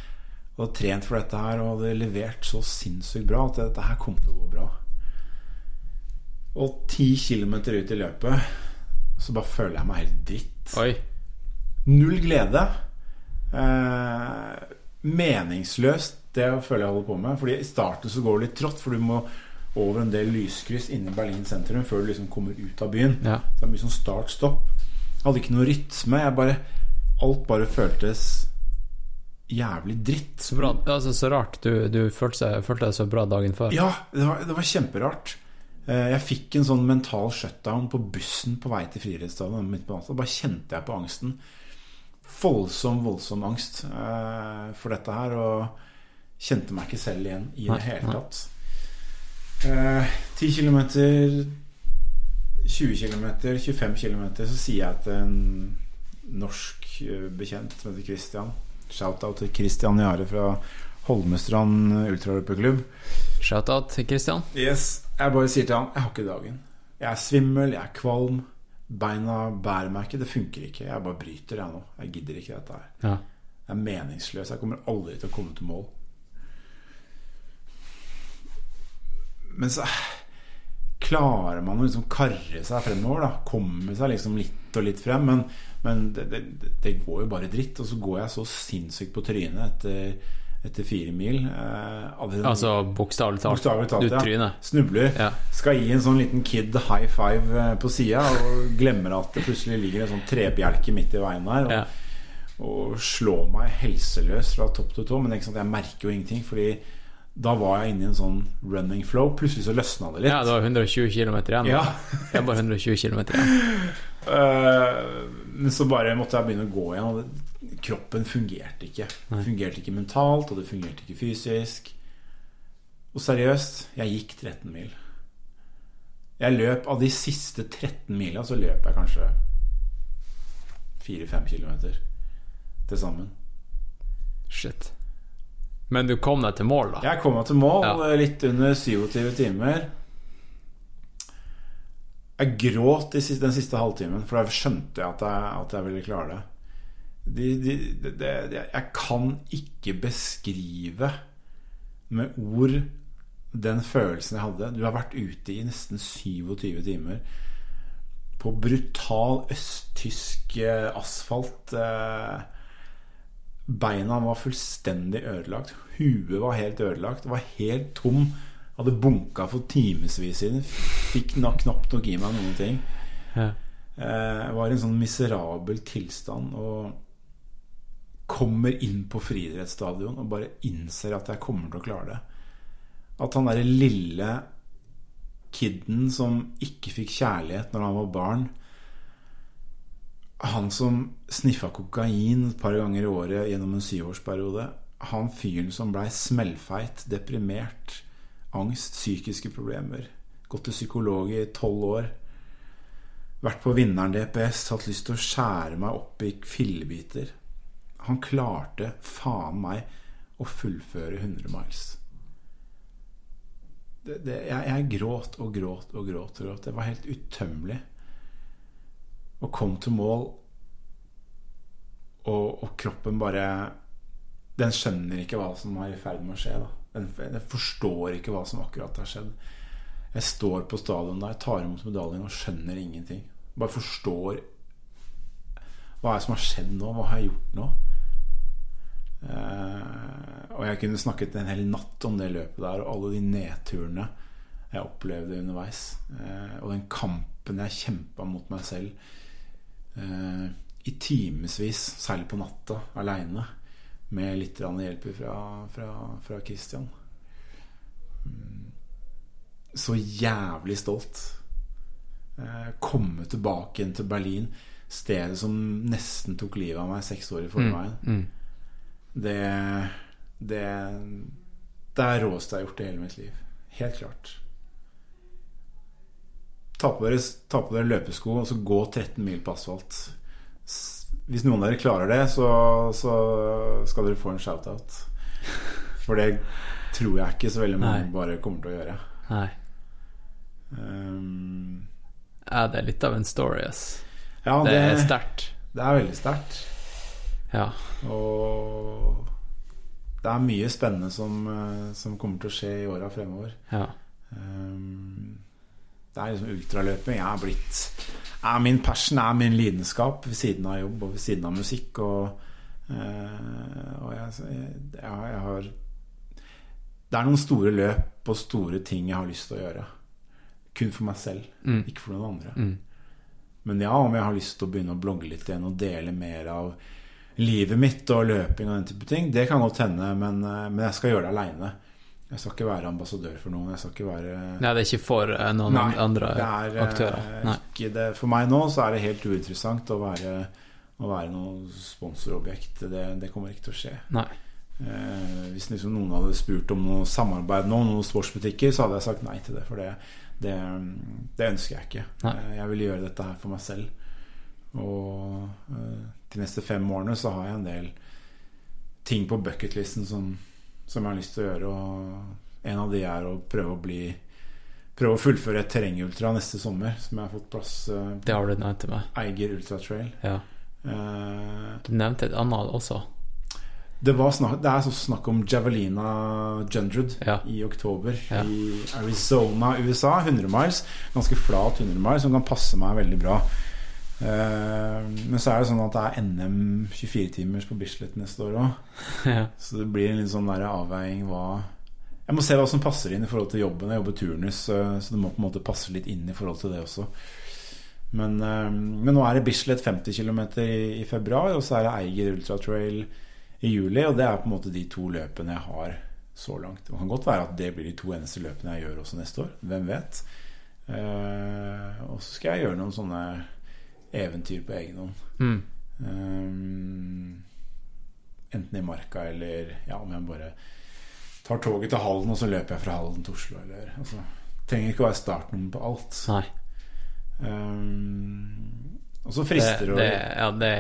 og trent for dette her og hadde levert så sinnssykt bra at dette her kom til å gå bra. Og 10 km ut i løpet så bare føler jeg meg helt dritt. Oi. Null glede. Eh, meningsløst, det føler jeg holder på med. Fordi i starten så går det litt trått, for du må over en del lyskryss inne i Berlin sentrum før du liksom kommer ut av byen. Ja. Så det er mye sånn start-stopp. Jeg hadde ikke noe rytme. Jeg bare, alt bare føltes jævlig dritt. Så bra. Altså, så rart. Du, du følte, følte deg så bra dagen før. Ja, det var, det var kjemperart. Eh, Jeg fikk en sånn mental shutdown på bussen på vei til. Da bare kjente jeg på angsten. Voldsom, voldsom angst uh, for dette her. Og kjente meg ikke selv igjen i det hele tatt. Eh, 10 km, 20 km, 25 km, så sier jeg til en norsk eh, bekjent som heter Christian Shout-out til Christian Jare fra Holmestrand ultraløperklubb. Shout-out til Christian. Yes, Jeg bare sier til han Jeg har ikke dagen. Jeg er svimmel, jeg er kvalm. Beina bærer meg ikke. Det funker ikke. Jeg bare bryter, jeg nå. Jeg gidder ikke dette her. Ja. Det er meningsløst. Jeg kommer aldri til å komme til mål. Men så klarer man å liksom karre seg fremover. da Komme seg liksom litt og litt frem. Men, men det, det, det går jo bare dritt. Og så går jeg så sinnssykt på trynet etter, etter fire mil. Eh, Altså bokstavelig talt. Talt, Du ja. tryner. Snubler. Ja. Skal gi en sånn liten kid high five eh, på sida, og glemmer at det plutselig ligger en sånn trebjelke midt i veien der. Og, Ja. og slår meg helseløs fra topp til tå. Men sant, jeg merker jo ingenting, Fordi da var jeg inne i en sånn running flow. Plutselig så løsna det litt. ja, det var 120 km igjen. Ja. Er bare 120 km igjen. <laughs> Eh, Men så bare måtte jeg begynne å gå igjen. Og kroppen fungerte ikke. Nei. Det fungerte ikke mentalt, og det fungerte ikke fysisk. Og seriøst, jeg gikk 13 mil. Jeg løp av de siste 13 mila, så løp jeg kanskje 4-5 kilometer til sammen. Shit. Men du kom deg til mål, da? Jeg kom meg til mål Ja. eh, litt under 27 timer. Jeg gråt den siste halvtimen, for da skjønte jeg at jeg, at jeg ville klare det. De, de, de, jeg kan ikke beskrive med ord den følelsen jeg hadde. Du har vært ute i nesten 27 timer på brutal østtysk eh, asfalt. eh, Beina var fullstendig ødelagt. Huet var helt ødelagt. Var helt tom. Hadde bunka for timevis siden. Fikk knapt nok i meg noen ting. Ja. Eh, var i en sånn miserabel tilstand og kommer inn på friidrettsstadion og bare innser at jeg kommer til å klare det. At han derre lille kiden som ikke fikk kjærlighet når han var barn Han som sniffa kokain et par ganger i året gjennom en syvårsperiode. Han fyren som blei smellfeit, deprimert, angst, psykiske problemer. Gått til psykolog i tolv år. Vært på vinneren DPS, hatt lyst til å skjære meg opp i fillebiter. Han klarte faen meg å fullføre 100 miles. Det, det, jeg, jeg gråt og gråt og gråt og gråt. Det var helt utømmelig. Og kom til mål, og, og kroppen bare Den skjønner ikke hva som er i ferd med å skje. Den, den forstår ikke hva som akkurat har skjedd. Jeg står på stadion der, tar imot medaljen og skjønner ingenting. Bare forstår Hva er det som har skjedd nå? Hva har jeg gjort nå? Eh, og jeg kunne snakket en hel natt om det løpet der, og alle de nedturene jeg opplevde underveis. Eh, og den kampen jeg kjempa mot meg selv eh, i timevis, særlig på natta, aleine. Med litt hjelp fra, fra, fra Christian. Mm. Så jævlig stolt. Eh, komme tilbake igjen til Berlin, stedet som nesten tok livet av meg seks år i forveien. Mm. Det Det Det er råeste jeg har gjort i hele mitt liv. Helt klart. Ta på dere, ta på dere løpesko og så gå 13 mil på asfalt. Hvis noen av dere klarer det, så, så skal dere få en shout-out. For det tror jeg ikke så veldig mange Nei. bare kommer til å gjøre. Nei. Um, Ja, det er litt av en story, ass. ja, Det det, er sterkt. det er veldig sterkt. Ja. Og det er mye spennende som, eh, som kommer til å skje i åra fremover. Ja. Um, det er liksom ultraløping. Jeg er blitt er Min passion er min lidenskap ved siden av jobb og ved siden av musikk. Og, uh, og jeg, jeg, jeg har Det er noen store løp og store ting jeg har lyst til å gjøre. Kun for meg selv, Mm. ikke for noen andre. Mm. Men ja, om jeg har lyst til å begynne å blogge litt igjen og dele mer av livet mitt og løping og den type ting, det kan godt hende, men, eh, men jeg skal gjøre det aleine. Jeg skal ikke være ambassadør for noen. Jeg skal ikke være Nei, det er ikke for eh, noen Nei, andre det er, eh, aktører. Det. For meg nå så er det helt uinteressant å være, å være noe sponsorobjekt. Det, det kommer ikke til å skje. Eh, hvis liksom noen hadde spurt om noe samarbeid nå, noen sportsbutikker, så hadde jeg sagt nei til det. For det, det, det ønsker jeg ikke. Nei. Jeg vil gjøre dette her for meg selv. Og eh, de neste fem årene så har jeg en del ting på bucketlisten som, som jeg har lyst til å gjøre. Og en av de er å prøve å bli Prøve å fullføre et terrengultra neste sommer, som jeg har fått plass uh, Det har du nevnt til meg. Eiger Ultra Trail. Ja. Uh, Du nevnte et annet også. det, var snakk, det er så snakk om Javelina Jundred Ja. i oktober Ja. i Arizona, USA. 100 miles. Ganske flat 100 miles, som kan passe meg veldig bra. Eh, men så er det sånn at det er NM 24-timers på Bislett neste år òg. <laughs> ja. Så det blir en litt sånn der avveining hva Jeg må se hva som passer inn i forhold til jobben. Jeg jobber turnus, så det må på en måte passe litt inn i forhold til det også. Men, eh, men nå er det Bislett 50 km i, i februar, og så er det Eiger Ultra Trail i juli. Og det er på en måte de to løpene jeg har så langt. Det kan godt være at det blir de to eneste løpene jeg gjør også neste år. Hvem vet? Eh, og så skal jeg gjøre noen sånne eventyr på egen hånd. Mm. Um, enten i marka eller ja, om jeg bare tar toget til Halden, og så løper jeg fra Halden til Oslo, eller altså, trenger ikke å være startnummer på alt. Nei. Um, og så frister det, det, ja, det,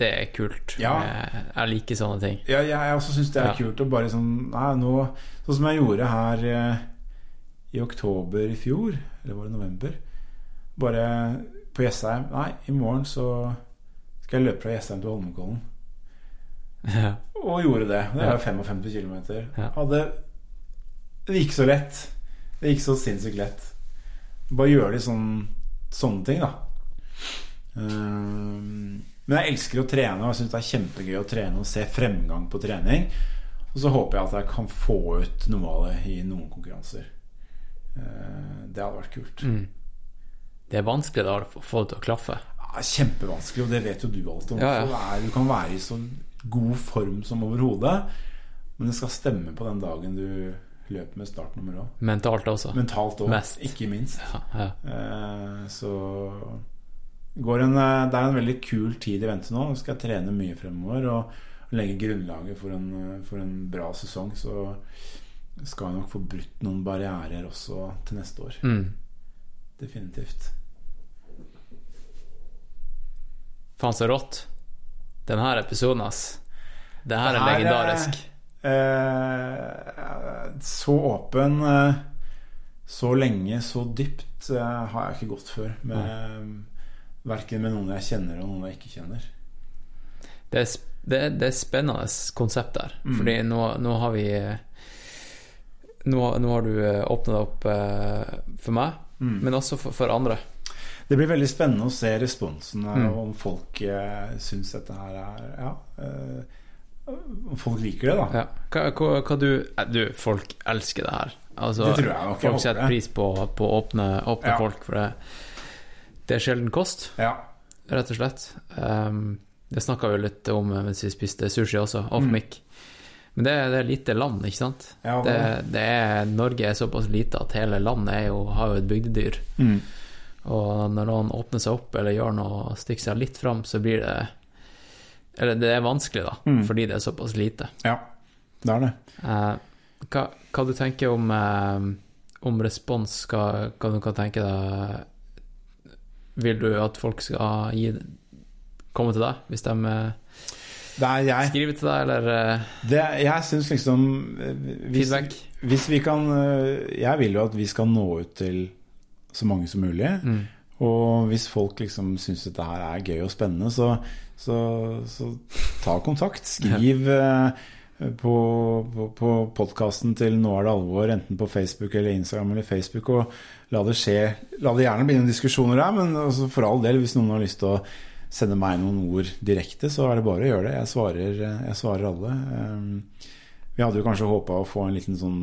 det er kult. Ja. Jeg, jeg liker sånne ting. Ja, jeg, jeg også syns det er Ja. kult å bare sånn Nei, nå Sånn som jeg gjorde her eh, i oktober i fjor, eller var det november Bare på Jessheim Nei, i morgen så skal jeg løpe fra Jessheim til Holmenkollen. Ja. Og gjorde det. Det Ja. er 55 km. Ja. Hadde Det gikk så lett. Det gikk så sinnssykt lett. Bare gjøre litt sånn, sånne ting, da. Um, men jeg elsker å trene, og jeg syns det er kjempegøy å trene og se fremgang på trening. Og så håper jeg at jeg kan få ut noe av det i noen konkurranser. Uh, det hadde vært kult. Mm. Det er vanskelig da å få det til å klaffe. Ja, kjempevanskelig, og det vet jo du alt om. Ja, ja. Det er- Du kan være i så god form som overhodet, men det skal stemme på den dagen du løper med startnummer òg. Mentalt også. Mentalt også, Mest. ikke minst. Ja, ja. Eh, Så går en, eh, det er en veldig kul tid i vente nå. Nå skal jeg trene mye fremover og legge grunnlaget for en, eh, for en bra sesong. Så skal jeg nok få brutt noen barrierer også til neste år. Mm. Definitivt. Faen, så rått. Denne episoden, ass. Det her er legendarisk. Eh, så åpen, eh, så lenge, så dypt eh, har jeg ikke gått før. Med, Verken med noen jeg kjenner og noen jeg ikke kjenner. Det er, det, det er spennende konsept der. Mm. Fordi nå, nå har vi Nå, nå har du åpna deg opp eh, for meg, Mm. men også for, for andre. Det blir veldig spennende å se responsen Mm. om folk eh, syns dette her er Ja. Eh, om folk liker det, da. Ja. Hva, hva, hva du eh, Du, folk elsker det her. Altså, Det tror jeg nok. Folk setter pris på, på åpne, åpne Ja. folk, for det, det er sjelden kost, Ja. rett og slett. Um, det snakka vi litt om mens vi spiste sushi også, off Mm. mic. Men det, er- det er lite land, ikke sant? Ja, Det, det er, Norge er såpass lite at hele landet er jo, har jo et bygdedyr. Mm. Og når noen åpner seg opp eller gjør noe, stikker seg litt fram, så blir det Eller det er vanskelig, da, Mm. fordi det er såpass lite. ja. Det er det. Eh, hva, hva du tenker om, eh, om respons? Hva, hva du kan tenke deg Vil du at folk skal gi, komme til deg hvis de eh, er skriver til deg, eller eh, Det, jeg syns liksom eh, hvis, feedback? hvis vi kan eh, Jeg vil jo at vi skal nå ut til så mange som mulig. Mm. Og hvis folk liksom syns dette her er gøy og spennende, så, så, så ta kontakt. Skriv ja. på, på, på podkasten til Nå er det alvor, enten på Facebook eller Instagram eller Facebook, og la det skje. La det gjerne bli noen diskusjoner der, men altså for all del, hvis noen har lyst til å sende meg noen ord direkte, så er det bare å gjøre det. Jeg svarer, jeg svarer alle. Eh, Vi hadde jo kanskje håpa å få en liten sånn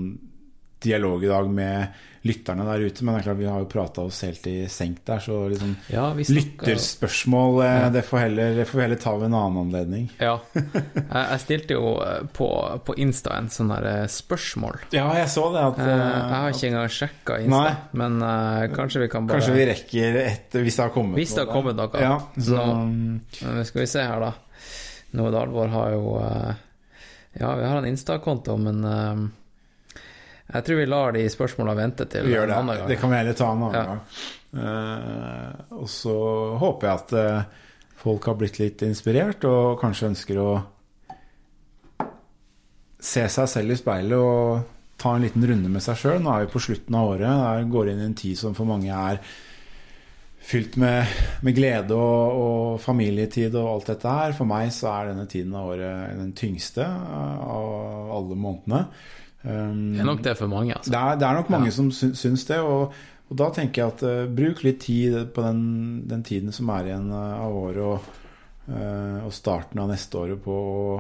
dialog i dag med lytterne der ute, men det er klart vi har jo prata oss helt i senk der, så liksom Ja, snakker Lytterspørsmål, ja. det, får heller, det får heller ta ved en annen anledning. <laughs> Ja. Jeg, stilte jo eh, på, på Insta en sånn der eh, spørsmål. Ja, jeg så det. At, Eh, Jeg har eh, ikke engang sjekka Insta, Nei. men uh, kanskje vi kan bare Kanskje vi rekker et hvis det har kommet Hvis det har kommet noe. Ja, så, Nå, Skal vi se her, da. Noe Dalvor har jo uh, Ja, vi har en Insta-konto, men eh, jeg tror vi lar de spørsmåla vente til en annen gang. Det kan vi heller ta en annen Ja. gang. Uh, og så håper jeg at uh, folk har blitt litt inspirert, og kanskje ønsker å se seg selv i speilet og ta en liten runde med seg sjøl. Nå er vi på slutten av året. Der går inn i en tid som for mange er fylt med, med glede og, og familietid og alt dette her. For meg så er denne tiden av året den tyngste av alle månedene. Um, Det er nok det for mange, altså. det er, det er nok mange Ja. som syns det. Og, og da tenker jeg at uh, bruk litt tid på den, den tiden som er igjen eh, av året, og, uh, og starten av neste året på å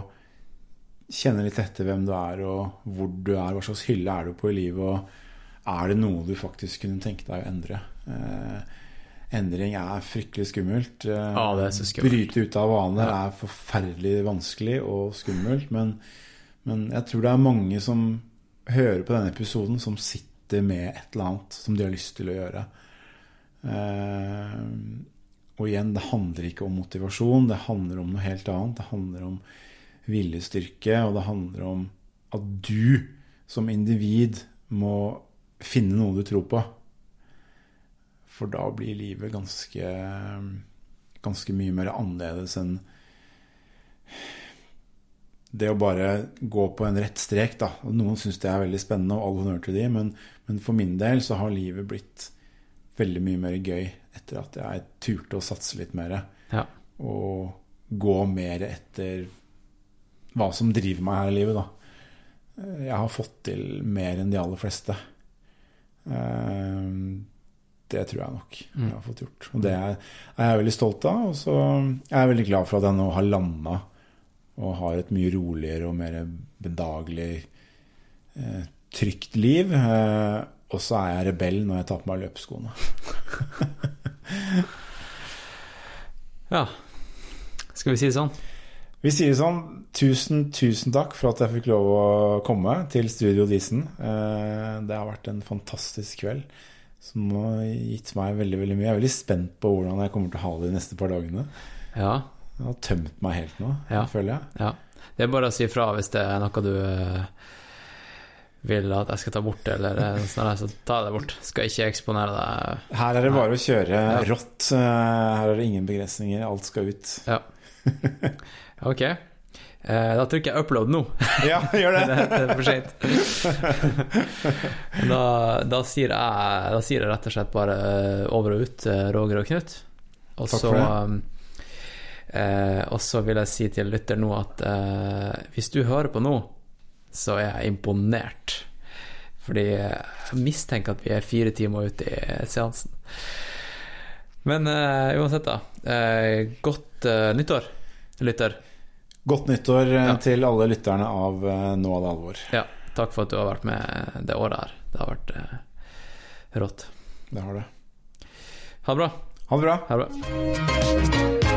kjenne litt etter hvem du er, og hvor du er, hva slags hylle er du på i livet, og er det noe du faktisk kunne tenke deg å endre? Uh, endring er fryktelig skummelt. Ja, det er så skummelt. Bryte ut av vaner er forferdelig vanskelig og skummelt, men, men jeg tror det er mange som hører på denne episoden, som sitter med et eller annet som de har lyst til å gjøre. Eh, og igjen, det handler ikke om motivasjon, det handler om noe helt annet. Det handler om viljestyrke, og det handler om at du som individ må finne noe du tror på. For da blir livet ganske ganske mye mer annerledes enn det å bare gå på en rett strek, da. Noen syns det er veldig spennende, og all honnør til de, men, men, for min del så har livet blitt veldig mye mer gøy etter at jeg turte å satse litt mer. Ja. Og gå mer etter hva som driver meg her i livet, da. Jeg har fått til mer enn de aller fleste. Eh, det tror jeg nok jeg har fått gjort. Og det er jeg veldig stolt av. Og så er jeg veldig glad for at jeg nå har landa og har et mye roligere og mer bedagelig, eh, trygt liv. Eh, og så er jeg rebell når jeg tar på meg løpeskoene. <laughs> ja. Skal vi si det sånn? Vi sier det sånn. Tusen, tusen takk for at jeg fikk lov å komme til Studio Disen. Eh, det har vært en fantastisk kveld som har gitt meg veldig veldig mye. Jeg er veldig spent på hvordan jeg kommer til å ha det de neste par dagene. Ja. Jeg har tømt meg helt nå, Ja. føler jeg. ja. Det er bare å si fra hvis det er noe du eh, vil at jeg skal ta bort, eller eh, <laughs> sånn så ta det bort. Skal ikke eksponere deg. Her er det bare å kjøre rått. Eh, Her er det ingen begrensninger. Alt skal ut. Ja. <laughs> Ok. Da trykker jeg 'upload' nå. <laughs> Ja, gjør det, det. det er for seint. da, da, sier jeg, da sier jeg rett og slett bare over og ut, Roger og Knut. Og Takk så for um, eh, Og så vil jeg si til lytter nå at eh, hvis du hører på nå, så er jeg imponert. Fordi jeg mistenker at vi er fire timer ute i seansen. Men eh, uansett, da. Eh, godt eh, nyttår, lytter. Godt nyttår eh, Ja. til alle lytterne av Nå er det alvor. Ja, takk for at du har vært med det året her. Det har vært rått. Det har det. Ha det bra. Ha det bra. Ha det bra.